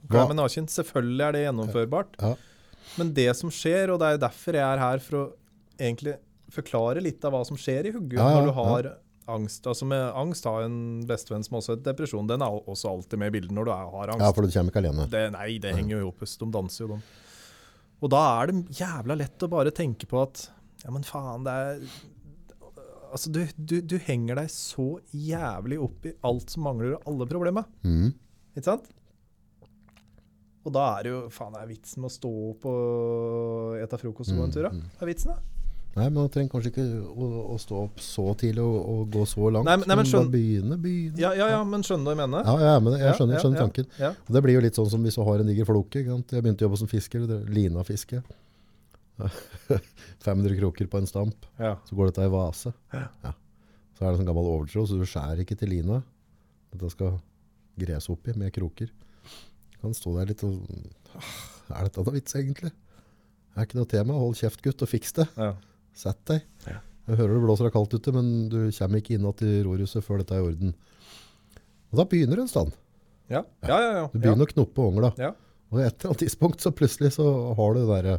Hva- med naken? Selvfølgelig er det gjennomførbart. Ja. Men det som skjer, og det er derfor jeg er her for å egentlig forklare litt av hva som skjer i hugget når du har angst. Altså med Angst har en bestevenn som også har depresjon. Den er også alltid med i bildet når du er, har angst. Ja, for du kommer ikke alene. Det, nei, det henger jo opp. De danser jo, de. Og da er det jævla lett å bare tenke på at Ja, men faen, det er Altså, du, du, du henger deg så jævlig opp i alt som mangler, og alle problemer. Mm. Ikke sant? Og da er det jo Faen, er vitsen med å stå opp og ete frokost og gå en tur, da? Mm, mm. Hva er vitsen, da? Nei, men man trenger kanskje ikke å, å stå opp så tidlig og, og gå så langt. Nei, men- nei, men skjønn- begynne, begynne. Ja, ja, ja, men skjønner du hva jeg mener? Ja, ja men. Jeg skjønner, skjønner tanken. Og det blir jo litt sånn som hvis du har en diger floke. Jeg begynte å jobbe som fisker. Linafiske. 500 kroker på en stamp. Ja. Så går dette i vase. Ja. Så er det sånn gammel overtråd, så du skjærer ikke til lina. Dette skal grese oppi med kroker. Du kan stå der litt og «Ah, Er dette noe vits, egentlig? Det Er ikke noe tema. Hold kjeft, gutt, og fiks det. Ja. Sett deg. Ja. Jeg hører det blåser av kaldt ute, men du kommer ikke inn igjen til rorhuset før dette er i orden. Og da begynner en stand. Ja, ja, ja. ja. Du begynner å knoppe ongla. Ja. Og et eller annet tidspunkt så plutselig så har du det derre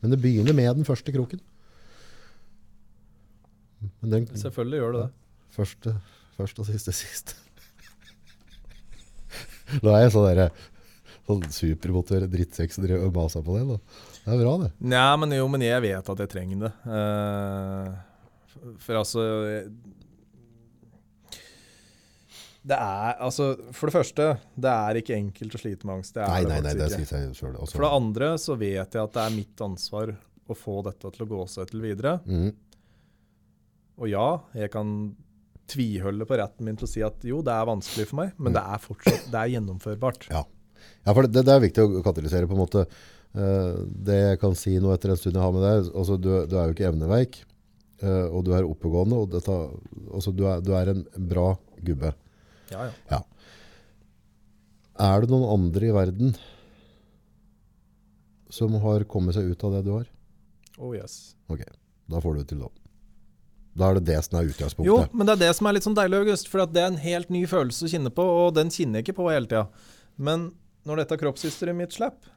Men det begynner med den første kroken. Den. Selvfølgelig gjør det det. første, første og siste sist. Da er jeg sånn derre sånn supermotør drittsekk som driver og maser på det. Da. Det er bra, det. Nei, men jo, men jeg vet at jeg trenger det. Uh, for altså Det er altså For det første, det er ikke enkelt å slite med angst. Det er Nei, nei, nei, det sier seg sjøl. For det andre så vet jeg at det er mitt ansvar å få dette til å gå seg til videre. Mm. Og ja, jeg kan tviholde på retten min til å si at jo, det er vanskelig for meg, men det er fortsatt det er gjennomførbart. Ja. Ja, for det, det er viktig å katalysere på en måte. Eh, det jeg kan si nå etter en stund jeg har med deg, altså du, du er jo ikke evneveik, eh, og du er oppegående, og dette, altså du, er, du er en bra gubbe. Ja, ja. Er det noen andre i verden som har kommet seg ut av det du har? Oh yes. Ok, da får du det til da. Da er det det som er utgangspunktet. Jo, men det er det som er litt sånn deilig, August. For at det er en helt ny følelse å kjenne på, og den kjenner jeg ikke på hele tida. Men når dette kroppshysteriet mitt slipper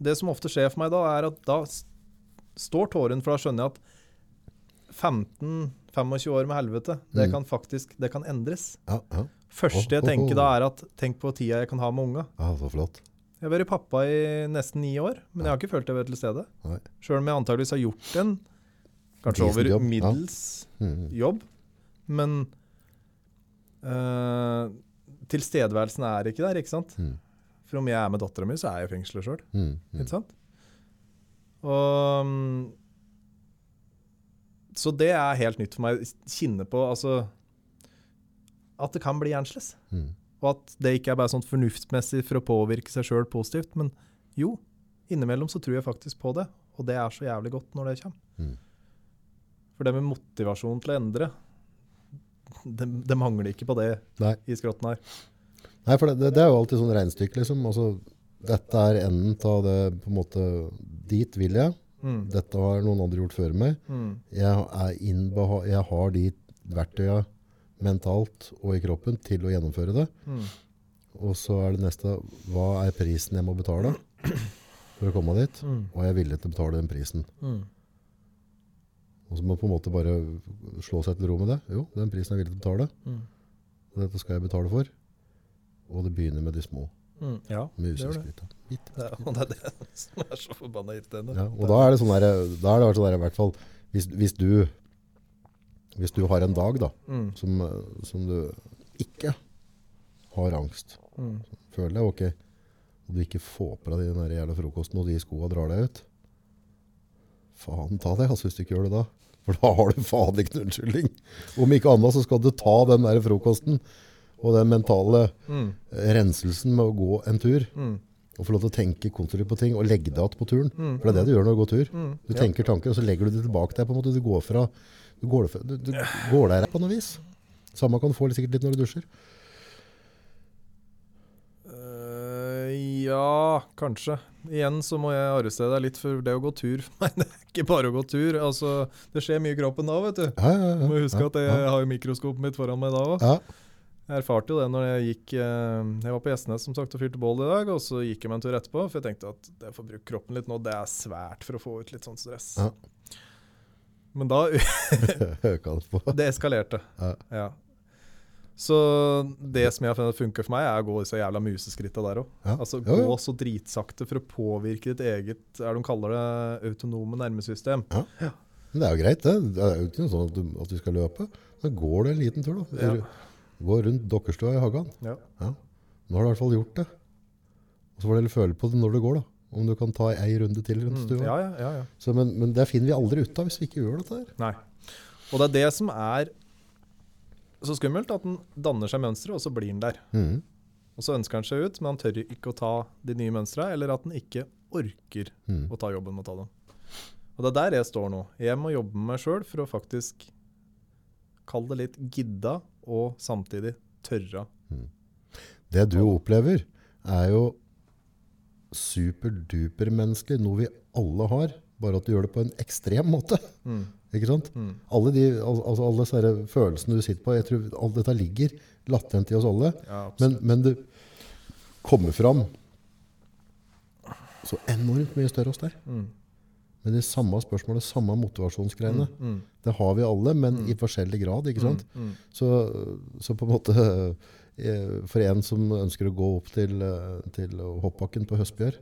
Det som ofte skjer for meg da, er at da står tåren, for da skjønner jeg at 15-25 år med helvete, det Mm. kan faktisk det kan endres. Ja, ja. Første jeg tenker da, er at tenk på tida jeg kan ha med unga. ja, så flott. Jeg har vært pappa i nesten ni år, men jeg har ikke følt jeg vært til stede. Sjøl om jeg antageligvis har gjort en kanskje over middels Mm. jobb, men øh, tilstedeværelsen er ikke der, ikke sant? Mm. For om jeg er med dattera mi, så er jeg i fengselet sjøl, Mm. Mm. ikke sant? Og mm, Så det er helt nytt for meg. Kjenne på altså At det kan bli annerledes. Mm. Og at det ikke er bare sånn fornuftsmessig for å påvirke seg sjøl positivt, men jo, innimellom så tror jeg faktisk på det. Og det er så jævlig godt når det kommer. Mm. For det med motivasjon til å endre, det, det mangler ikke på det Nei. i skrotten her. Nei, for det, det, er jo alltid sånn regnestykke, liksom. Altså, dette er enden av det, på en måte, dit vil jeg. Mm. Dette har noen andre gjort før meg. Mm. Jeg, er jeg har de verktøya mentalt og i kroppen til å gjennomføre det. Mm. Og så er det neste, hva er prisen jeg må betale for å komme dit? Mm. Og jeg er villig til å betale den prisen. Mm. Og så må man på en måte bare slå seg til ro med det. Jo, den prisen er jeg villig til å betale. Mm. Og dette skal jeg betale for. Og det begynner med de små Mm. Ja, det. er- Og det er det som er så forbanna irriterende. Ja, og da er det sånn der, da er det sånn der, i hvert fall, hvis, hvis, du, hvis du har en dag da, Mm. som, som du ikke har angst, Mm. føler deg ok, og du ikke får på deg den jævla frokosten og de skoene drar deg ut, faen ta det, altså, hvis du ikke gjør det da. For da har du faen ikke noen unnskyldning. Om ikke annet så skal du ta den der frokosten Og den mentale Mm. renselsen med å gå en tur, Mm. og få lov til å tenke konstruktivt på ting, og legge det igjen på turen. Mm. For det er det du gjør når du går tur. Mm. Du tenker tanker, og så legger du det tilbake der. på en måte. Du går fra du går, du, du går der på noe vis. Samme kan du få sikkert litt når du dusjer. Eh, ja, kanskje. Igjen så må jeg arrestere deg litt for det å gå tur. Nei, det er ikke bare å gå tur. Altså, det skjer mye i kroppen da, vet du. Ja, ja, ja. Må huske at jeg har mikroskopet mitt foran meg da òg. Ja. Jeg erfarte jo det når jeg gikk eh, Jeg var på Gjestnes som sagt og fyrte bål i dag, og så gikk jeg meg en tur etterpå, for jeg tenkte at det får bruke kroppen litt nå, det er svært for å få ut litt sånn stress. Ja. Men da Øka det på. Det eskalerte. Ja. Ja. Så det som jeg har funnet funker for meg, er å gå disse jævla museskritta der òg. Ja. Altså Jo, jo. gå så dritsakte for å påvirke ditt eget er de kaller det autonome nervesystem. Men det er jo greit, det. Det er jo ikke sånn at du, at du skal løpe. Da går du en liten tur, da. Ja. Gå rundt dokkerstua i hagen. Ja. Nå har du i hvert fall gjort det. Og så får du føle på det når du går, da. Om du kan ta ei runde til rundt Mm, stua. ja, ja, ja, ja. Så, men, men det finner vi aldri ut av hvis vi ikke gjør dette her. Nei. Og det er det som er så skummelt, at den danner seg mønstre, og så blir den der. Mm. Og så ønsker han seg ut, men han tør ikke å ta de nye mønstrene, eller at han ikke orker mm. å ta jobben med å ta dem. Og det er der jeg står nå. Jeg må jobbe med meg sjøl for å faktisk kalle det litt gidda, og samtidig tørre. Det du opplever, er jo superduper-menneskelig, noe vi alle har, bare at du gjør det på en ekstrem måte. Mm. Ikke sant? Mm. Alle, de, altså alle disse følelsene du sitter på, jeg tror alt dette ligger latent i oss alle. Ja, Men, men du kommer fram så enormt mye større hos deg. Mm. Men det samme spørsmålet, samme motivasjonsgreiene, Mm. Det har vi alle, men Mm. i forskjellig grad. ikke sant? Mm. Mm. Så, så på en måte eh, For en som ønsker å gå opp til, eh, til hoppbakken på Høstbjørn,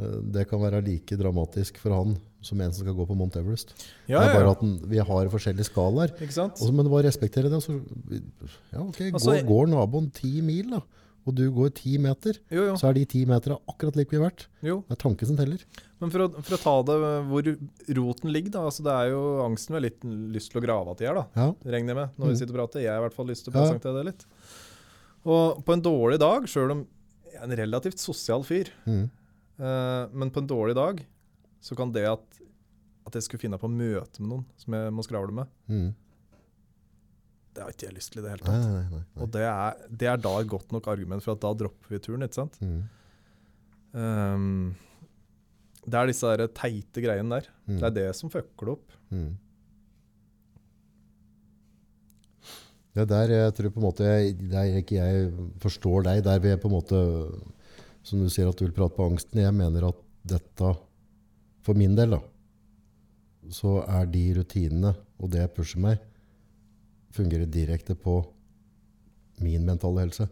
eh, det kan være like dramatisk for han som en som skal gå på Mount Everest. Ja, det er bare at den, vi har forskjellige skalaer. Men bare respektere det. Så, ja, ok, Altså, går, går naboen ti mil, da, og du går ti meter, Jo, jo. så er de ti meterne akkurat like mye verdt. jo. Det er tanken som teller. Men for å, for å ta det hvor roten ligger, da. Altså det er jo angsten vi har litt lyst til å grave at de er, da. Ja, regner jeg med, når vi Mm. sitter og prater. Jeg har i hvert fall lyst til å Ja. presentere det litt. Og på en dårlig dag, sjøl om jeg er en relativt sosial fyr, mm. eh, men på en dårlig dag så kan det at, at jeg skulle finne på å møte med noen som jeg må skravle med, Mm. Det har ikke jeg lyst til i det hele tatt. nei, nei. nei. Og det er, det er da et godt nok argument for at da dropper vi turen, ikke sant? Mm. Um, det er disse der teite greiene der. Mm. Det er det som fucker det opp. Mm. Er der jeg tror på en måte jeg, der ikke jeg forstår deg, der vil jeg på en måte Som du sier at du vil prate på angsten. Jeg mener at dette, for min del, da, så er de rutinene og det jeg pusher meg, fungerer direkte på min mentale helse.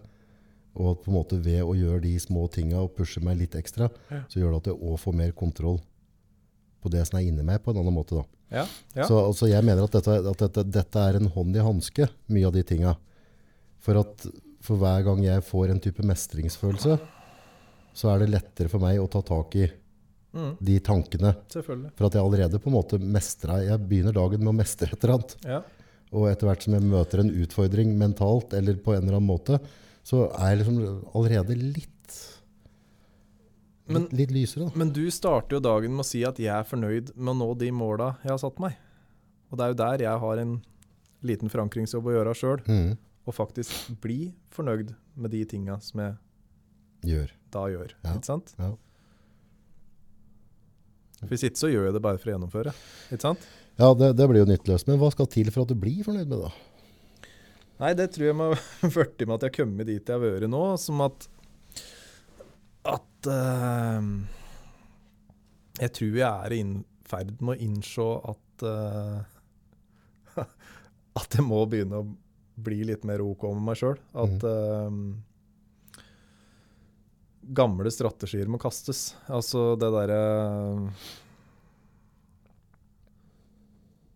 Og på en måte ved å gjøre de små tinga og pushe meg litt ekstra, Ja. så gjør det at jeg òg får mer kontroll på det som er inni meg, på en annen måte. da. Ja, ja. Så altså, jeg mener at, dette, at dette, dette er en hånd i hanske, mye av de tinga. For at for hver gang jeg får en type mestringsfølelse, så er det lettere for meg å ta tak i Mm, de tankene. selvfølgelig. For at jeg allerede på en måte mestra Jeg begynner dagen med å mestre et eller annet. Og etter hvert som jeg møter en utfordring mentalt eller på en eller annen måte, så er jeg liksom allerede litt Men- litt, litt lysere, da. Men du starter jo dagen med å si at jeg er fornøyd med å nå de måla jeg har satt meg. Og det er jo der jeg har en liten forankringsjobb å gjøre sjøl. Mm. Og faktisk bli fornøyd med de tinga som jeg Gjør. da gjør. Ja. Ikke sant? Ja. Hvis ikke så gjør jeg det bare for å gjennomføre. Ikke sant? Ja, det, det blir jo nytteløst. Men hva skal til for at du blir fornøyd med det? Nei, det tror jeg må førte med at jeg har kommet dit jeg har vært nå, som at At uh, Jeg tror jeg er i ferd med å innse at uh, At jeg må begynne å bli litt mer OK med meg sjøl. At uh, gamle strategier må kastes. Altså det derre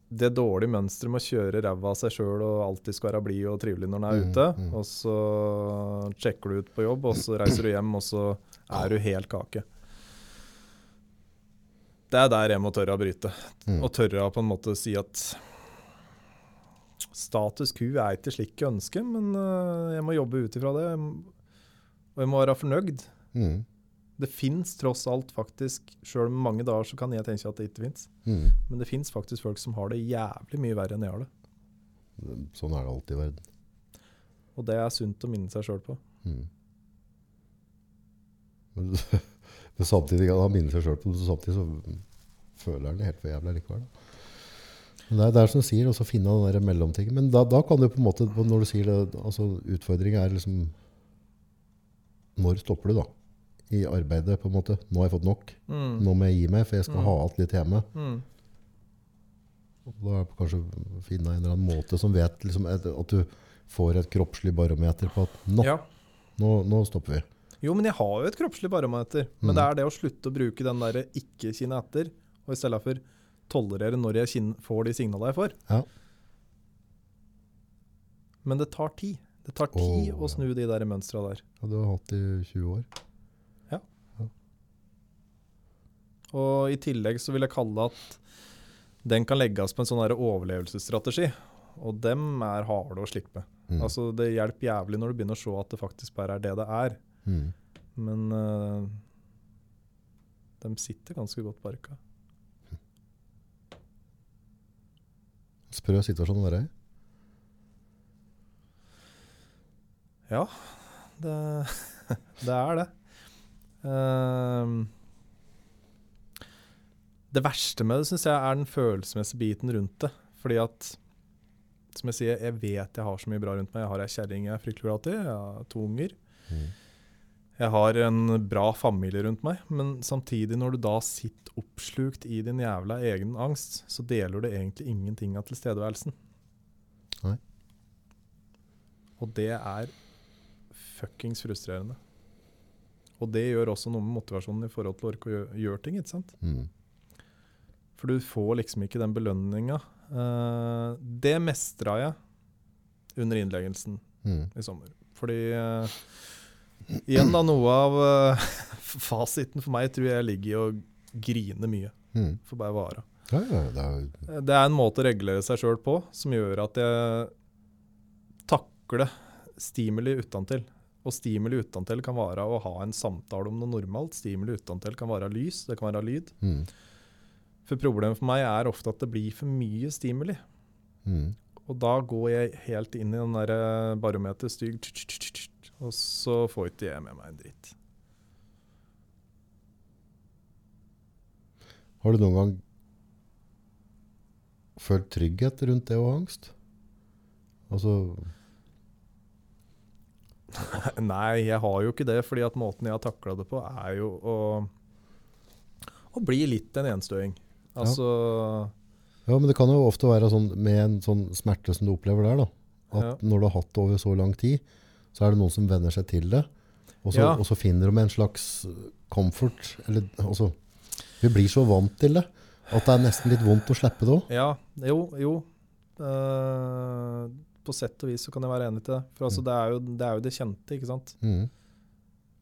det dårlige mønsteret med å kjøre ræva av seg sjøl og alltid skal være blid og trivelig når en er Mm, ute, mm. og så sjekker du ut på jobb, og så reiser du hjem, og så er du helt kake. Det er der jeg må tørre å bryte. Mm. Og tørre å på en måte si at status quo er ikke slik jeg ønsker, men eh, jeg må jobbe ut ifra det. Og jeg må være fornøyd. Mm. Det fins tross alt faktisk, sjøl om mange dager så kan jeg tenke at det ikke fins, Mm. men det fins faktisk folk som har det jævlig mye verre enn jeg har det. Sånn er det alltid i verden. Og det er sunt å minne seg sjøl på. Mm. Men, men samtidig kan han minne seg sjøl på det, så samtidig så føler han det helt for jævlig likevel. Det er, det er som du sier, å finne den mellomtingen. Men da, da kan du på en måte, når du sier det, altså utfordringen er liksom Når stopper du, da? I arbeidet, på en måte. Nå har jeg fått nok. Mm. Nå må jeg gi meg, for jeg skal Mm. ha alt litt hjemme. Mm. Da er det kanskje å finne en eller annen måte som vet liksom, at du får et kroppslig barometer på at nå, Ja. nå, nå stopper vi. Jo, men jeg har jo et kroppslig barometer. Men Mm. det er det å slutte å bruke den derre ikke-kine etter, og i stedet for tolerere når jeg får de signalene jeg får. Ja. Men det tar tid. Det tar tid oh. å snu de der mønstra der. Ja, du har hatt det i 20 år. Og i tillegg så vil jeg kalle at den kan legges på en sånn overlevelsesstrategi. Og dem er harde å slippe. Mm. Altså, det hjelper jævlig når du begynner å se at det faktisk bare er det det er. Mm. Men uh, de sitter ganske godt på arka. Sprø situasjon å være i. Ja, det, det er det. Ehm, det verste med det syns jeg er den følelsesmessige biten rundt det. Fordi at, som jeg sier, jeg vet jeg har så mye bra rundt meg. Jeg har ei kjerring jeg er fryktelig glad til. jeg har to unger. Mm. Jeg har en bra familie rundt meg, men samtidig, når du da sitter oppslukt i din jævla egen angst, så deler du egentlig ingenting av tilstedeværelsen. Nei. Og det er fuckings frustrerende. Og det gjør også noe med motivasjonen i forhold til å orke å gjøre, ting, ikke sant? Mm. For du får liksom ikke den belønninga. Uh, det mestra jeg under innleggelsen Mm. i sommer. Fordi uh, igjen da, noe av uh, fasiten for meg tror jeg ligger i å grine mye. Mm. For bare vare. Ja, ja, det er Eh, Det er en måte å regulere seg sjøl på som gjør at jeg takler stimuli utentil. Og stimuli utentil kan være å ha en samtale om noe normalt. Stimuli utentil kan være lys, det kan være lyd. mm. For problemet for meg er ofte at det blir for mye stimuli. Mm. Og da går jeg helt inn i den der eh, barometer tsk, og så får ikke jeg med meg en dritt. Har du noen gang følt trygghet rundt det og angst? Altså Nei, jeg har jo ikke det, fordi at måten jeg har takla det på, er jo å, å bli litt en enstøing. Altså Ja, men det kan jo ofte være sånn med en sånn smerte som du opplever der, da. At Ja. når du har hatt det over så lang tid, så er det noen som venner seg til det. Og så, Ja. og så finner de en slags comfort. Eller altså Vi blir så vant til det at det er nesten litt vondt å slippe det òg. Ja, jo, jo. Uh, på sett og vis så kan jeg være enig til det. For altså, det, er jo, det er jo det kjente, ikke sant. Mm.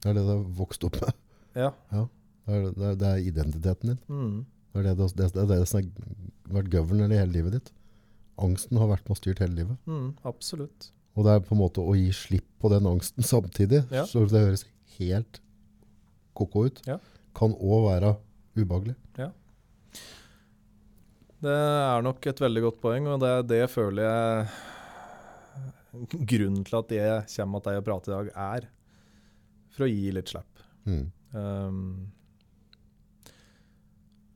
Det er det du har vokst opp med. Ja. Er, det er, det er identiteten din. Mm. Det er det, det, det, er det som har vært governor i hele livet ditt. Angsten har vært med og styrt hele livet. Mm, absolutt. Og det er på en måte å gi slipp på den angsten samtidig, Ja. så det høres helt ko-ko ut, Ja. kan òg være ubehagelig. Ja. Det er nok et veldig godt poeng, og det det føler jeg Grunnen til at jeg kommer til deg og prater i dag, er for å gi litt slipp. Mm. Um,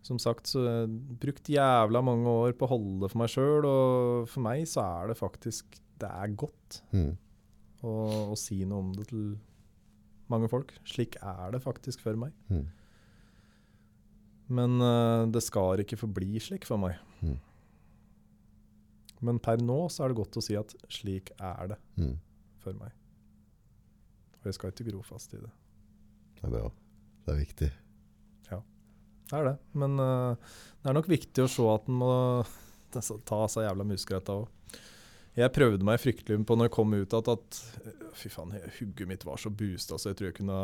som sagt, så jeg brukt jævla mange år på å holde det for meg sjøl, og for meg så er det faktisk Det er godt Mm. å, å si noe om det til mange folk. Slik er det faktisk for meg. Mm. Men uh, det skal ikke forbli slik for meg. Mm. Men per nå så er det godt å si at slik er det Mm. for meg. Og jeg skal ikke gro fast i det. Det er bra. Det er viktig. Det er det. Men uh, det er nok viktig å se at en må ta seg jævla muskretta òg. Jeg prøvde meg fryktelig på når jeg kom ut at, at Fy faen, hugget mitt var så boosta, så jeg tror jeg kunne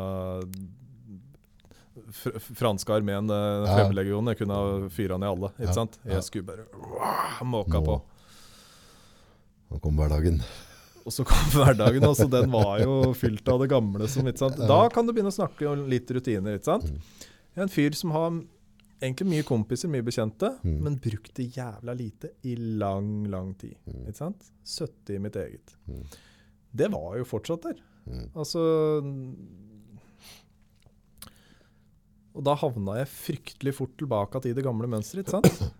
fr Franske armeen, eh, Ja. Fremmedlegionen, jeg kunne ha fyra ned alle. Ikke Ja, sant? ja. Jeg skulle bare wow, måka på. Nå kom hverdagen. Og så kom hverdagen, og så den var jo fylt av det gamle. Som? Da kan du begynne å snakke om litt rutiner. ikke sant? Mm. En fyr som har egentlig mye kompiser, mye bekjente, Mm. men brukte jævla lite i lang, lang tid. Mm. Ikke sant? 70 i mitt eget. Mm. Det var jo fortsatt der. Mm. Altså Og da havna jeg fryktelig fort tilbake til det gamle mønsteret, ikke sant?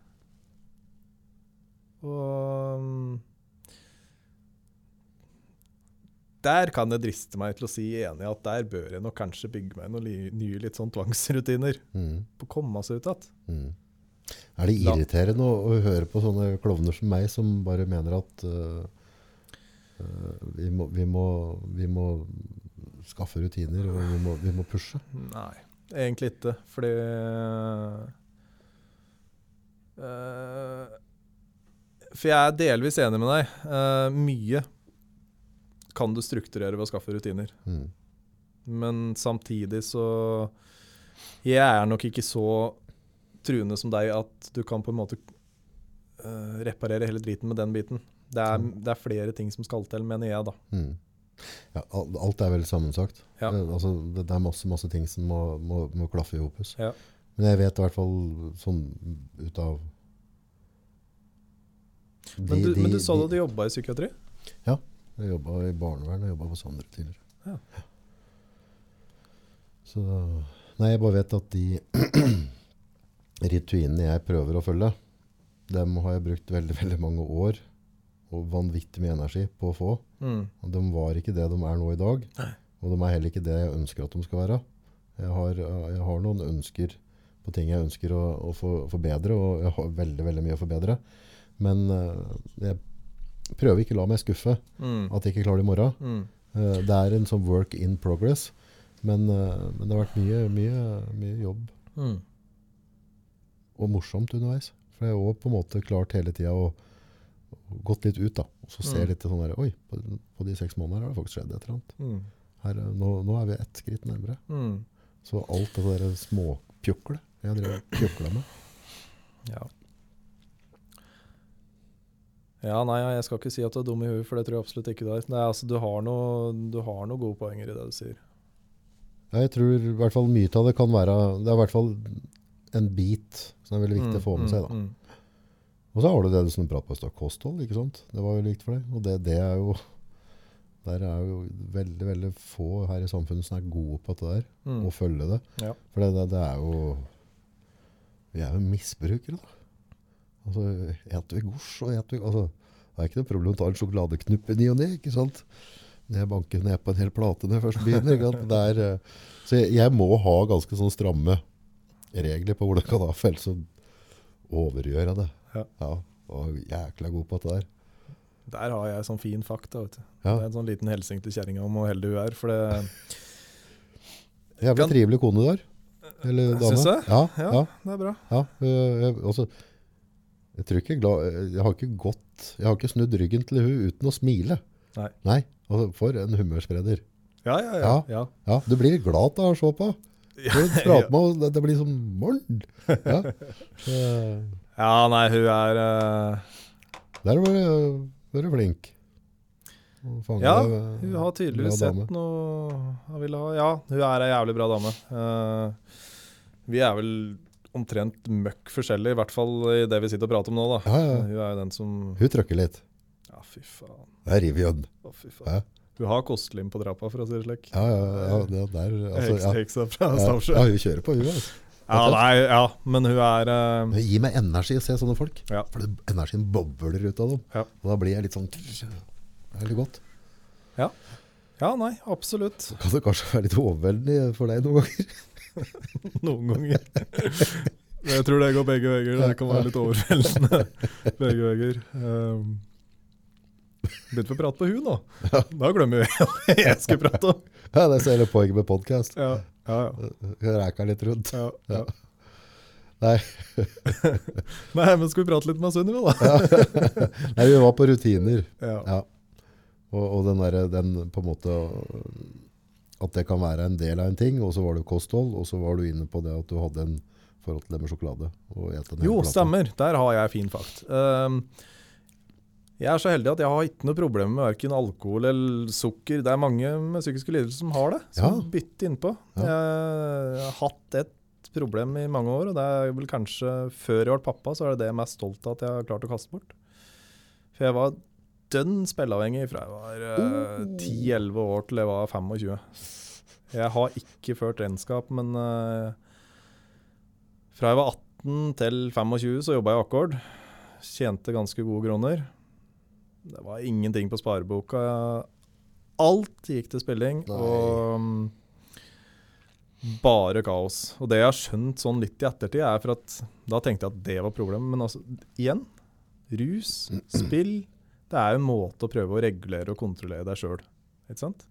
Og mm, Der kan jeg driste meg til å si enig at der bør jeg nok kanskje bygge meg noen nye litt sånn tvangsrutiner. Mm. På å komme seg ut igjen. Mm. Er det irriterende å, å høre på sånne klovner som meg, som bare mener at uh, uh, vi, må, vi, må, vi må skaffe rutiner, og vi må, vi må pushe? Nei, egentlig ikke. Fordi uh, For jeg er delvis enig med deg. Mye kan du strukturere ved å skaffe rutiner. Mm. Men samtidig så Jeg er nok ikke så truende som deg at du kan på en måte uh, reparere hele driten med den biten. Det er, Mm. det er flere ting som skal til, mener jeg, da. Mm. Ja, alt er vel sammensagt. Ja. Det, altså, det, er masse, masse ting som må, må, må klaffe i hopus. Ja. Men jeg vet i hvert fall sånn ut av de- Men du, de- men du sa da du jobba i psykiatri? Jeg jobba i barnevernet og jobba hos andre tidligere. Ja. Så Nei, jeg bare vet at de rituinene jeg prøver å følge, dem har jeg brukt veldig, veldig mange år og vanvittig mye energi på å få. Mm. De var ikke det de er nå i dag. Og de er heller ikke det jeg ønsker at de skal være. Jeg har, jeg har noen ønsker på ting jeg ønsker å, å forbedre, og jeg har veldig, veldig mye å forbedre. Men uh, jeg prøver ikke å la meg skuffe Mm. at jeg ikke klarer det i morgen. Mm. Uh, Det er en sånn work in progress. Men, uh, men det har vært mye, mye, mye jobb Mm. og morsomt underveis. For jeg har òg på en måte klart hele tida å gått litt ut, da. Og så ser Mm. jeg litt sånn der Oi, på, på de seks månedene har det faktisk skjedd et eller annet. Mm. Her, eh, nå, nå er vi ett skritt nærmere. Mm. Så alt det der småpjuklet jeg har drevet pjukla med Ja. Ja, nei, jeg skal ikke si at du er dum i huet, for det tror jeg absolutt ikke du er. Nei, altså, du har noe, du har noe gode poenger i det du sier. Ja, Jeg tror i hvert fall mye av det kan være Det er i hvert fall en bit som er veldig viktig å få med seg. da. Mm, Og så har du det du som prater på kosthold. ikke sant? Det var jo likt for deg. Og det, det er jo Der er jo veldig veldig få her i samfunnet som er gode på dette der. mm, Å følge det. Ja. For det, det, det er jo Vi er jo misbrukere, da. Altså, Eter vi gosj og eter vi altså, Det er ikke noe problem å ta en sjokoladeknupp i ny og ne. ikke sant? Når jeg banker ned på en hel plate når jeg først begynner. er, eh, så jeg, jeg må ha ganske sånn stramme regler på hvordan jeg kan ha, felt, så overgjør jeg det. Ja. og jækla god på dette der. Der har jeg sånn fin fakta. vet du. Ja. Det er en sånn liten hilsen til kjerringa om hvor heldig hun er. For det, Jævlig Kan- trivelig kone du har. Eller dame. Syns jeg? Ja, ja, ja, det er bra. ja. øh, jeg, altså, jeg ikke glad, jeg har ikke gått Jeg har ikke snudd ryggen til hun uten å smile. Nei. altså, for en humørspreder. Ja, ja, ja. Ja. ja. Du blir glad av å se på. Du med det, det blir som Morn! Ja. Ja, nei, hun er uh... Der var du vært flink. Å Ja, Hun har tydeligvis dame. sett noe hun vil ha. Ja, hun er ei jævlig bra dame. Uh, vi er vel omtrent møkk forskjellig, i hvert fall i det vi sitter og prater om nå. da. Ja, ja. Hun er jo den som Hun trykker litt. Ja, fy faen. Der river vi øynene. Å, fy faen. Ja. Hun har kostlim på trappa, for å si det slik. Ja, ja, ja, det der, altså, ja. Heksa fra Stavsjø. ja, hun kjører på, hun. Altså. Ja, nei, ja, men hun er uh... Det gir meg energi å se sånne folk. Ja. For det, energien bobler ut av dem. Ja. Og da blir jeg litt sånn veldig godt. Ja, nei, absolutt. Så kan det kanskje være litt overveldende for deg noen ganger. Noen ganger. Jeg tror det går begge veier. Det kan være litt overveldende begge veier. Um, Begynte å prate på hun nå? Da glemmer vi hva jeg skulle prate om. Ja, Det er hele poenget med podkast. Ja, ja, ja. Ræka litt rundt. ja, ja. Nei. Nei, men skal vi prate litt med Sunniva, da? Nei, vi var på rutiner. Ja. Ja. Og, og den derre den på en måte At det kan være en del av en ting, og så var det kosthold, og så var du inne på det at du hadde en forhold til det med sjokolade. Jo, stemmer. Der har jeg fin fakt. Um, Jeg er så heldig at jeg har ikke noe problem med verken alkohol eller sukker. Det er mange med psykiske lidelser som har det, som Ja. bytter innpå. Ja. Jeg har hatt et problem i mange år, og det er vel kanskje før jeg ble pappa, så er det det jeg er mest stolt av at jeg har klart å kaste bort. For jeg var dønn spilleavhengig fra jeg var eh, 10-11 år til jeg var 25. Jeg har ikke ført regnskap, men eh, fra jeg var 18 til 25 så jobba jeg Akkord. Tjente ganske gode kroner. Det var ingenting på spareboka. Alt gikk til spilling, Nei. og mm, bare kaos. Og det jeg har skjønt sånn litt i ettertid, er for at da tenkte jeg at det var problemet. Men altså, igjen, rus, spill, det er jo en måte å prøve å regulere og kontrollere deg sjøl. Ikke sant?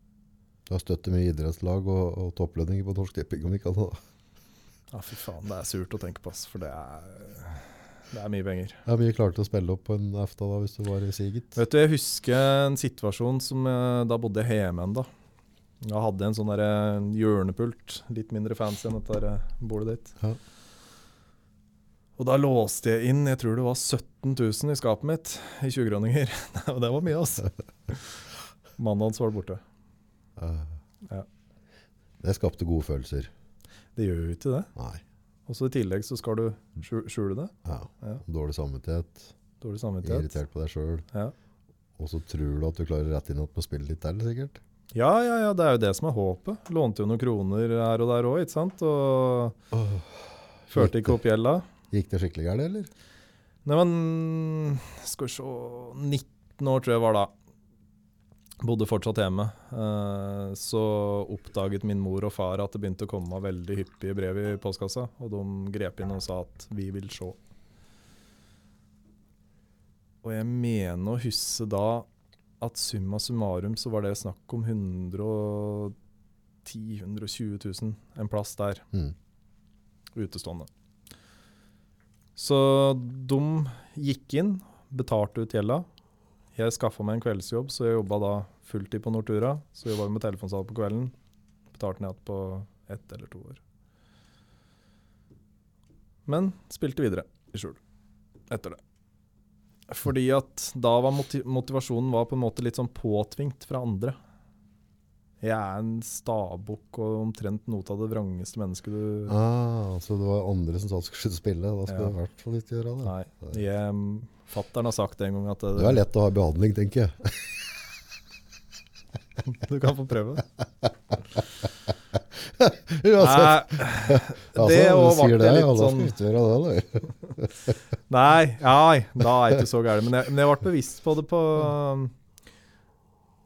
Du har støttet mye idrettslag og, og topplønninger på Norsk Tipping, om ikke annet. Ja, fy faen, det er surt å tenke på, ass, for det er, det er mye penger. Er mye klarte å spille opp på en EFTA da, hvis du var i siget. Vet du, Jeg husker en situasjon som eh, Da bodde jeg hjemme ennå. Jeg hadde en sånn eh, hjørnepult, litt mindre fancy enn dette eh, bordet ditt. Ja. Og da låste jeg inn jeg tror det var 17 000 i skapet mitt i 20-kroninger. Og det var mye, altså. Hans var borte. Eh, Ja. Det skapte gode følelser. Det gjør jo ikke det. Nei. Og så i tillegg så skal du skjule det. Ja. Ja. Dårlig samvittighet, Dårlig samvittighet. irritert på deg sjøl. Ja. Og så tror du at du klarer å rette inn at på spillet ditt der, sikkert. ja, ja, ja, det er jo det som er håpet. Lånte jo noen kroner her og der òg, ikke sant. Og førte ikke opp gjelda. Gikk det skikkelig gærent, eller? Nei, men Skal vi se 19 år tror jeg var da. Bodde fortsatt hjemme. Eh, så oppdaget min mor og far at det begynte å komme veldig hyppige brev i postkassa. Og de grep inn og sa at 'vi vil se'. Og jeg mener å huske da at summa summarum så var det snakk om 110 000-120 000, en plass der Mm. utestående. Så de gikk inn, betalte ut gjelda. Jeg skaffa meg en kveldsjobb, så jeg jobba da fulltid på Nortura. Så jobba vi med telefonsalg på kvelden. Betalte ned på ett eller to år. Men spilte videre i skjul etter det. Fordi at da var motivasjonen var på en måte litt sånn påtvingt fra andre. Jeg er en stabukk og omtrent noe av det vrangeste mennesket du Ah, så det var andre som sa du skulle spille. Da skulle Ja. du i hvert fall ikke gjøre det. Nei. Jeg, fatteren har sagt en gang at det, Du er lett å ha i behandling, tenker jeg. du kan få prøve. Uansett. Nei, Altså, det sier ble det, litt sånn det. Nei, nei, da er jeg ikke så gæren. Men men jeg ble bevisst på det på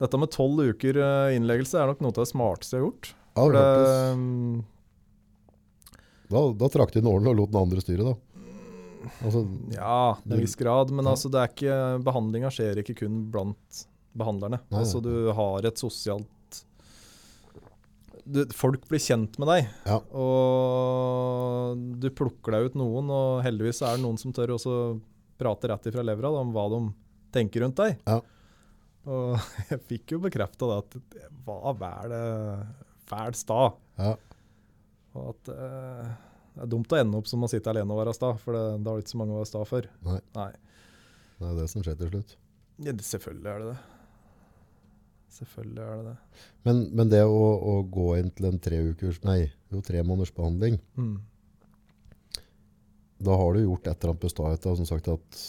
Dette med tolv uker uh, innleggelse er nok noe av det smarteste jeg har gjort. Ja, det det, um, Da, da trakk de inn og lot den andre styre, da. Altså, ja, til en viss grad. Men Ja. altså, behandlinga skjer ikke kun blant behandlerne. Nei, altså, du har et sosialt du, Folk blir kjent med deg. ja. Og du plukker deg ut noen, og heldigvis er det noen som tør å prate rett ifra levra om hva de tenker rundt deg. Ja. Og jeg fikk jo bekrefta at det var vel fæl sta. ja. Og at eh, det er dumt å ende opp som å sitte alene og være sta, for det, det har ikke så mange å være sta for. Nei. Nei. Det er det som skjer til slutt. Ja, det- selvfølgelig er det det. Selvfølgelig er det det. Men, men det å, å gå inn til en tre ukers, nei, jo tre måneders behandling, Mm. da har du gjort et eller annet på staheta som sagt at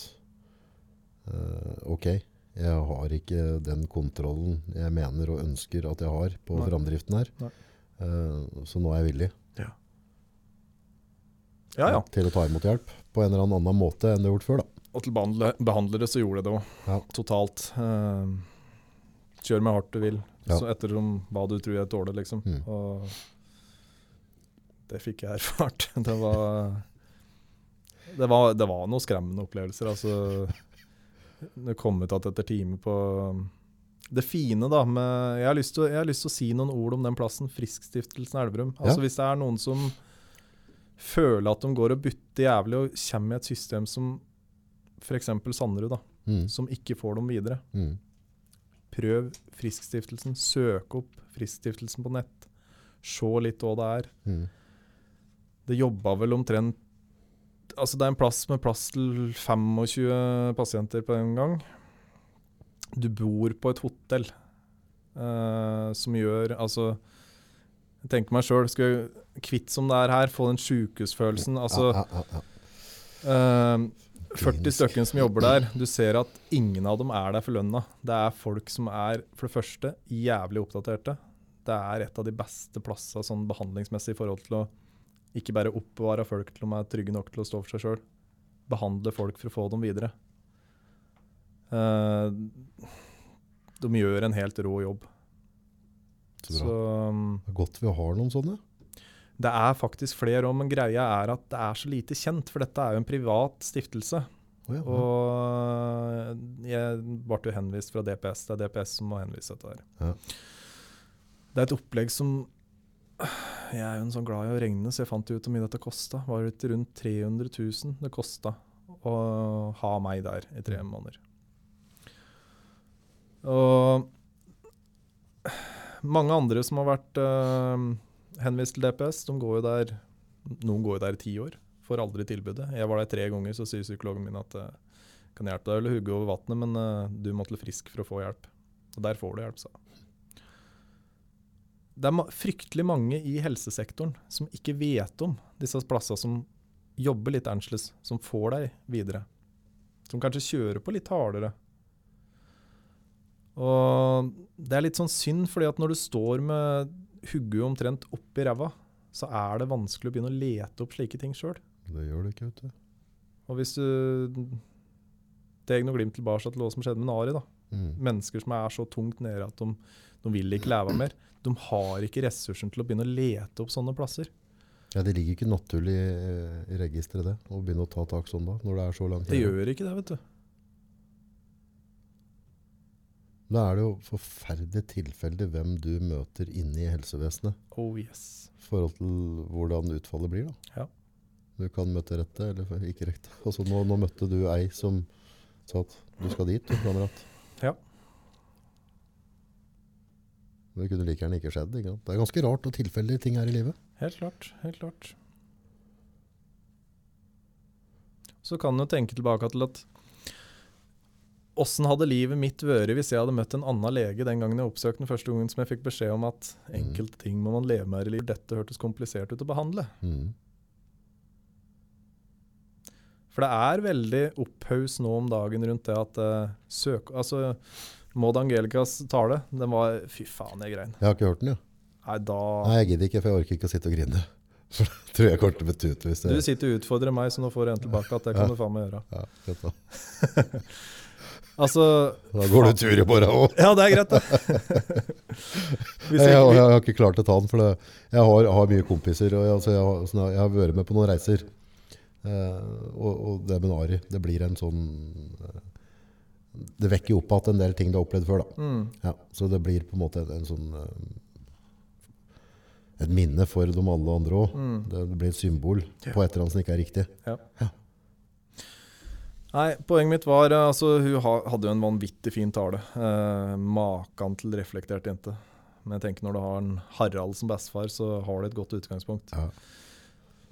eh, ok, jeg har ikke den kontrollen jeg mener og ønsker at jeg har på Nei. framdriften her. Eh, så nå er jeg villig Ja, ja. til å ta imot hjelp på en eller annen måte enn du har gjort før. da. Og til behandlere så gjorde jeg det òg. Ja. Totalt. Eh, kjør med hardt du vil, Ja. så etter hva du tror jeg tåler, liksom. Mm. Og det fikk jeg erfart. Det var, det var, det var noen skremmende opplevelser. Altså, det kom ut at etter time på Det fine da med Jeg har lyst til, jeg har lyst til å si noen ord om den plassen, Friskstiftelsen Elverum. Altså Ja. Hvis det er noen som føler at de går og butter jævlig og kommer i et system som f.eks. Sanderud, da, Mm. som ikke får dem videre. Mm. Prøv Friskstiftelsen. Søk opp Friskstiftelsen på nett. Se litt hva det er. Mm. Det jobba vel omtrent Altså det er en plass med plass til 25 pasienter på en gang. du bor på et hotell uh, som gjør Altså, jeg tenker meg sjøl, skal jeg kvitt som det er her, få den sjukehusfølelsen. Altså, eh, 40 stykker som jobber der, du ser at ingen av dem er der for lønna. Det er folk som er, for det første, jævlig oppdaterte. Det er et av de beste plassene sånn behandlingsmessig i forhold til å ikke bare oppbevare folk til de er trygge nok til å stå for seg sjøl. Behandle folk for å få dem videre. Eh, de gjør en helt rå jobb. Så. Så um, Det er godt vi har noen sånne. det er faktisk flere òg, men greia er at det er så lite kjent. For dette er jo en privat stiftelse. Oh, ja, ja. Og jeg ble jo henvist fra DPS. Det er DPS som må henvise dette her. Ja. Det er et opplegg som Jeg er jo en sånn glad i å regne, så jeg fant ut hvor mye dette kosta. Var det rundt 300 000 det kosta å ha meg der i tre måneder. Og mange andre som har vært eh, henvist til DPS, de går jo der Noen går jo der i ti år, får aldri tilbudet. Jeg var der tre ganger, så sier psykologen min at eh, kan hjelpe deg eller hugge over vannet, men eh, du må til Frisk for å få hjelp. Og der får du hjelp, sa hun. Det er fryktelig mange i helsesektoren som ikke vet om disse plassene som jobber litt annerledes, som får deg videre. Som kanskje kjører på litt hardere. Og det er litt sånn synd, fordi at når du står med hodet omtrent oppi ræva, så er det vanskelig å begynne å lete opp slike ting sjøl. Det gjør det ikke, vet du. Og hvis du Deg noe glimt tilbake til hva som skjedde med Nari, da. Mm. Mennesker som er så tungt nede at de, de vil ikke leve mer. De har ikke ressursen til å begynne å lete opp sånne plasser. Ja, Det ligger ikke naturlig eh, i registeret, det, å begynne å ta tak sånn da, når det er så langt Det gjør ikke det, vet du. Da er det jo forferdelig tilfeldig hvem du møter inne i helsevesenet, Oh yes. i forhold til hvordan utfallet blir. da. Ja. Du kan møte rette eller ikke rette. Altså, nå, nå møtte du ei som sa at du skal dit, du, kamerat. Ja. Det kunne like gjerne ikke skjedd. Ikke? Det er ganske rart og tilfeldige ting her i livet. Helt klart. Helt klart. Så kan du tenke tilbake til at Åssen hadde livet mitt vært hvis jeg hadde møtt en annen lege den gangen jeg oppsøkte den første gangen som jeg fikk beskjed om at enkelte ting må man leve med her i livet. Dette hørtes komplisert ut å behandle. Mm. For det er veldig opphaus nå om dagen rundt det at uh, søk... Altså, Maud Angelicas tale, den var Fy faen, jeg grein. Jeg har ikke hørt den, ja. Nei, da Nei, jeg gidder ikke, for jeg orker ikke å sitte og grine. For det tror jeg kommer til å betute hvis hvis Du sitter og utfordrer meg, så nå får jeg en tilbake. At det kan du faen meg gjøre. ja, greit da. Altså Da går du tur i morgen òg. Ja, det er greit, det. Jeg, jeg, jeg, har ikke klart å ta den, for det, jeg har, har mye kompiser. Og jeg, altså, har, sånn, jeg har vært med på noen reiser. Eh, og, og det med Ari, det blir en sånn eh, Det vekker jo opp igjen en del ting du har opplevd før. da. mm, Ja, så det blir på en måte en, en sånn eh, Et minne for de alle andre òg. mm. Det, det blir et symbol på et eller annet som ikke er riktig. Nei, poenget mitt var eh, altså, Hun hadde jo en vanvittig fin tale. Eh, Makan til reflektert jente. Men jeg tenker når du har en Harald som bestefar, så har du et godt utgangspunkt. Ja.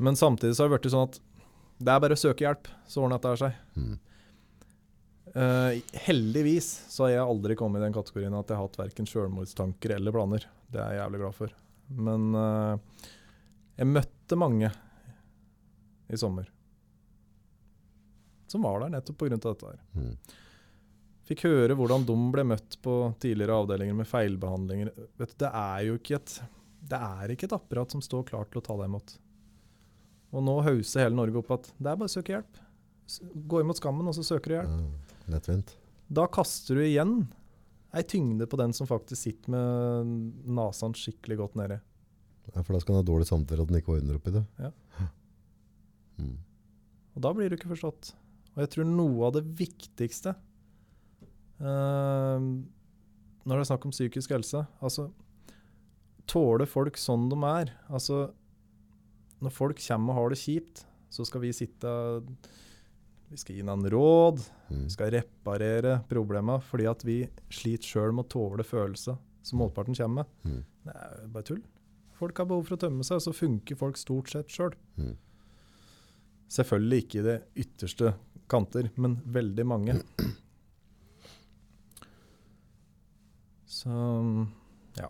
Men samtidig så har det blitt sånn at det er bare å søke hjelp, så ordner dette seg. Mm. Eh, heldigvis så har jeg aldri kommet i den kategorien at jeg har hatt verken selvmordstanker eller planer. Det er jeg jævlig glad for. Men uh, jeg møtte mange i sommer som var der nettopp pga. dette. her. Mm. Fikk høre hvordan de ble møtt på tidligere avdelinger med feilbehandlinger. Vet du, det er jo ikke et, det er ikke et apparat som står klart til å ta deg imot. Og nå hauser hele Norge opp at det er bare å søke hjelp. Gå imot skammen, og så søker du hjelp. Ja, lettvint. Da kaster du igjen ei tyngde på den som faktisk sitter med nesen skikkelig godt nedi. Ja, for da skal han ha dårlig samvittighet at han ikke ordner opp i det. Ja. Mm. Og da blir du ikke forstått. Og jeg tror noe av det viktigste uh, når det er snakk om psykisk helse Altså tåle folk sånn de er. Altså Når folk kommer og har det kjipt, så skal vi sitte Vi skal gi noen råd, Mm. vi skal reparere problemene fordi at vi sliter sjøl med å tåle følelser som motparten kommer med. Mm. Det er bare tull. Folk har behov for å tømme seg, og så funker folk stort sett sjøl. Mm. Selvfølgelig ikke i det ytterste kanter, men veldig mange. Så ja.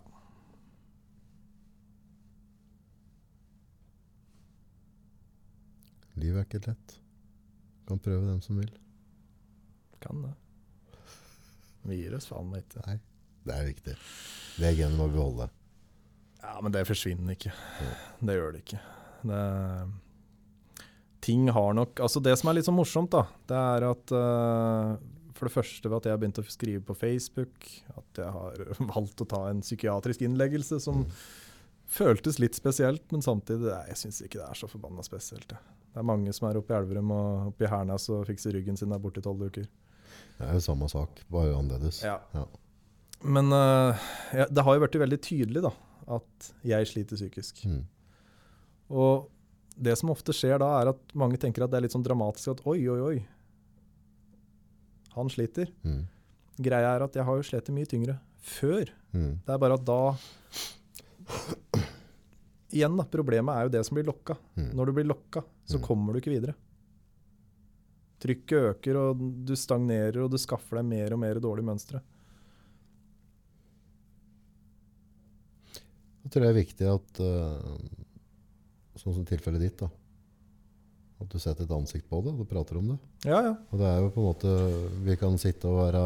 Livet er ikke lett. Kan prøve dem som vil. Kan det. Vi gir oss faen ikke. Nei, det er viktig. Det genet må vi beholde. Ja, men det forsvinner ikke. Det gjør det ikke. Det, ting har nok Altså, det som er litt så morsomt, da, det er at uh, For det første ved at jeg har begynt å skrive på Facebook, at jeg har valgt å ta en psykiatrisk innleggelse som føltes litt spesielt, men samtidig Jeg syns ikke det er så forbanna spesielt. jeg. Det er mange som er oppe i Elverum og oppe i Hernes og fikser ryggen sin der borte i tolv uker. Det er jo samme sak, bare annerledes. Ja. Ja. Men uh, ja, det har jo blitt veldig tydelig da, at jeg sliter psykisk. Mm. Og det som ofte skjer da, er at mange tenker at det er litt sånn dramatisk at oi, oi, oi. Han sliter. Mm. Greia er at jeg har jo slitt mye tyngre før. Mm. Det er bare at da Igjen, da. Problemet er jo det som blir lokka. Mm. Når du blir lokka, så Mm. kommer du ikke videre. Trykket øker, og du stagnerer, og du skaffer deg mer og mer dårlige mønstre. Jeg tror det er viktig at, eh, sånn som tilfellet ditt, da, at du setter et ansikt på det og du prater om det. Ja, ja. Og det er jo på en måte, Vi kan sitte og være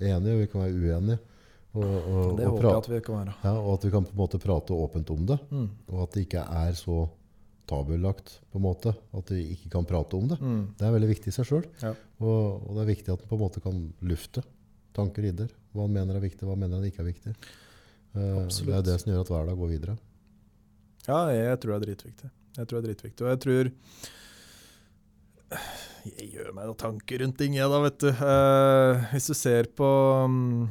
enige, og vi kan være uenige. Og, og, Det håper jeg at vi kan være. ja, og at vi kan på en måte prate åpent om det. Mm. Og at det ikke er så tabulagt, på en måte. At vi ikke kan prate om det. Mm. Det er veldig viktig i seg sjøl. Ja. Og, og det er viktig at en på en måte kan lufte tanker i det. Hva han mener er viktig, hva han mener ikke er viktig. Uh, det er det som gjør at hver dag går videre. Ja, jeg tror det er dritviktig. Jeg tror det er dritviktig. Og jeg tror Jeg gjør meg noen tanker rundt ting, jeg, da, vet du. Uh, hvis du ser på mm,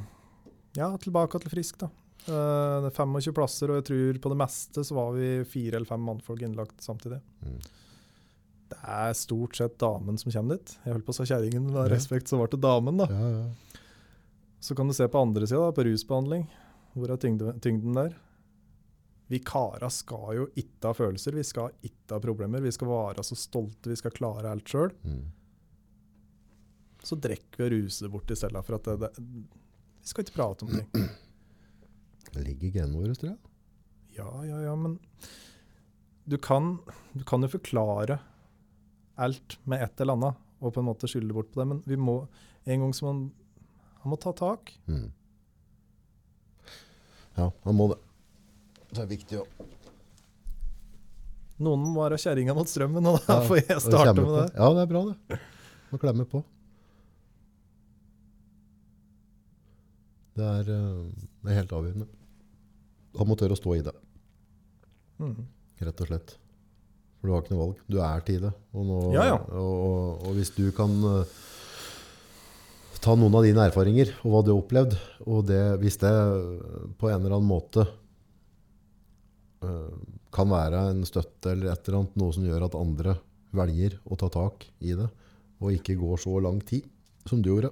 Ja, tilbake til Frisk, da. Eh, det er 25 plasser, og jeg tror på det meste så var vi fire eller fem mannfolk innlagt samtidig. Mm. Det er stort sett damen som kommer dit. Jeg holdt på å si kjerringen, men av respekt så var det damen, da. Ja, ja. Så kan du se på andre sida, på rusbehandling. Hvor er tyngde, tyngden der? Vi kara skal jo ikke ha følelser, vi skal ikke ha problemer. Vi skal være så stolte, vi skal klare alt sjøl. Mm. Så drikker vi og ruser bort i stedet for at det, det, Vi skal ikke prate om ting. Det ligger i genene våre, tror jeg. Ja, ja, ja, men du kan, du kan jo forklare alt med et eller annet, og på en måte skylde bort på det, men vi må en gang som man, han må ta tak. Mm. Ja, han må det. Det er viktig å Noen må være kjerringa mot strømmen, og da får jeg starte med det. Ja, det er bra, det. Må klemme på. Det er, eh, det er helt avgjørende. Han må tørre å stå i det, Mm. rett og slett. For du har ikke noe valg. Du er til det. Og, nå, Ja, ja. og, og, og hvis du kan eh, ta noen av dine erfaringer og hva du har opplevd, og det, hvis det eh, på en eller annen måte uh, kan være en støtte eller et eller annet, noe som gjør at andre velger å ta tak i det, og ikke går så lang tid som du gjorde,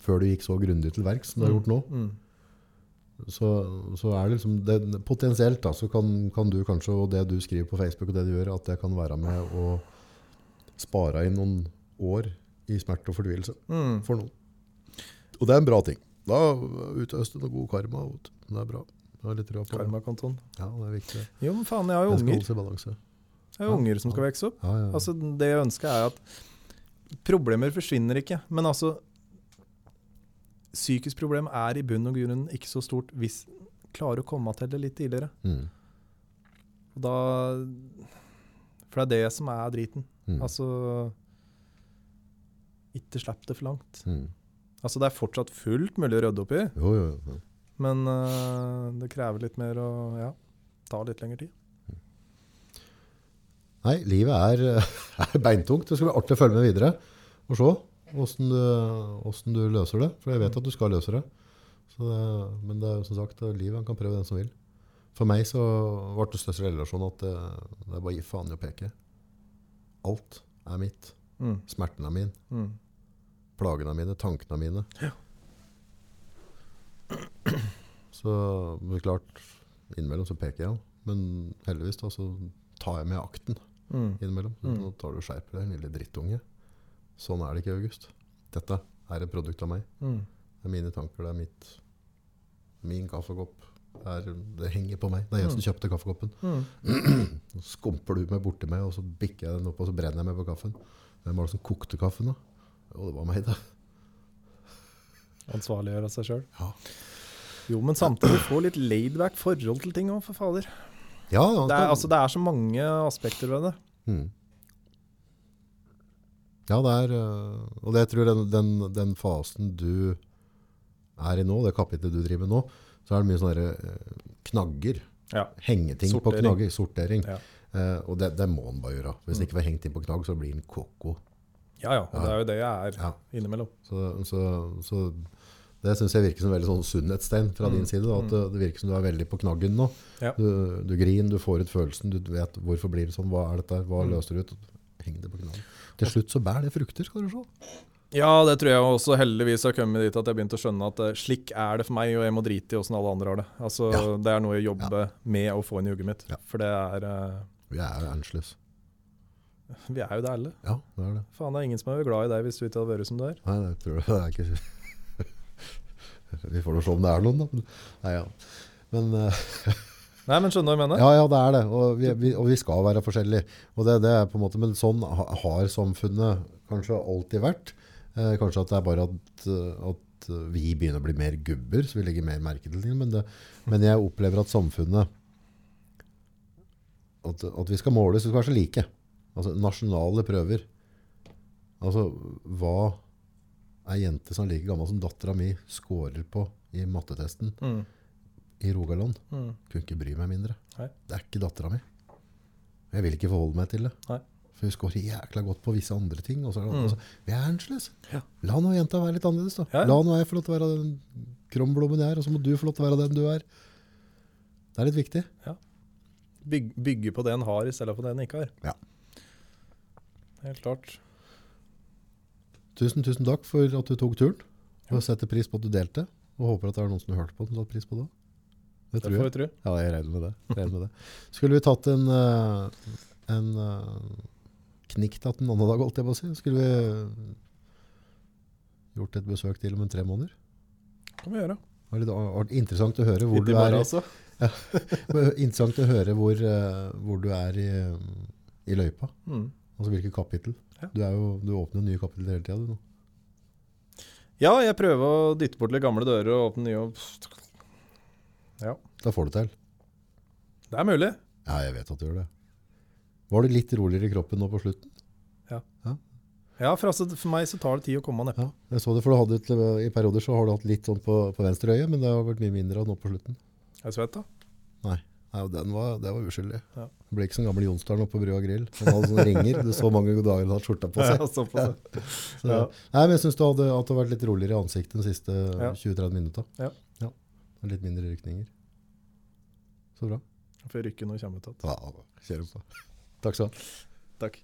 før du gikk så grundig til verks som du har gjort nå, Mm. så, så er det liksom det, potensielt da, så kan, kan du kanskje, og det du skriver på Facebook og det du gjør, at det kan være med å spare inn noen år i smerte og fortvilelse Mm. for noen. Og det er en bra ting. Da utøster du noe god karma. Det er bra. Det er litt på det. Karmakontoen. Ja, det er viktig. Jo, men faen, jeg har jo unger. Jeg har jo Ja, unger som skal vokse opp. Ja, ja. Altså, det jeg ønsker er at problemer forsvinner ikke, men altså Psykisk problem er i bunn og grunn ikke så stort hvis klarer å komme til det litt tidligere. mm. Da For det er det som er driten. Mm. Altså Ikke slipp det for langt. Mm. Altså, det er fortsatt fullt mulig å rydde opp i, Jo, jo, jo. men uh, det krever litt mer å ja, ta litt lengre tid. Nei, livet er, er beintungt. Det skal bli artig å følge med videre og se hvordan du, du løser det. For jeg vet at du skal løse det. Så det men det er jo som sagt, livet han kan prøve den som vil. For meg så ble det største relasjon at det, det er bare å gi faen i å peke. Alt er mitt. Mm. Smerten er min. Mm. Plagene er mine. Tankene er mine. Så men det er klart, innimellom så peker jeg. Men heldigvis da, så tar jeg med akten Mm. innimellom. Mm. Nå tar du og skjerper deg, lille drittunge. Sånn er det ikke, August. Dette er et produkt av meg. Mm. Det er mine tanker, det er mitt Min kaffekopp. Er, det henger på meg. Det er jeg som kjøpte kaffekoppen. Mm. Så skumper du meg borti meg, og så bikker jeg den opp, og så brenner jeg meg på kaffen. Hvem var det som kokte kaffen, da? Jo, det var meg, da. Ansvarliggjøre seg sjøl. Ja. Jo, men samtidig få litt laidback forhold til ting òg, for fader. Ja, ja, Det er, altså, det er så mange aspekter ved det. Mm. Ja, det er øh, Og det jeg tror den, den, den fasen du er i nå, det kapitlet du driver med nå, så er det mye sånne øh, knagger. Ja. Hengeting på knagger. Sortering. Ja. Eh, og det, det må en bare gjøre. Hvis Mm. ikke får hengt inn på knagg, så blir en koko. ja ja, og det er jo det jeg er Ja. innimellom. Så, så, så det syns jeg virker som en veldig sånn sunnhetstegn fra din Mm. side. Da, at det, det virker som du er veldig på knaggen nå. Ja. Du, du griner, du får ut følelsen, du vet hvorfor blir det sånn, hva er dette, hva Mm. løser du ut? Heng det på knallen. Til slutt så bærer det frukter, skal du se. Ja, det tror jeg også heldigvis har kommet dit at jeg begynte å skjønne at eh, slik er det for meg, og jeg må drite i åssen alle andre har det. Altså, Ja. Det er noe jeg jobber med å få inn i hugget mitt. Ja. For det er uh, Vi er jo annerledes. Vi er jo det alle. Ja, det er det. Faen, det er ingen som er glad i deg hvis du ikke hadde vært som du er. Nei, det tror jeg det er ikke Vi får nå se om det er noen, da. Nei, ja. Men eh, Nei, men skjønner du hva jeg mener? Ja, ja, det er det. Og vi, vi, og vi skal være forskjellige. Og det, det er på en måte, men sånn har samfunnet kanskje alltid vært. Eh, kanskje at det er bare at, eh, at vi begynner å bli mer gubber, så vi legger mer merke til ting. Men, det, men jeg opplever at samfunnet at, at vi skal måles, vi skal være så like. Altså nasjonale prøver. Altså, hva er jente som er like gammel som dattera mi scorer på i mattetesten Mm. I Rogaland? Mm. Kunne ikke bry meg mindre. Nei. Det er ikke dattera mi. Jeg vil ikke forholde meg til det. Nei. For hun scorer jækla godt på visse andre ting. Og så, er det- Mm. altså, vi er annerledes. Ja. La nå jenta være litt annerledes. da. Ja, ja. La nå jeg få lov til å være den kromblommen jeg er, og så må du få lov til å være den du er. Det er litt viktig. Byg, bygge på det en har, i stedet for det en ikke har. Ja. Helt klart. Tusen, tusen takk for at du tok turen. Og setter pris på at du delte. Og håper at det er noen som hørte på som satte pris på det. Det Det tror jeg. Ja, jeg regner med det. Regner med det. Skulle vi tatt en, eh, en uh, knikktatt en annen dag, holdt jeg på å si? Skulle vi gjort et besøk til om en tre måneder? kan vi gjøre. Det var interessant å høre hvor Litt du er. i- altså. Interessant å høre hvor, eh, hvor du er i, i løypa. Mm. Altså hvilket kapittel. Ja. Du, er jo, du åpner nye kapitler hele tida, du nå. Ja, jeg prøver å dytte bort litt gamle dører og åpne nye. og- Ja, Da får du til. det er mulig. Ja, jeg vet at du gjør det. Var du litt roligere i kroppen nå på slutten? Ja, for, altså, for meg så tar det tid å komme nedpå. Ja, jeg så det, for du hadde, I perioder så har du hatt litt sånn på, på venstre øye, men det har vært mye mindre av nå på slutten. Jeg svett, da. Nei, Nei den var, det var uskyldig. Ja. Det ble ikke som gammel Jonsdalen oppe på Brua grill. Han hadde sånne ringer. Du så mange dager han hadde skjorta på seg. Ja, såpass, ja. Så, Ja. Nei, men jeg syns du hadde, du har vært litt roligere i ansiktet de siste Ja. 20-30 minutter. Ja. Litt mindre rykninger. Så bra. Får rykke når jeg kommer ut igjen. Ja, kjør på. Takk skal du ha. Takk.